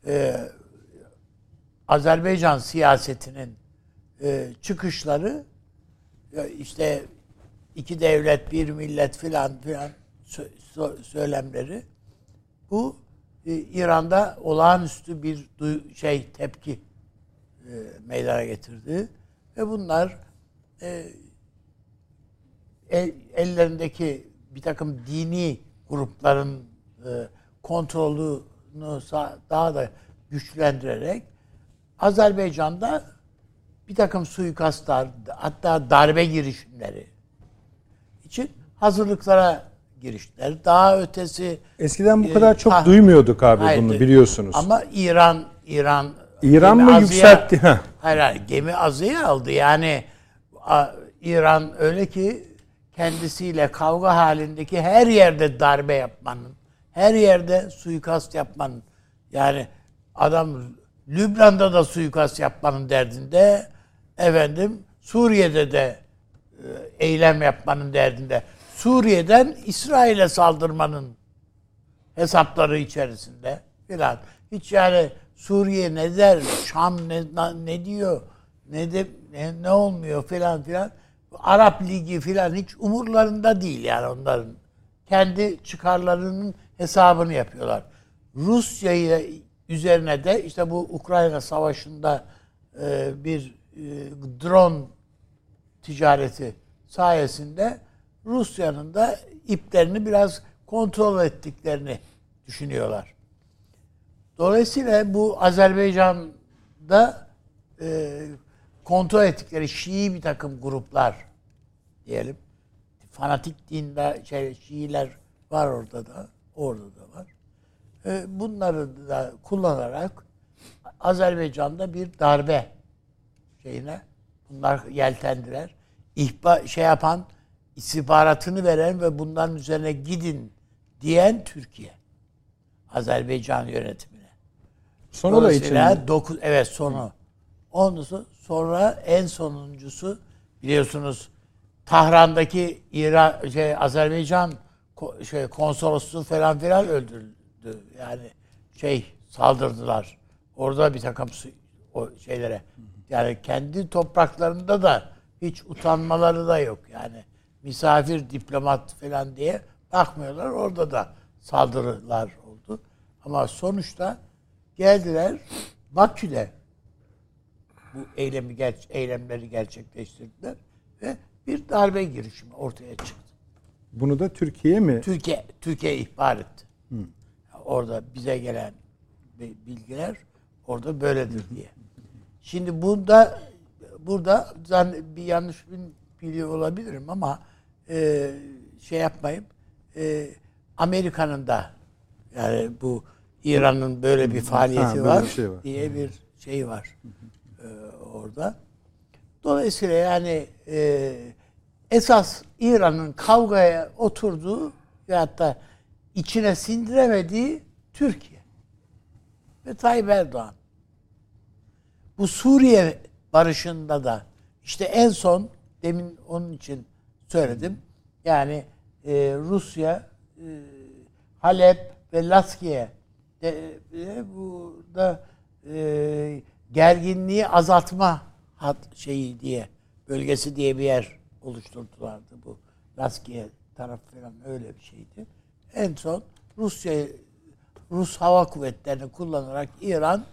[SPEAKER 2] e, Azerbaycan siyasetinin e, çıkışları işte iki devlet bir millet filan filan sö- sö- söylemleri. Bu e, İran'da olağanüstü bir şey tepki e, meydana getirdi. Ve bunlar e, el- ellerindeki bir takım dini grupların kontrolünü daha da güçlendirerek Azerbaycan'da bir takım suikastlar hatta darbe girişimleri hazırlıklara giriştiler. Daha ötesi
[SPEAKER 1] Eskiden bu
[SPEAKER 2] e,
[SPEAKER 1] kadar çok
[SPEAKER 2] ha-
[SPEAKER 1] duymuyorduk abi
[SPEAKER 2] Hayır,
[SPEAKER 1] bunu biliyorsunuz.
[SPEAKER 2] Ama İran İran
[SPEAKER 1] İran mı
[SPEAKER 2] azıya-
[SPEAKER 1] yükseltti? Heh.
[SPEAKER 2] Hayır hayır gemi azıya aldı. Yani İran öyle ki kendisiyle kavga halindeki her yerde darbe yapmanın, her yerde suikast yapmanın yani adam Lübnan'da da suikast yapmanın derdinde efendim Suriye'de de e, eylem yapmanın derdinde. Suriye'den İsrail'e saldırmanın hesapları içerisinde filan. Hiç yani Suriye ne der, Şam ne, ne diyor, ne de ne, ne olmuyor filan filan. Arap Ligi filan hiç umurlarında değil yani onların. Kendi çıkarlarının hesabını yapıyorlar. Rusya'yı üzerine de işte bu Ukrayna Savaşı'nda e, bir e, drone ticareti sayesinde Rusya'nın da iplerini biraz kontrol ettiklerini düşünüyorlar. Dolayısıyla bu Azerbaycan'da e, kontrol ettikleri Şii bir takım gruplar diyelim. Fanatik dinde şey, Şiiler var orada da. Orada da var. E, bunları da kullanarak Azerbaycan'da bir darbe şeyine bunlar yeltendiler. İhba şey yapan, istihbaratını veren ve bunların üzerine gidin diyen Türkiye. Azerbaycan yönetimine.
[SPEAKER 1] Son olay için
[SPEAKER 2] dokuz, evet sonu. Ondan sonra en sonuncusu biliyorsunuz Tahran'daki İran şey Azerbaycan şey konsolosluğu falan filan öldürüldü. Yani şey saldırdılar. Orada bir takım o şeylere. Yani kendi topraklarında da hiç utanmaları da yok. Yani misafir diplomat falan diye bakmıyorlar. Orada da saldırılar oldu. Ama sonuçta geldiler Bakü'de bu eylemi ger- eylemleri gerçekleştirdiler ve bir darbe girişimi ortaya çıktı.
[SPEAKER 1] bunu da Türkiye mi?
[SPEAKER 2] Türkiye Türkiye ihbar etti. Orada bize gelen bi- bilgiler orada böyledir diye. Şimdi bunda burada bir yanlış bir biliyor olabilirim ama e, şey yapmayayım. E, Amerika'nın da yani bu İran'ın böyle bir faaliyeti
[SPEAKER 1] Ha, böyle
[SPEAKER 2] var,
[SPEAKER 1] bir şey var.
[SPEAKER 2] diye bir şey var e, orada. Dolayısıyla yani e, esas İran'ın kavgaya oturduğu ve hatta içine sindiremediği Türkiye ve Tayyip Erdoğan. Bu Suriye barışında da işte en son demin onun için söyledim. Yani e, Rusya e, Halep ve Laskiye de, de burada e, gerginliği azaltma hat şeyi diye bölgesi diye bir yer oluşturdulardı bu. Laskiye taraf falan öyle bir şeydi. En son Rusya Rus hava kuvvetlerini kullanarak İran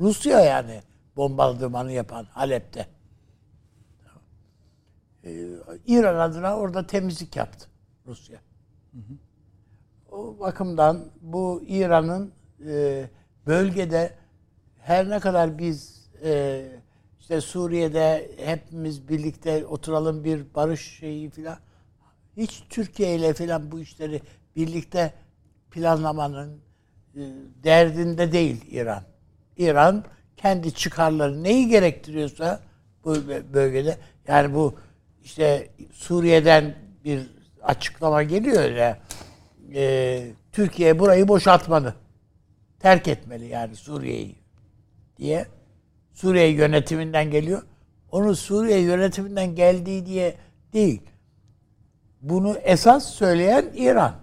[SPEAKER 2] Rusya yani bombardımanı yapan Halep'te. Ee, İran adına orada temizlik yaptı Rusya. O bakımdan bu İran'ın e, bölgede her ne kadar biz e, işte Suriye'de hepimiz birlikte oturalım bir barış şeyi filan hiç Türkiye ile filan bu işleri birlikte planlamanın e, derdinde değil İran. İran kendi çıkarları neyi gerektiriyorsa bu bölgede yani bu işte Suriye'den bir açıklama geliyor ya e, Türkiye burayı boşaltmalı. Terk etmeli yani Suriye'yi diye. Suriye yönetiminden geliyor. Onu Suriye yönetiminden geldiği diye değil. Bunu esas söyleyen İran.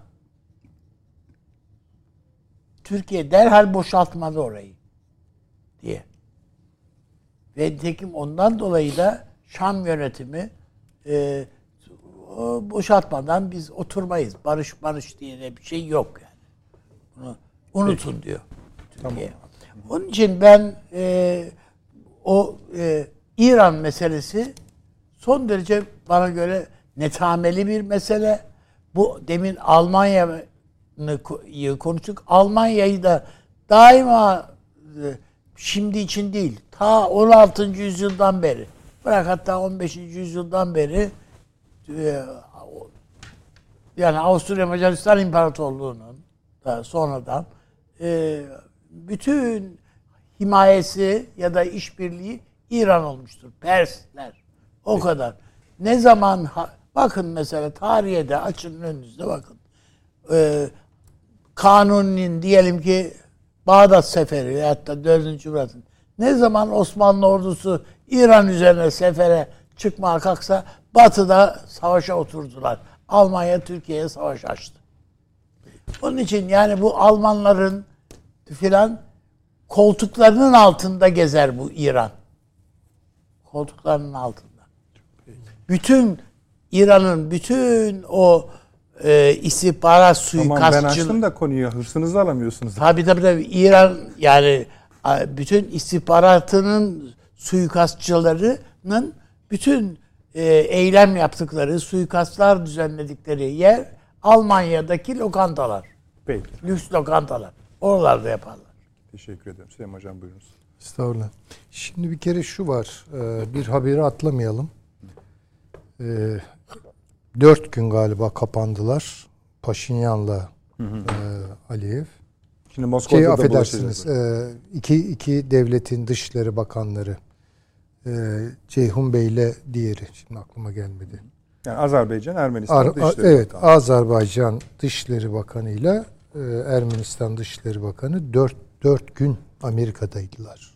[SPEAKER 2] Türkiye derhal boşaltmalı orayı diye. Ve nitekim ondan dolayı da Şam yönetimi e, boşaltmadan biz oturmayız. Barış barış diye de bir şey yok yani. Bunu unutun Peki. diyor Türkiye. Tamam. Onun için ben e, o e, İran meselesi son derece bana göre netameli bir mesele. Bu demin Almanya'yı konuştuk. Almanya'yı da daima e, şimdi için değil, ta 16. yüzyıldan beri, bırak hatta 15. yüzyıldan beri e, yani Avusturya Macaristan İmparatorluğu'nun da sonradan e, bütün himayesi ya da işbirliği İran olmuştur. Persler. O evet. kadar. Ne zaman bakın mesela tarihe de açın önünüzde bakın. Ee, Kanuni'nin diyelim ki Bağdat Seferi hatta 4. Murat'ın ne zaman Osmanlı ordusu İran üzerine sefere çıkmaya kalksa Batı'da savaşa oturdular. Almanya Türkiye'ye savaş açtı. Onun için yani bu Almanların filan koltuklarının altında gezer bu İran. Koltuklarının altında. Bütün İran'ın bütün o e, istihbarat suikastçı...
[SPEAKER 1] Tamam ben açtım da konuyu hırsınızı alamıyorsunuz.
[SPEAKER 2] Tabii tabii tabii. İran yani bütün istihbaratının suikastçılarının bütün e, eylem yaptıkları, suikastlar düzenledikleri yer Almanya'daki lokantalar.
[SPEAKER 1] Peki.
[SPEAKER 2] Lüks lokantalar. Oralarda yaparlar.
[SPEAKER 1] Teşekkür ederim. Süleyman Hocam buyurunuz.
[SPEAKER 3] Estağfurullah. Şimdi bir kere şu var. E, bir haberi atlamayalım. E, dört gün galiba kapandılar. Paşinyan'la hı hı. Aliyev.
[SPEAKER 1] Şimdi Moskova'da şey,
[SPEAKER 3] affedersiniz. İki, iki devletin dışişleri bakanları e, Ceyhun Bey'le diğeri. Şimdi aklıma gelmedi.
[SPEAKER 1] Yani Azerbaycan, Ermenistan Ar-
[SPEAKER 3] Dışişleri Evet, Bakanı. Azerbaycan Dışişleri Bakanı ile e, Ermenistan Dışişleri Bakanı dört, dört gün Amerika'daydılar.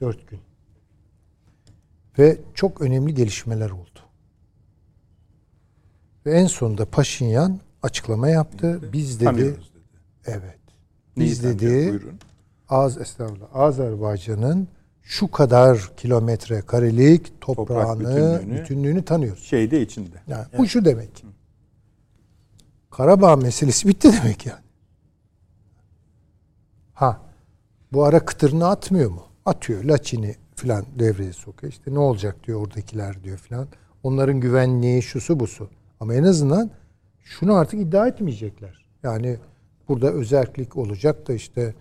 [SPEAKER 3] Dört gün. Ve çok önemli gelişmeler oldu. Ve en sonunda Paşinyan açıklama yaptı. Biz dedi, dedi. evet. Biz Neyi dedi Az estağfurullah. Azerbaycan'ın şu kadar kilometre karelik toprağını, Toprak bütünlüğünü, bütünlüğünü tanıyoruz.
[SPEAKER 1] Şeyde içinde.
[SPEAKER 3] Yani evet. bu şu demek. Karabağ meselesi bitti demek yani. Ha. Bu ara kıtırını atmıyor mu? Atıyor. Laçini filan devreye sokuyor. İşte ne olacak diyor oradakiler diyor filan. Onların güvenliği şusu busu. Ama en azından şunu artık iddia etmeyecekler. Yani burada özellik olacak da işte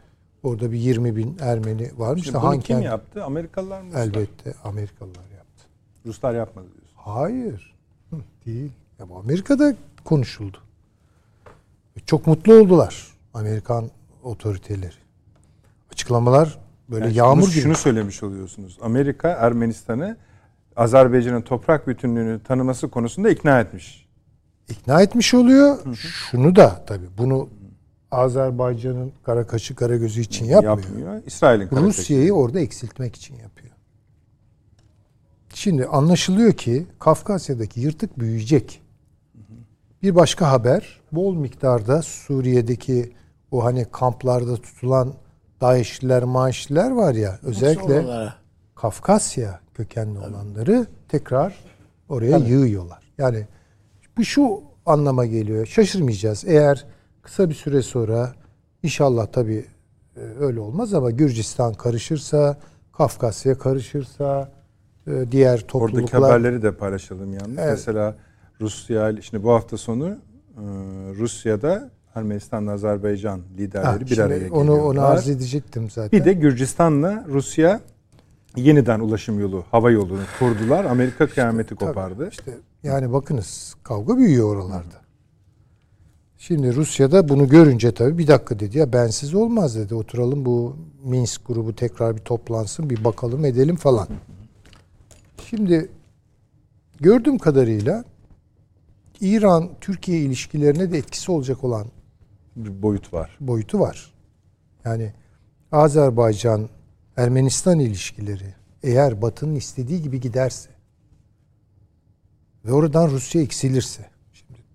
[SPEAKER 3] orada bir 20 bin Ermeni varmış
[SPEAKER 1] Şimdi bunu kim yaptı? Amerikalılar mı?
[SPEAKER 3] Elbette Amerikalılar yaptı.
[SPEAKER 1] Ruslar yapmadı diyorsun.
[SPEAKER 3] Hayır. Hı, değil. Ya bu Amerika'da konuşuldu. Çok mutlu oldular Amerikan otoriteleri. Açıklamalar böyle yani yağmur
[SPEAKER 1] şunu, gibi. Şunu söylemiş oluyorsunuz. Amerika Ermenistan'ı Azerbaycan'ın toprak bütünlüğünü tanıması konusunda ikna etmiş.
[SPEAKER 3] İkna etmiş oluyor. Hı hı. Şunu da tabii bunu Azerbaycan'ın kara kaşı kara gözü için yapmıyor. yapmıyor.
[SPEAKER 1] İsrail'in
[SPEAKER 3] Rusya'yı orada eksiltmek için yapıyor. Şimdi anlaşılıyor ki Kafkasya'daki yırtık büyüyecek. Bir başka haber bol miktarda Suriye'deki o hani kamplarda tutulan DAEŞ'liler, maaşliler var ya özellikle Kafkasya kökenli olanları tekrar oraya yığıyorlar. Yani bu şu anlama geliyor. Şaşırmayacağız. Eğer kısa bir süre sonra inşallah tabii e, öyle olmaz ama Gürcistan karışırsa, Kafkasya karışırsa, e, diğer topluluklar...
[SPEAKER 1] Oradaki haberleri de paylaşalım yalnız.
[SPEAKER 3] Evet.
[SPEAKER 1] Mesela Rusya, şimdi bu hafta sonu e, Rusya'da Ermenistan, Azerbaycan liderleri
[SPEAKER 3] Ha,
[SPEAKER 1] bir araya
[SPEAKER 3] onu,
[SPEAKER 1] geliyorlar.
[SPEAKER 3] onu arz edecektim zaten.
[SPEAKER 1] Bir de Gürcistan'la Rusya yeniden ulaşım yolu, hava yolunu kurdular. Amerika kıyameti
[SPEAKER 3] Tabii,
[SPEAKER 1] kopardı.
[SPEAKER 3] İşte yani bakınız kavga büyüyor oralarda. Şimdi Rusya'da bunu görünce tabii bir dakika dedi ya bensiz olmaz dedi. Oturalım bu Minsk grubu tekrar bir toplansın bir bakalım edelim falan. Şimdi gördüğüm kadarıyla İran Türkiye ilişkilerine de etkisi olacak olan
[SPEAKER 1] Bir boyut var.
[SPEAKER 3] boyutu var. Yani Azerbaycan Ermenistan ilişkileri eğer Batı'nın istediği gibi giderse ve oradan Rusya eksilirse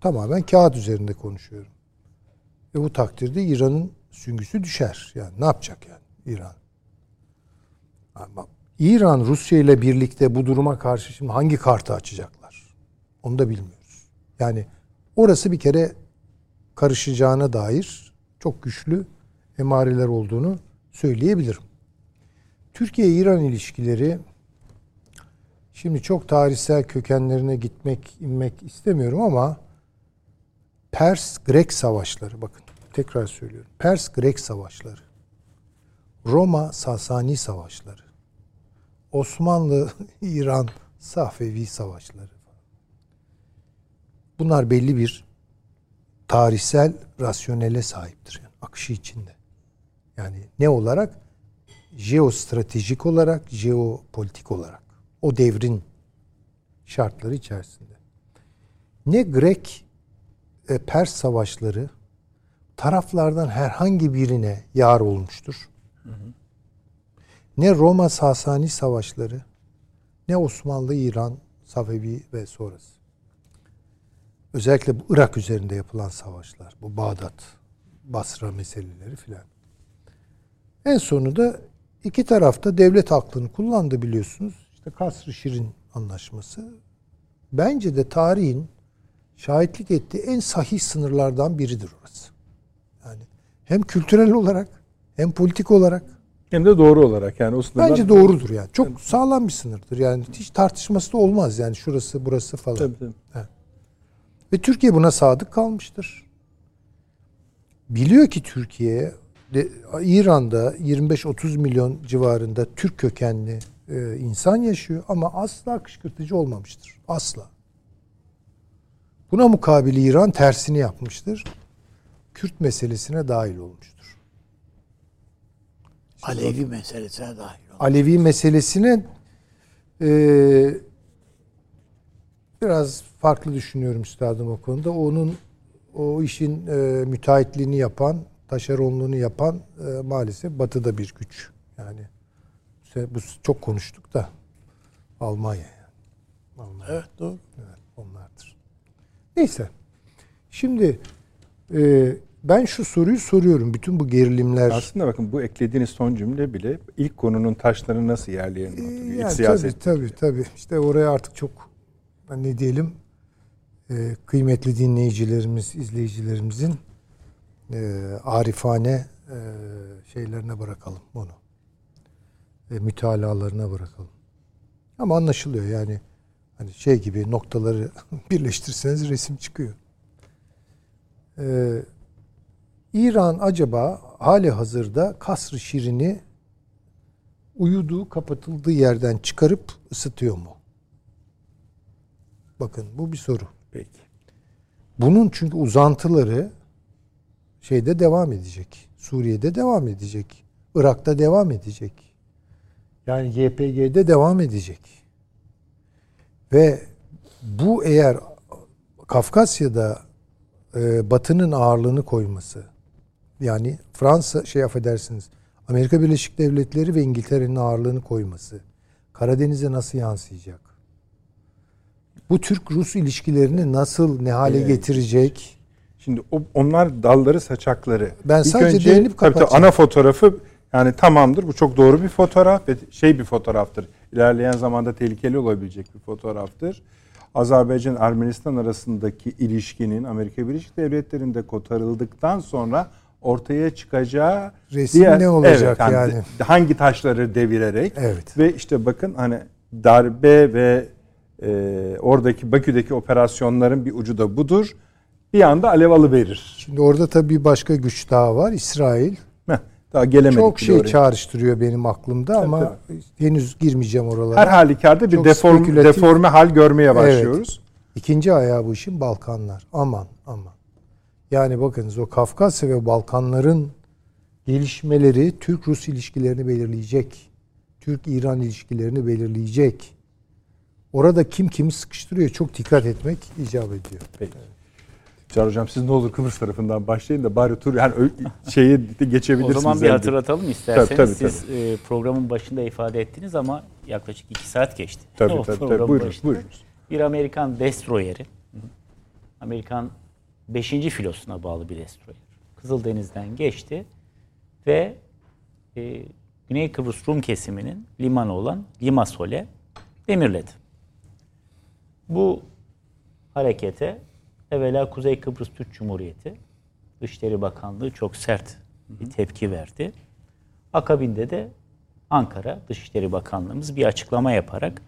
[SPEAKER 3] tamamen kağıt üzerinde konuşuyorum. Ve bu takdirde İran'ın süngüsü düşer. Yani ne yapacak yani İran? Ama İran Rusya ile birlikte bu duruma karşı şimdi hangi kartı açacaklar? Onu da bilmiyoruz. Yani orası bir kere karışacağına dair çok güçlü emareler olduğunu söyleyebilirim. Türkiye-İran ilişkileri şimdi çok tarihsel kökenlerine gitmek, inmek istemiyorum ama Pers-Grek savaşları bakın tekrar söylüyorum. Pers-Grek savaşları, Roma-Sasani savaşları, Osmanlı-İran Safevi savaşları. Bunlar belli bir tarihsel rasyonele sahiptir. Yani akışı içinde. Yani ne olarak? Jeostratejik olarak, jeopolitik olarak. O devrin şartları içerisinde. Ne Grek e, Pers savaşları taraflardan herhangi birine yar olmuştur. Ne Roma Sasani savaşları ne Osmanlı İran Safevi ve sonrası. Özellikle bu Irak üzerinde yapılan savaşlar, bu Bağdat, Basra meseleleri filan. En sonunda iki tarafta devlet aklını kullandı biliyorsunuz. İşte Kasr-ı Şirin anlaşması. Bence de tarihin şahitlik ettiği en sahih sınırlardan biridir orası. Yani hem kültürel olarak hem politik olarak
[SPEAKER 1] Hem de doğru olarak yani o sınırlar...
[SPEAKER 3] bence doğrudur yani. Çok sağlam bir sınırdır. Yani hiç tartışması da olmaz yani şurası burası falan.
[SPEAKER 1] Tabii, tabii.
[SPEAKER 3] Ve Türkiye buna sadık kalmıştır. Biliyor ki Türkiye de, İran'da 25-30 milyon civarında Türk kökenli e, insan yaşıyor ama asla kışkırtıcı olmamıştır. Asla. Buna mukabil İran tersini yapmıştır. Kürt meselesine dahil olmuştur.
[SPEAKER 2] Alevi meselesine dahil oldu.
[SPEAKER 3] Alevi meselesine e, biraz farklı düşünüyorum üstadım o konuda. Onun o işin e, müteahhitliğini yapan, taşeronluğunu yapan e, maalesef batıda bir güç. Yani bu çok konuştuk da Almanya. Almanya.
[SPEAKER 2] Evet doğru.
[SPEAKER 3] Evet. Neyse. Şimdi e, ben şu soruyu soruyorum. Bütün bu gerilimler...
[SPEAKER 1] Aslında bakın bu eklediğiniz son cümle bile ilk konunun taşlarını nasıl yerlerini hatırlıyor. İç
[SPEAKER 3] yani
[SPEAKER 1] siyaset.
[SPEAKER 3] Tabii tabii tabii. İşte oraya artık çok ne diyelim e, kıymetli dinleyicilerimiz, izleyicilerimizin e, arifane e, şeylerine bırakalım bunu. E, mütalalarına bırakalım. Ama anlaşılıyor yani hani şey gibi noktaları birleştirseniz resim çıkıyor. Ee, İran acaba hali hazırda Kasr-ı Şirin'i uyuduğu, kapatıldığı yerden çıkarıp ısıtıyor mu? Bakın bu bir soru.
[SPEAKER 1] Peki.
[SPEAKER 3] Bunun çünkü uzantıları şeyde devam edecek. Suriye'de devam edecek. Irak'ta devam edecek. Yani YPG'de devam edecek. Ve bu eğer Kafkasya'da e, Batı'nın ağırlığını koyması yani Fransa şey affedersiniz Amerika Birleşik Devletleri ve İngiltere'nin ağırlığını koyması Karadeniz'e nasıl yansıyacak? Bu Türk-Rus ilişkilerini nasıl ne hale
[SPEAKER 1] Evet.
[SPEAKER 3] getirecek?
[SPEAKER 1] Şimdi o, onlar dalları saçakları.
[SPEAKER 3] Ben
[SPEAKER 1] İlk
[SPEAKER 3] sadece
[SPEAKER 1] önce,
[SPEAKER 3] değinip
[SPEAKER 1] tabii tabii
[SPEAKER 3] kapatacağım.
[SPEAKER 1] ana fotoğrafı Yani tamamdır bu çok doğru bir fotoğraf ve şey bir fotoğraftır. İlerleyen zamanda tehlikeli olabilecek bir fotoğraftır. Azerbaycan Ermenistan arasındaki ilişkinin Amerika Birleşik Devletleri'nde kotarıldıktan sonra ortaya çıkacağı
[SPEAKER 3] Resim ne olacak
[SPEAKER 1] evet,
[SPEAKER 3] yani?
[SPEAKER 1] Hangi taşları devirerek
[SPEAKER 3] Evet.
[SPEAKER 1] ve işte bakın hani darbe ve e, oradaki Bakü'deki operasyonların bir ucu da budur. Bir anda alev alıverir.
[SPEAKER 3] Şimdi orada tabii başka güç daha var. İsrail.
[SPEAKER 1] Daha gelemedik
[SPEAKER 3] Çok şey
[SPEAKER 1] oraya.
[SPEAKER 3] çağrıştırıyor benim aklımda ama henüz girmeyeceğim oralara.
[SPEAKER 1] Her halükarda bir
[SPEAKER 3] Çok
[SPEAKER 1] deform, deforme hal görmeye başlıyoruz.
[SPEAKER 3] İkinci ayağı bu işin Balkanlar. Aman aman. Yani bakınız o Kafkasya ve Balkanların gelişmeleri Türk-Rus ilişkilerini belirleyecek. Türk-İran ilişkilerini belirleyecek. Orada kim kimi sıkıştırıyor çok dikkat etmek icap ediyor.
[SPEAKER 1] Peki. Çağrı Hocam siz ne olur Kıbrıs tarafından başlayın da bari tur yani de geçebilirsiniz.
[SPEAKER 4] O zaman bir
[SPEAKER 1] elde.
[SPEAKER 4] hatırlatalım isterseniz.
[SPEAKER 1] Tabii, tabii,
[SPEAKER 4] Siz e, programın başında ifade ettiniz ama yaklaşık iki saat geçti.
[SPEAKER 1] Tabii
[SPEAKER 4] O
[SPEAKER 1] tabii, tabii. Buyurun,
[SPEAKER 4] başında
[SPEAKER 1] buyurun.
[SPEAKER 4] Bir Amerikan destroyeri, Amerikan 5. filosuna bağlı bir destroyer. Kızıldeniz'den geçti ve e, Güney Kıbrıs Rum kesiminin limanı olan Limassol'e demirledi. Bu harekete evvela Kuzey Kıbrıs Türk Cumhuriyeti Dışişleri Bakanlığı çok sert bir tepki verdi. Akabinde de Ankara Dışişleri Bakanlığımız bir açıklama yaparak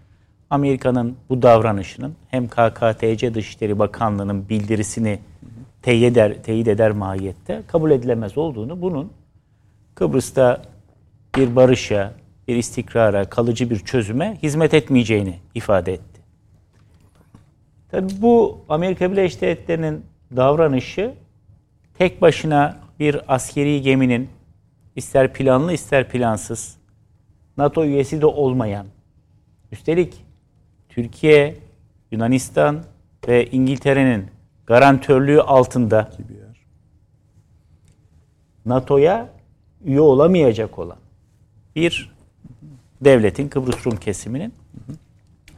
[SPEAKER 4] Amerika'nın bu davranışının hem KKTC Dışişleri Bakanlığı'nın bildirisini teyit eder, teyit eder mahiyette kabul edilemez olduğunu, bunun Kıbrıs'ta bir barışa, bir istikrara, kalıcı bir çözüme hizmet etmeyeceğini ifade etti. Tabii bu Amerika Birleşik Devletleri'nin davranışı tek başına bir askeri geminin ister planlı ister plansız NATO üyesi de olmayan üstelik Türkiye, Yunanistan ve İngiltere'nin garantörlüğü altında. NATO'ya üye olamayacak olan bir devletin Kıbrıs Rum kesiminin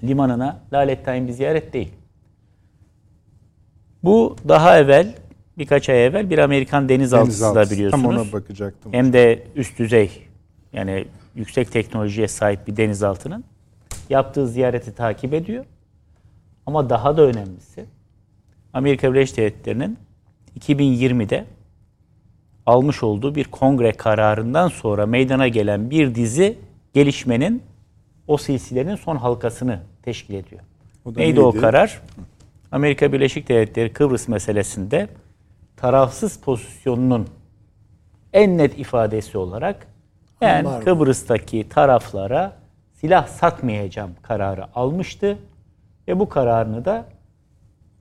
[SPEAKER 4] limanına lalettayn bir ziyaret değil. Bu daha evvel birkaç ay evvel bir Amerikan denizaltısı da
[SPEAKER 1] Denizaltısı.
[SPEAKER 4] biliyorsunuz.
[SPEAKER 1] Tam ona bakacaktım.
[SPEAKER 4] Hem de üst düzey yani yüksek teknolojiye sahip bir denizaltının yaptığı ziyareti takip ediyor. Ama daha da önemlisi Amerika Birleşik Devletleri'nin 2020'de almış olduğu bir kongre kararından sonra meydana gelen bir dizi gelişmenin o silsilenin son halkasını teşkil ediyor.
[SPEAKER 1] O da
[SPEAKER 4] Neydi o
[SPEAKER 1] neydi?
[SPEAKER 4] karar? Amerika Birleşik Devletleri Kıbrıs meselesinde tarafsız pozisyonunun en net ifadesi olarak ben
[SPEAKER 2] Ambargo.
[SPEAKER 4] Kıbrıs'taki taraflara silah satmayacağım kararı almıştı ve bu kararını da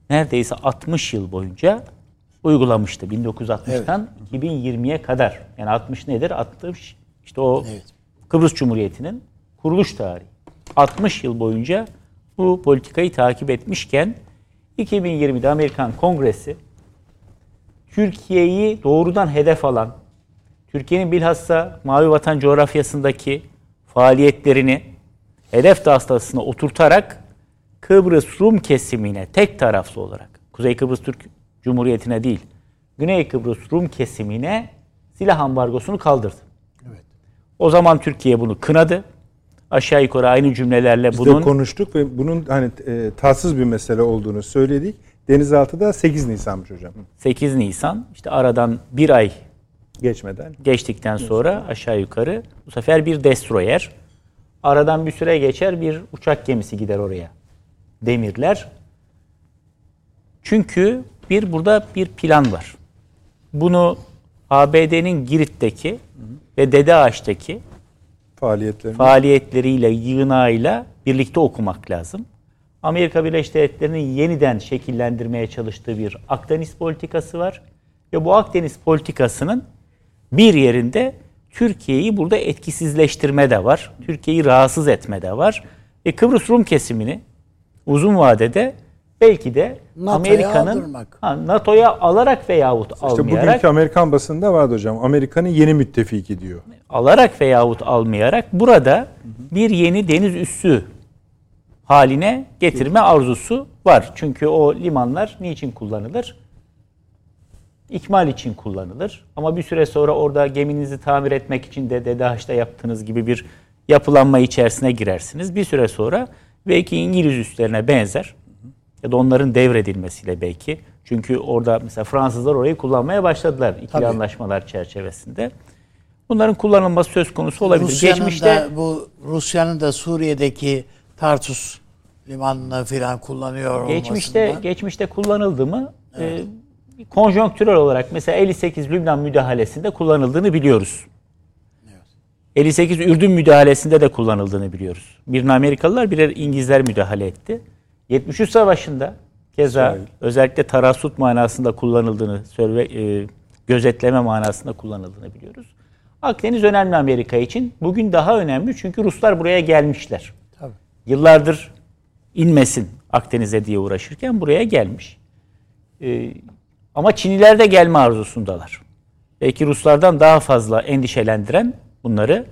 [SPEAKER 4] neredeyse 60 yıl boyunca uygulamıştı 1960'tan 2020'ye kadar. Yani 60 nedir? 60 işte o
[SPEAKER 2] Evet.
[SPEAKER 4] Kıbrıs Cumhuriyeti'nin kuruluş tarihi. 60 yıl boyunca bu politikayı takip etmişken 2020'de Amerikan Kongresi Türkiye'yi doğrudan hedef alan, Türkiye'nin bilhassa Mavi Vatan coğrafyasındaki faaliyetlerini hedef tahtasına oturtarak Kıbrıs Rum kesimine tek taraflı olarak, Kuzey Kıbrıs Türk Cumhuriyeti'ne değil, Güney Kıbrıs Rum kesimine silah ambargosunu kaldırdı. O zaman Türkiye bunu kınadı. Aşağı yukarı aynı cümlelerle
[SPEAKER 1] Biz
[SPEAKER 4] bunun
[SPEAKER 1] de konuştuk ve bunun hani e, tatsız bir mesele olduğunu söyledik. Denizaltıda 8 Nisan'mış hocam.
[SPEAKER 4] 8 Nisan işte aradan bir ay
[SPEAKER 1] Geçmeden.
[SPEAKER 4] geçtikten sonra aşağı yukarı bu sefer bir destroyer. Aradan bir süre geçer bir uçak gemisi gider oraya. Demirler. Çünkü bir burada bir plan var. Bunu ABD'nin Girit'teki ve Dede Ağaç'taki
[SPEAKER 1] faaliyetlerini.
[SPEAKER 4] faaliyetleriyle, yığınağıyla birlikte okumak lazım. Amerika Birleşik Devletleri'nin yeniden şekillendirmeye çalıştığı bir Akdeniz politikası var. Ve bu Akdeniz politikasının bir yerinde Türkiye'yi burada etkisizleştirme de var. Türkiye'yi rahatsız etme de var. Ve Kıbrıs Rum kesimini uzun vadede belki de
[SPEAKER 2] NATO'ya
[SPEAKER 4] Amerika'nın. Ha, NATO'ya alarak veyahut
[SPEAKER 1] İşte
[SPEAKER 4] almayarak
[SPEAKER 1] bugünkü Amerikan basında vardı hocam. Amerika'nın yeni müttefiki diyor.
[SPEAKER 4] alarak veyahut almayarak burada bir yeni deniz üssü haline getirme arzusu var. Çünkü o limanlar niçin kullanılır? ikmal için kullanılır. Ama bir süre sonra orada geminizi tamir etmek için de DDH'da yaptığınız gibi bir yapılanma içerisine girersiniz. Bir süre sonra belki İngiliz üslerine benzer ya da onların devredilmesiyle belki. Çünkü orada mesela Fransızlar orayı kullanmaya başladılar ikili
[SPEAKER 3] Tabii.
[SPEAKER 4] anlaşmalar çerçevesinde. Bunların kullanılması söz konusu olabilir.
[SPEAKER 2] Rusya'nın
[SPEAKER 4] Geçmişte
[SPEAKER 2] da bu Rusya'nın da Suriye'deki Tartus limanını filan kullanıyor
[SPEAKER 4] Geçmişte
[SPEAKER 2] olmasından.
[SPEAKER 4] geçmişte kullanıldı mı? Ee, konjonktürel olarak mesela 58 Lübnan müdahalesinde kullanıldığını biliyoruz. 58 Ürdün müdahalesinde de kullanıldığını biliyoruz. Birine Amerikalılar, birer İngilizler müdahale etti. 73 Savaşı'nda keza
[SPEAKER 1] İsrail.
[SPEAKER 4] özellikle tarasut manasında kullanıldığını, sörve, e, gözetleme manasında kullanıldığını biliyoruz. Akdeniz önemli Amerika için. Bugün daha önemli çünkü Ruslar buraya gelmişler
[SPEAKER 3] Tabii.
[SPEAKER 4] yıllardır inmesin Akdeniz'e diye uğraşırken buraya gelmiş. Ee, ama Çinliler de gelme arzusundalar. Belki Ruslardan daha fazla endişelendiren bunları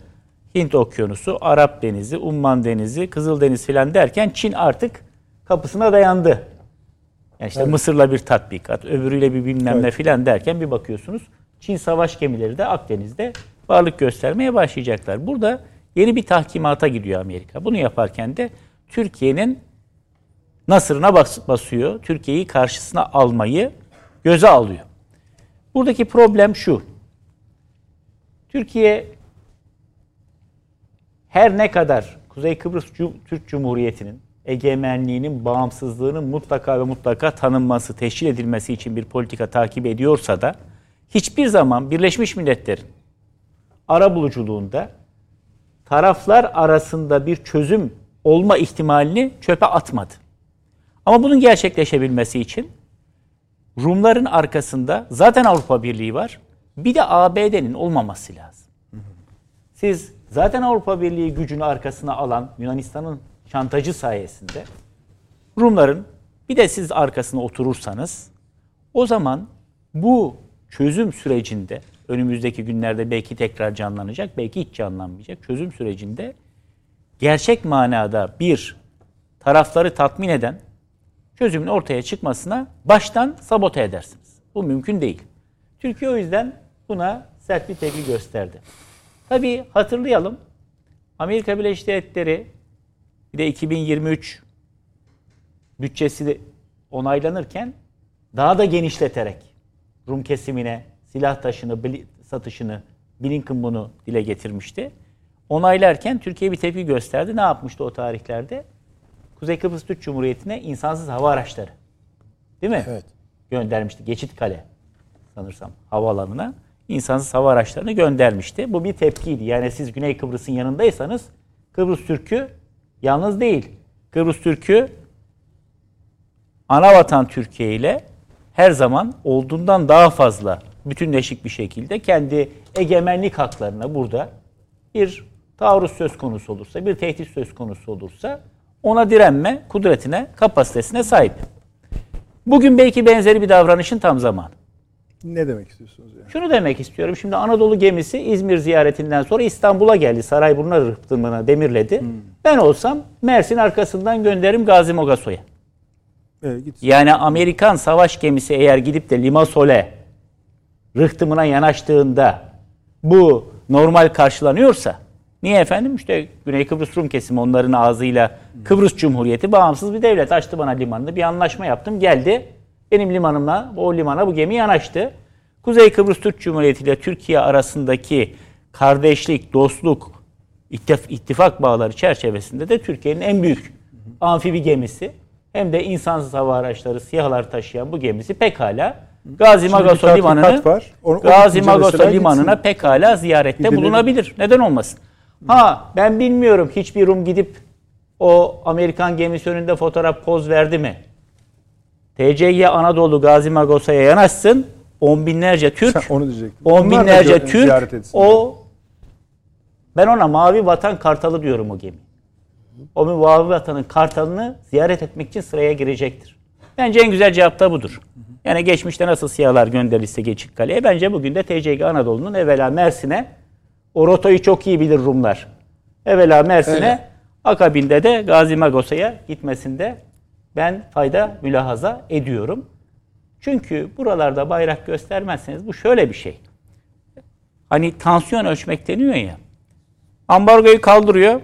[SPEAKER 4] Hint Okyanusu, Arap Denizi, Umman Denizi, Kızıldeniz filan derken Çin artık kapısına dayandı. Yani işte Mısır'la bir tatbikat, öbürüyle bir bilmem ne filan derken bir bakıyorsunuz Çin savaş gemileri de Akdeniz'de varlık göstermeye başlayacaklar. Burada yeni bir tahkimata gidiyor Amerika. Bunu yaparken de Türkiye'nin nasırına bas- basıyor. Türkiye'yi karşısına almayı göze alıyor. Buradaki problem şu. Türkiye her ne kadar Kuzey Kıbrıs Cum- Türk Cumhuriyeti'nin egemenliğinin, bağımsızlığının mutlaka ve mutlaka tanınması, teşkil edilmesi için bir politika takip ediyorsa da hiçbir zaman Birleşmiş Milletler'in ara buluculuğunda taraflar arasında bir çözüm olma ihtimalini çöpe atmadı. Ama bunun gerçekleşebilmesi için Rumların arkasında zaten Avrupa Birliği var. Bir de ABD'nin olmaması lazım. Siz zaten Avrupa Birliği gücünü arkasına alan Yunanistan'ın şantajı sayesinde Rumların bir de siz arkasına oturursanız o zaman bu çözüm sürecinde önümüzdeki günlerde belki tekrar canlanacak, belki hiç canlanmayacak çözüm sürecinde gerçek manada bir tarafları tatmin eden çözümün ortaya çıkmasına baştan sabote edersiniz. Bu mümkün değil. Türkiye o yüzden buna sert bir tepki gösterdi. Tabii hatırlayalım. Amerika Birleşik Devletleri bir de 2023 bütçesi onaylanırken daha da genişleterek Rum kesimine silah taşını, bili- satışını Blinken bunu dile getirmişti. Onaylarken Türkiye bir tepki gösterdi. Ne yapmıştı o tarihlerde? Kuzey Kıbrıs Türk Cumhuriyeti'ne insansız hava araçları. Değil mi?
[SPEAKER 3] Evet.
[SPEAKER 4] Göndermişti. Geçit Kale sanırsam havaalanına insansız hava araçlarını göndermişti. Bu bir tepkiydi. Yani siz Güney Kıbrıs'ın yanındaysanız Kıbrıs Türk'ü yalnız değil. Kıbrıs Türk'ü ana vatan Türkiye ile her zaman olduğundan daha fazla bütünleşik bir şekilde kendi egemenlik haklarına burada bir taarruz söz konusu olursa, bir tehdit söz konusu olursa ona direnme kudretine, kapasitesine sahip. Bugün belki benzeri bir davranışın tam zamanı.
[SPEAKER 1] Ne demek istiyorsunuz yani?
[SPEAKER 4] Şunu demek istiyorum. Şimdi Anadolu gemisi İzmir ziyaretinden sonra İstanbul'a geldi. Sarayburnu'na rıhtımına demirledi. Ben olsam Mersin arkasından gönderirim Gazi Mogaso'ya.
[SPEAKER 1] Evet.
[SPEAKER 4] Yani Amerikan savaş gemisi eğer gidip de Limassol'e rıhtımına yanaştığında bu normal karşılanıyorsa niye efendim işte Güney Kıbrıs Rum kesimi onların ağzıyla Kıbrıs Cumhuriyeti bağımsız bir devlet açtı bana limanını bir anlaşma yaptım geldi benim limanımla o limana bu gemi yanaştı. Kuzey Kıbrıs Türk Cumhuriyeti ile Türkiye arasındaki kardeşlik, dostluk, ittif- ittifak bağları çerçevesinde de Türkiye'nin en büyük amfibi gemisi hem de insansız hava araçları, SİHA'lar taşıyan bu gemisi pekala Gazi
[SPEAKER 1] tatbikat
[SPEAKER 4] Limanı'nı
[SPEAKER 1] var. O-
[SPEAKER 4] Gazi
[SPEAKER 1] mesela
[SPEAKER 4] Limanı'na
[SPEAKER 1] gitsin.
[SPEAKER 4] pekala ziyarette
[SPEAKER 1] Gidilebilir.
[SPEAKER 4] bulunabilir. Neden olmasın? Ha ben bilmiyorum hiçbir Rum gidip o Amerikan gemisi önünde fotoğraf poz verdi mi? TCG Anadolu Gazi Magosa'ya yanaşsın. On binlerce Türk,
[SPEAKER 1] Sen onu diyecektim.
[SPEAKER 4] on
[SPEAKER 1] Onlar da
[SPEAKER 4] binlerce
[SPEAKER 1] gö- ziyaret
[SPEAKER 4] Türk
[SPEAKER 1] etsinler.
[SPEAKER 4] o ben ona Mavi Vatan Kartalı diyorum o gemi. O Mavi Vatan'ın kartalını ziyaret etmek için sıraya girecektir. Bence en güzel cevap da budur. Yani geçmişte nasıl siyalar gönderilse Geçikkale'ye bence bugün de TCG Anadolu'nun evvela Mersin'e o rotayı çok iyi bilir Rumlar. Evvela Mersin'e
[SPEAKER 2] Öyle.
[SPEAKER 4] akabinde de Gazi Magosa'ya gitmesinde ben fayda mülahaza ediyorum. Çünkü buralarda bayrak göstermezseniz bu şöyle bir şey. Hani tansiyon ölçmek deniyor ya. Ambargoyu kaldırıyor.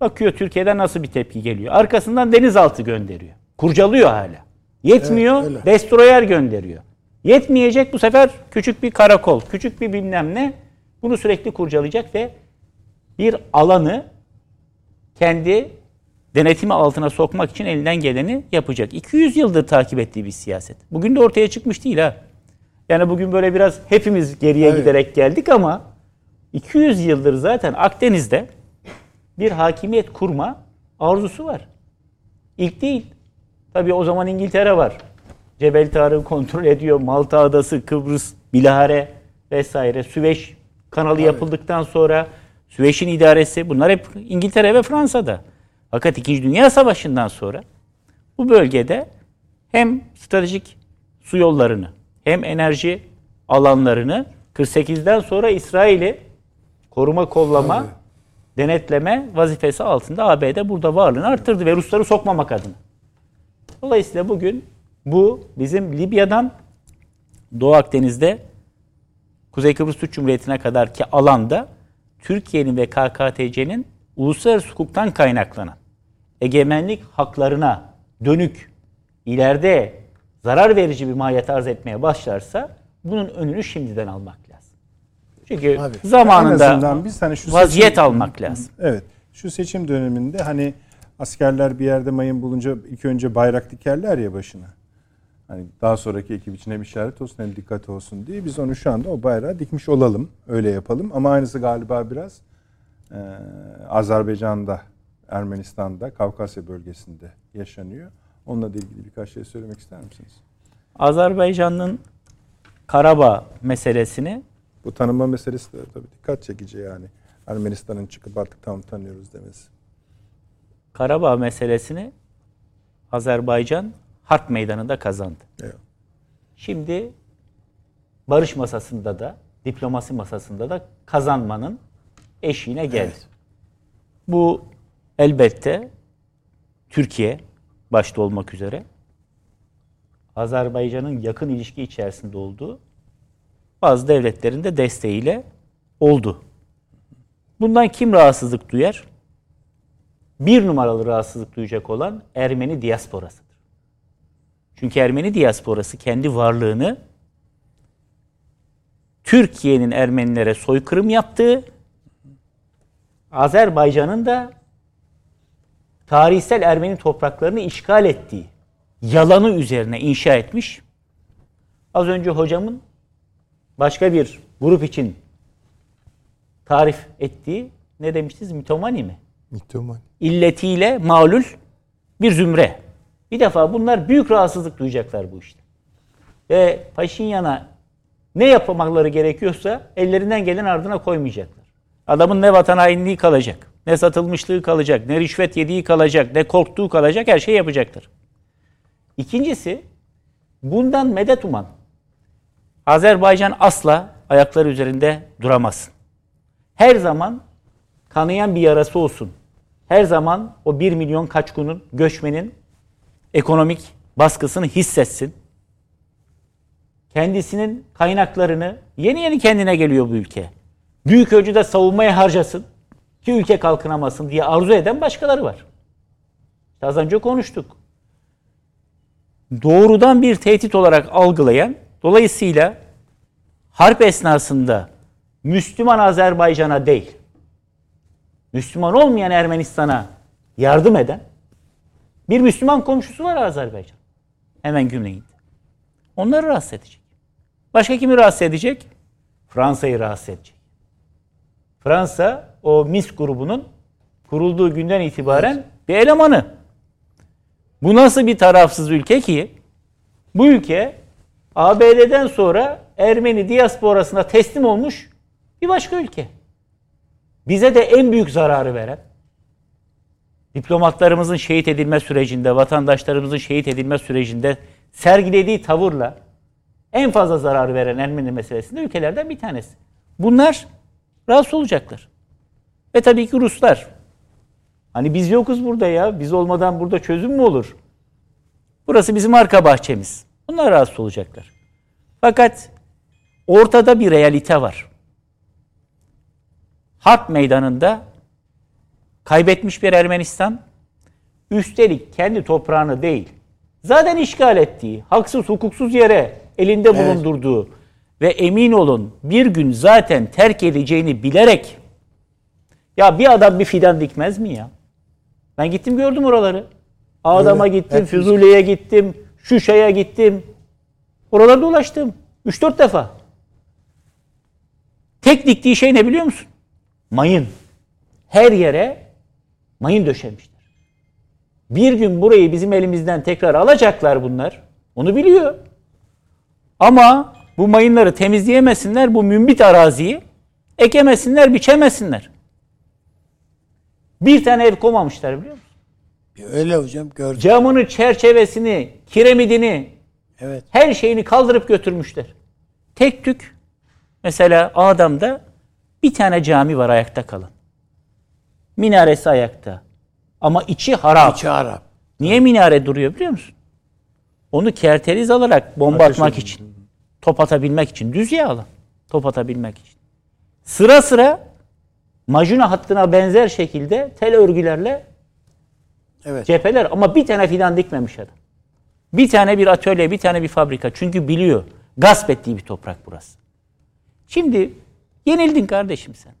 [SPEAKER 4] Bakıyor Türkiye'den nasıl bir tepki geliyor. Arkasından denizaltı gönderiyor. Kurcalıyor hala. Yetmiyor,
[SPEAKER 3] Evet, öyle.
[SPEAKER 4] destroyer gönderiyor. Yetmeyecek bu sefer küçük bir karakol, küçük bir bilmem ne. Bunu sürekli kurcalayacak ve bir alanı kendi denetimi altına sokmak için elinden geleni yapacak. 200 yıldır takip ettiği bir siyaset. Bugün de ortaya çıkmış değil ha. Yani bugün böyle biraz hepimiz geriye
[SPEAKER 3] Evet.
[SPEAKER 4] giderek geldik ama 200 yıldır zaten Akdeniz'de bir hakimiyet kurma arzusu var. İlk değil. Tabii o zaman İngiltere var. Cebel Tarık'ı kontrol ediyor. Malta Adası, Kıbrıs, Bilahare vesaire. Süveyş kanalı yapıldıktan sonra Süveyş'in idaresi bunlar hep İngiltere ve Fransa'da. Fakat İkinci Dünya Savaşı'ndan sonra bu bölgede hem stratejik su yollarını hem enerji alanlarını 48'den sonra İsrail'i koruma kollama denetleme vazifesi altında ABD burada varlığını arttırdı ve Rusları sokmamak adına. Dolayısıyla bugün bu bizim Libya'dan Doğu Akdeniz'de Kuzey Kıbrıs Türk Cumhuriyeti'ne kadarki alanda Türkiye'nin ve KKTC'nin uluslararası hukuktan kaynaklanan egemenlik haklarına dönük ileride zarar verici bir mahiyet arz etmeye başlarsa bunun önünü şimdiden almak lazım. Çünkü
[SPEAKER 3] Abi,
[SPEAKER 4] zamanında
[SPEAKER 1] biz hani şu
[SPEAKER 4] vaziyet
[SPEAKER 1] seçim-
[SPEAKER 4] almak lazım.
[SPEAKER 1] Evet. Şu seçim döneminde hani askerler bir yerde mayın bulunca ilk önce bayrak dikerler ya başına. Hani daha sonraki ekip için hem işaret olsun hem dikkat olsun diye biz onu şu anda o bayrağı dikmiş olalım. Öyle yapalım. Ama aynısı galiba biraz e, Azerbaycan'da, Ermenistan'da, Kavkasya bölgesinde yaşanıyor. Onunla da ilgili birkaç şey söylemek ister misiniz?
[SPEAKER 4] Azerbaycan'ın Karabağ meselesini
[SPEAKER 1] Bu tanınma meselesi de tabii dikkat çekici yani. Ermenistan'ın çıkıp artık tam tanıyoruz demesi.
[SPEAKER 4] Karabağ meselesini Azerbaycan harp meydanında kazandı.
[SPEAKER 1] Evet.
[SPEAKER 4] Şimdi barış masasında da, diplomasi masasında da kazanmanın eşiğine geldi. Bu elbette Türkiye başta olmak üzere Azerbaycan'ın yakın ilişki içerisinde olduğu bazı devletlerin de desteğiyle oldu. Bundan kim rahatsızlık duyar? Bir numaralı rahatsızlık duyacak olan Ermeni diasporasıdır. Çünkü Ermeni diasporası kendi varlığını Türkiye'nin Ermenilere soykırım yaptığı, Azerbaycan'ın da tarihsel Ermeni topraklarını işgal ettiği yalanı üzerine inşa etmiş. Az önce hocamın başka bir grup için tarif ettiği ne demiştiniz? Mitomani mi?
[SPEAKER 3] Müslüman.
[SPEAKER 4] illetiyle malul bir zümre. Bir defa bunlar büyük rahatsızlık duyacaklar bu işte. Ve Paşinyan'a ne yapmaları gerekiyorsa ellerinden gelen ardına koymayacaklar. Adamın ne vatan hainliği kalacak, ne satılmışlığı kalacak, ne rüşvet yediği kalacak, ne korktuğu kalacak her şeyi yapacaklar. İkincisi bundan medet uman. Azerbaycan asla ayakları üzerinde duramasın. Her zaman kanayan bir yarası olsun. Her zaman o 1 milyon kaçkunun, göçmenin ekonomik baskısını hissetsin. Kendisinin kaynaklarını yeni yeni kendine geliyor bu ülke. Büyük ölçüde savunmaya harcasın ki ülke kalkınamasın diye arzu eden başkaları var. Az önce konuştuk. Doğrudan bir tehdit olarak algılayan, dolayısıyla harp esnasında Müslüman Azerbaycan'a değil, Müslüman olmayan Ermenistan'a yardım eden bir Müslüman komşusu var Azerbaycan. Hemen güneyinde. Onları rahatsız edecek. Başka kimi rahatsız edecek? Fransa'yı rahatsız edecek. Fransa o Mis grubunun kurulduğu günden itibaren bir elemanı. Bu nasıl bir tarafsız ülke ki? Bu ülke ABD'den sonra Ermeni diasporasına teslim olmuş bir başka ülke. Bize de en büyük zararı veren, diplomatlarımızın şehit edilme sürecinde, vatandaşlarımızın şehit edilme sürecinde sergilediği tavırla en fazla zararı veren Ermeni meselesinde ülkelerden bir tanesi. Bunlar rahatsız olacaklar. Ve tabii ki Ruslar. Hani biz yokuz burada ya. Biz olmadan burada çözüm mü olur? Burası bizim arka bahçemiz. Bunlar rahatsız olacaklar. Fakat ortada bir realite var. Harp meydanında kaybetmiş bir Ermenistan, üstelik kendi toprağını değil, zaten işgal ettiği, haksız hukuksuz yere elinde bulundurduğu ve emin olun bir gün zaten terk edeceğini bilerek ya bir adam bir fidan dikmez mi ya? Ben gittim gördüm oraları. Adam'a
[SPEAKER 3] Öyle,
[SPEAKER 4] gittim. Füzuli'ye gittim, Şuşa'ya gittim. Oralarda dolaştım. 3-4 defa. Tek diktiği şey ne biliyor musun? Mayın. Her yere mayın döşemişler. Bir gün burayı bizim elimizden tekrar alacaklar bunlar. Onu biliyor. Ama bu mayınları temizleyemesinler, bu mümbit araziyi ekemesinler, biçemesinler. Bir tane ev komamışlar biliyor musun?
[SPEAKER 2] Öyle hocam gördüm.
[SPEAKER 4] Camını, çerçevesini, kiremidini,
[SPEAKER 2] Evet.
[SPEAKER 4] her şeyini kaldırıp götürmüşler. Tek tük mesela Adam'da bir tane cami var ayakta kalan. Minaresi ayakta. Ama içi harap.
[SPEAKER 2] İçi Arap.
[SPEAKER 4] Niye minare duruyor biliyor musun? Onu kerteriz alarak bomba
[SPEAKER 1] Ateş
[SPEAKER 4] atmak için. Top atabilmek için. Düz yağlı. Top atabilmek için. Sıra sıra Majuna hattına benzer şekilde tel örgülerle
[SPEAKER 2] Evet.
[SPEAKER 4] cepheler ama bir tane fidan dikmemiş adam. Bir tane bir atölye, bir tane bir fabrika. Çünkü biliyor. Gasp ettiği bir toprak burası. Şimdi yenildin kardeşim sen.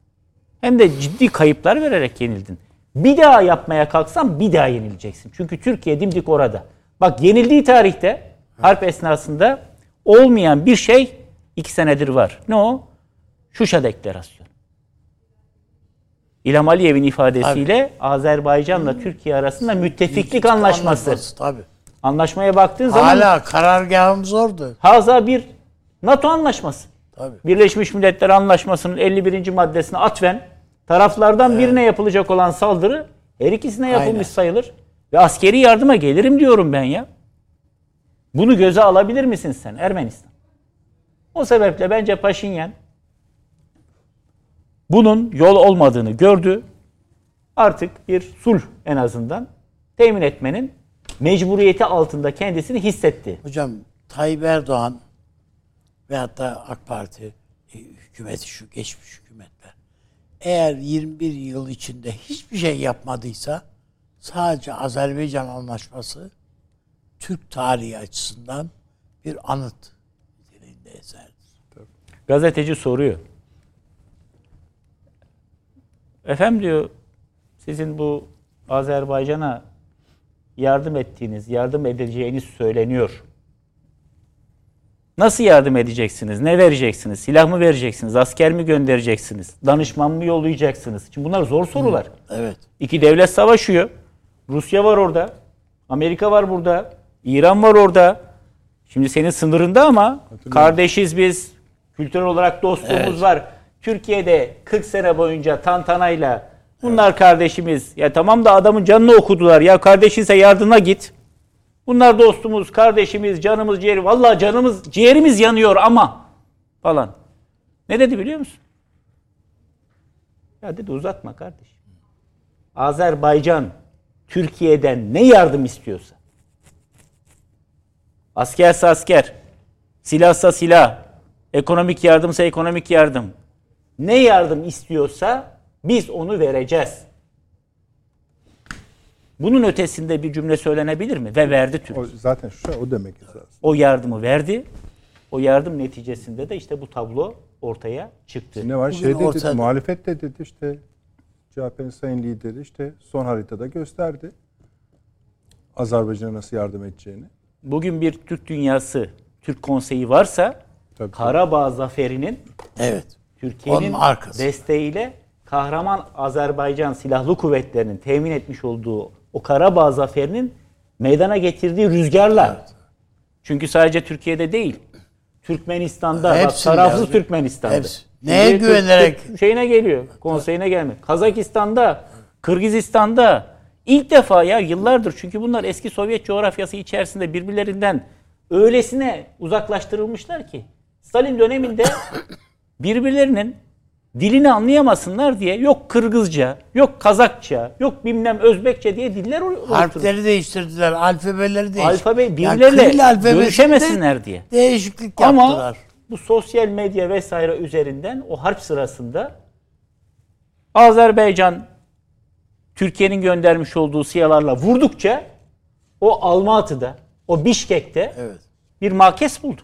[SPEAKER 4] Hem de ciddi kayıplar vererek yenildin. Bir daha yapmaya kalksan bir daha yenileceksin. Çünkü Türkiye dimdik orada. Bak yenildiği tarihte harp esnasında olmayan bir şey iki senedir var. Ne o? Şuşa Deklarasyonu. İlham Aliyev'in ifadesiyle Azerbaycan'la Türkiye arasında müttefiklik anlaşması.
[SPEAKER 2] Tabii.
[SPEAKER 4] Anlaşmaya baktığın zaman
[SPEAKER 2] Hala karargahımız orada.
[SPEAKER 4] haza bir NATO anlaşması.
[SPEAKER 2] Tabii.
[SPEAKER 4] Birleşmiş Milletler Anlaşması'nın 51. maddesine atfen taraflardan birine yapılacak olan saldırı her ikisine yapılmış
[SPEAKER 2] Aynen.
[SPEAKER 4] sayılır. Ve askeri yardıma gelirim diyorum ben ya. Bunu göze alabilir misin sen Ermenistan? O sebeple bence Paşinyan bunun yol olmadığını gördü. Artık bir sulh en azından temin etmenin mecburiyeti altında kendisini hissetti.
[SPEAKER 2] Hocam Tayyip Erdoğan ve hatta AK Parti e, hükümeti şu geçmiş hükümetler eğer 21 yıl içinde hiçbir şey yapmadıysa sadece Azerbaycan anlaşması Türk tarihi açısından bir anıt niteliğinde eserdir.
[SPEAKER 4] Gazeteci soruyor. Efendim diyor sizin bu Azerbaycan'a yardım ettiğiniz, yardım edeceğiniz söyleniyor. Nasıl yardım edeceksiniz? Ne vereceksiniz? Silah mı vereceksiniz? Asker mi göndereceksiniz? Danışman mı yollayacaksınız? Şimdi bunlar zor sorular.
[SPEAKER 2] Evet.
[SPEAKER 4] İki devlet savaşıyor. Rusya var orada. Amerika var burada. İran var orada. Şimdi senin sınırında ama kardeşiz biz. Kültürel olarak dostluğumuz
[SPEAKER 2] Evet.
[SPEAKER 4] var. Türkiye'de 40 sene boyunca tantanayla bunlar kardeşimiz. Ya tamam da adamın canını okudular. Ya kardeşinse yardına git. Bunlar dostumuz, kardeşimiz, canımız, ciğeri. Vallahi canımız, ciğerimiz yanıyor ama falan. Ne dedi biliyor musun? Ya dedi uzatma kardeşim. Azerbaycan Türkiye'den ne yardım istiyorsa askerse asker, silahsa silah, ekonomik yardımsa ekonomik yardım. Ne yardım istiyorsa biz onu vereceğiz. Bunun ötesinde bir cümle söylenebilir mi? Ve verdi Türkiye.
[SPEAKER 1] O, zaten şu o demek esas.
[SPEAKER 4] O yardımı verdi. O yardım neticesinde de işte bu tablo ortaya çıktı.
[SPEAKER 1] Ne var?
[SPEAKER 2] Bugün
[SPEAKER 1] Şey dedi,
[SPEAKER 2] ortada.
[SPEAKER 1] muhalefet de dedi işte CHP'nin sayın lideri işte son haritada gösterdi. Azerbaycan'a nasıl yardım edeceğini.
[SPEAKER 4] Bugün bir Türk dünyası, Türk konseyi varsa
[SPEAKER 1] Tabii.
[SPEAKER 4] Karabağ zaferinin
[SPEAKER 2] Evet.
[SPEAKER 4] Türkiye'nin desteğiyle kahraman Azerbaycan Silahlı Kuvvetleri'nin temin etmiş olduğu o Karabağ zaferinin meydana getirdiği rüzgarlar. Çünkü sadece Türkiye'de değil. Türkmenistan'da, bak, tarafsız. Türkmenistan'da.
[SPEAKER 2] Hepsi. Neye
[SPEAKER 4] Türk-
[SPEAKER 2] güvenerek?
[SPEAKER 4] Türk şeyine geliyor, konseyine gelmek. Kazakistan'da, Kırgızistan'da ilk defa ya yıllardır çünkü bunlar eski Sovyet coğrafyası içerisinde birbirlerinden öylesine uzaklaştırılmışlar ki Stalin döneminde birbirlerinin dilini anlayamasınlar diye yok Kırgızca, yok Kazakça, yok bilmem Özbekçe diye diller oluşturmuş.
[SPEAKER 2] Harfleri değiştirdiler, alfabeleri değiştirdiler.
[SPEAKER 4] Alfabe
[SPEAKER 2] Yani
[SPEAKER 4] birbirleriyle
[SPEAKER 2] alfabesinde
[SPEAKER 4] görüşemesinler diye.
[SPEAKER 2] Değişiklik
[SPEAKER 4] Ama
[SPEAKER 2] yaptılar.
[SPEAKER 4] bu sosyal medya vesaire üzerinden o harp sırasında Azerbaycan Türkiye'nin göndermiş olduğu siyalarla vurdukça o Almatı'da, o Bişkek'te
[SPEAKER 2] Evet.
[SPEAKER 4] bir makes buldu.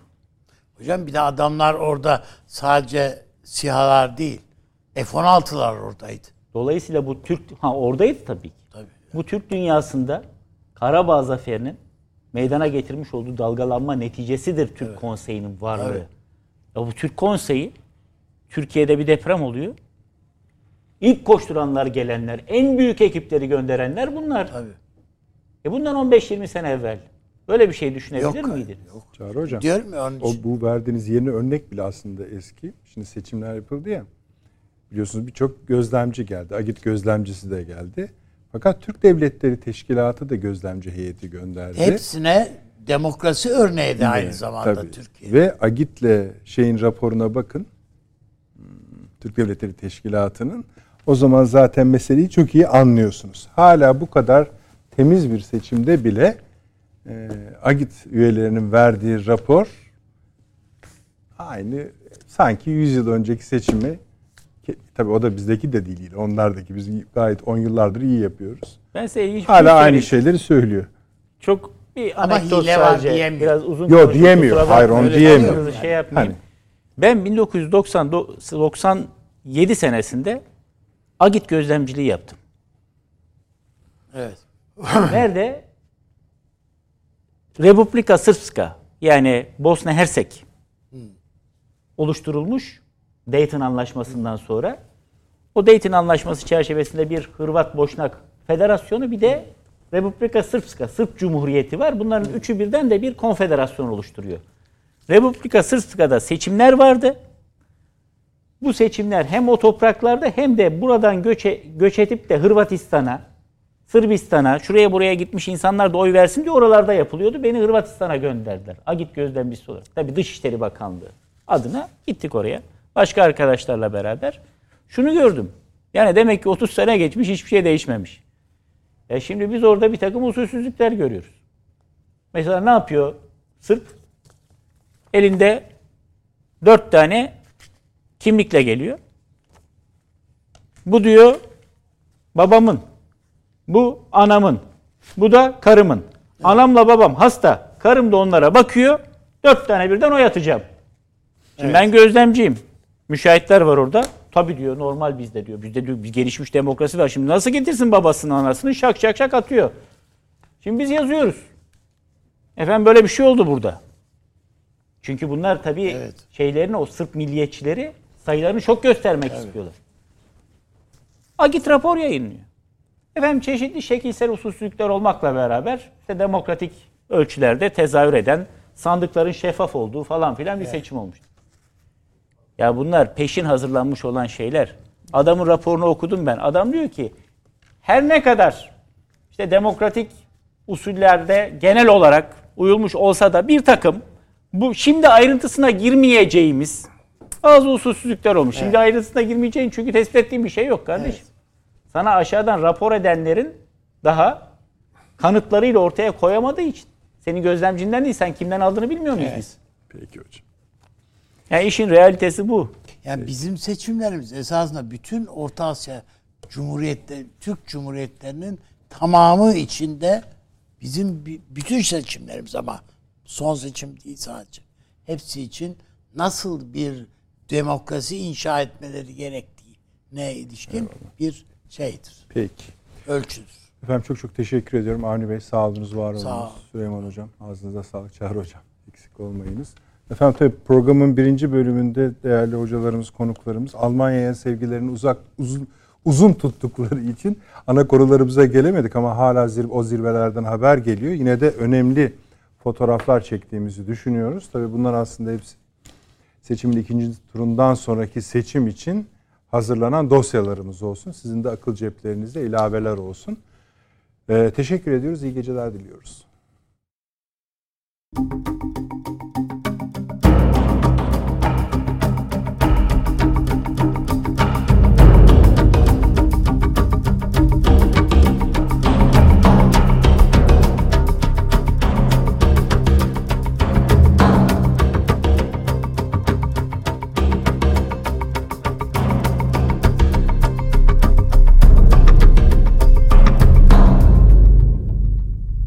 [SPEAKER 2] Hocam bir de adamlar orada sadece sihalar değil. F-16'lar oradaydı.
[SPEAKER 4] Dolayısıyla bu Türk ha oradaydı tabii ki.
[SPEAKER 2] Tabii.
[SPEAKER 4] Bu Türk dünyasında Karabağ zaferinin meydana getirmiş olduğu dalgalanma neticesidir Türk Konseyi'nin varlığı.
[SPEAKER 2] Evet.
[SPEAKER 4] Ya bu Türk Konseyi Türkiye'de bir deprem oluyor. İlk koşturanlar gelenler, en büyük ekipleri gönderenler bunlar.
[SPEAKER 2] Tabii.
[SPEAKER 4] E bundan 15-20 sene evvel böyle bir şey düşünebilir
[SPEAKER 2] Yok,
[SPEAKER 4] miydiniz?
[SPEAKER 2] yok.
[SPEAKER 1] Çağrı Hocam.
[SPEAKER 2] Diyorum ya onun
[SPEAKER 1] O
[SPEAKER 2] için.
[SPEAKER 1] bu verdiğiniz yeni örnek bile aslında eski. Şimdi seçimler yapıldı ya. Biliyorsunuz birçok gözlemci geldi. Agit gözlemcisi de geldi. Fakat Türk Devletleri Teşkilatı da gözlemci heyeti gönderdi.
[SPEAKER 2] Hepsine demokrasi örneği de aynı
[SPEAKER 1] Evet,
[SPEAKER 2] zamanda
[SPEAKER 1] tabii.
[SPEAKER 2] Türkiye.
[SPEAKER 1] Ve Agit'le şeyin raporuna bakın. Türk Devletleri Teşkilatı'nın. O zaman zaten meseleyi çok iyi anlıyorsunuz. Hala bu kadar temiz bir seçimde bile e, Agit üyelerinin verdiği rapor aynı sanki 100 yıl önceki seçimi tabii o da bizdeki de değil. Onlardaki biz gayet 10 yıllardır iyi yapıyoruz.
[SPEAKER 4] Ben size ilginç bir şey
[SPEAKER 1] Hala aynı şeyleri söylüyor.
[SPEAKER 4] Çok bir
[SPEAKER 2] Ama
[SPEAKER 4] anekdot
[SPEAKER 2] hile var
[SPEAKER 4] sadece.
[SPEAKER 2] diyemiyor.
[SPEAKER 4] Biraz uzun
[SPEAKER 1] Yo,
[SPEAKER 4] konuştum,
[SPEAKER 1] diyemiyor.
[SPEAKER 4] kusura
[SPEAKER 1] Hayır,
[SPEAKER 4] bakmayın.
[SPEAKER 1] onu
[SPEAKER 4] Öyle
[SPEAKER 1] diyemiyor.
[SPEAKER 4] Şey yapmayayım.
[SPEAKER 1] Hani.
[SPEAKER 4] Ben 1997 senesinde Agit gözlemciliği yaptım.
[SPEAKER 2] Evet.
[SPEAKER 4] Nerede? Republika Srpska yani Bosna Hersek oluşturulmuş Dayton Anlaşması'ndan sonra. O Dayton Anlaşması çerçevesinde bir Hırvat Boşnak Federasyonu bir de Republika Srpska, Sırp Cumhuriyeti var. Bunların üçü birden de bir konfederasyon oluşturuyor. Republika Srpska'da seçimler vardı. Bu seçimler hem o topraklarda hem de buradan göç, göç edip de Hırvatistan'a, Sırbistan'a, şuraya buraya gitmiş insanlar da oy versin diye oralarda yapılıyordu. Beni Hırvatistan'a gönderdiler. Agit gözlemcisi olarak. Tabii Dışişleri Bakanlığı adına gittik oraya. Başka arkadaşlarla beraber. Şunu gördüm. Yani demek ki 30 sene geçmiş hiçbir şey değişmemiş. Ya şimdi biz orada bir takım usulsüzlükler görüyoruz. Mesela ne yapıyor Sırp? Elinde dört tane kimlikle geliyor. Bu diyor babamın. Bu anamın. Bu da karımın. Anamla babam hasta. Karım da onlara bakıyor. Dört tane birden oy atacağım. Şimdi ben gözlemciyim. Müşahitler var orada. Tabii diyor normal bizde diyor. Bizde diyor bir gelişmiş demokrasi var. Şimdi nasıl getirsin babasını anasını şak şak şak atıyor. Şimdi biz yazıyoruz. Efendim böyle bir şey oldu burada. Çünkü bunlar tabii
[SPEAKER 2] Evet.
[SPEAKER 4] şeylerini o Sırp milliyetçileri sayılarını çok göstermek istiyorlar. Agit rapor yayınlıyor. Efendim çeşitli şekilsel usulsüzlükler olmakla beraber işte demokratik ölçülerde tezahür eden sandıkların şeffaf olduğu falan filan bir seçim olmuştu. Ya bunlar peşin hazırlanmış olan şeyler. Adamın raporunu okudum ben. Adam diyor ki her ne kadar işte demokratik usullerde genel olarak uyulmuş olsa da bir takım bu şimdi ayrıntısına girmeyeceğimiz bazı usulsüzlükler olmuş. Şimdi ayrıntısına girmeyeceğin çünkü tespit ettiğin bir şey yok kardeşim. Sana aşağıdan rapor edenlerin daha kanıtlarıyla ortaya koyamadığı için. Senin gözlemcinden değil sen kimden aldığını bilmiyor muyuz biz?
[SPEAKER 1] Peki hocam.
[SPEAKER 4] Yani işin realitesi bu.
[SPEAKER 2] Yani bizim seçimlerimiz esasında bütün Orta Asya Cumhuriyetleri, Türk Cumhuriyetlerinin tamamı içinde bizim bi- bütün seçimlerimiz ama son seçim değil sadece. Hepsi için nasıl bir demokrasi inşa etmeleri gerektiğine ilişkin bir şeydir,
[SPEAKER 1] Peki.
[SPEAKER 2] ölçüdür.
[SPEAKER 1] Efendim çok çok teşekkür ediyorum. Avni Bey sağ olunuz, var olunuz.
[SPEAKER 2] Sağ ol.
[SPEAKER 1] Süleyman Hocam ağzınıza sağlık. Çağrı Hocam eksik olmayınız. Efendim tabii programın birinci bölümünde değerli hocalarımız, konuklarımız Almanya'ya sevgilerini uzak uzun uzun tuttukları için ana konularımıza gelemedik ama hala zir, o zirvelerden haber geliyor. Yine de önemli fotoğraflar çektiğimizi düşünüyoruz. Tabii bunlar aslında hepsi seçimin ikinci turundan sonraki seçim için hazırlanan dosyalarımız olsun. Sizin de akıl ceplerinizde ilaveler olsun. Ee, teşekkür ediyoruz. İyi geceler diliyoruz.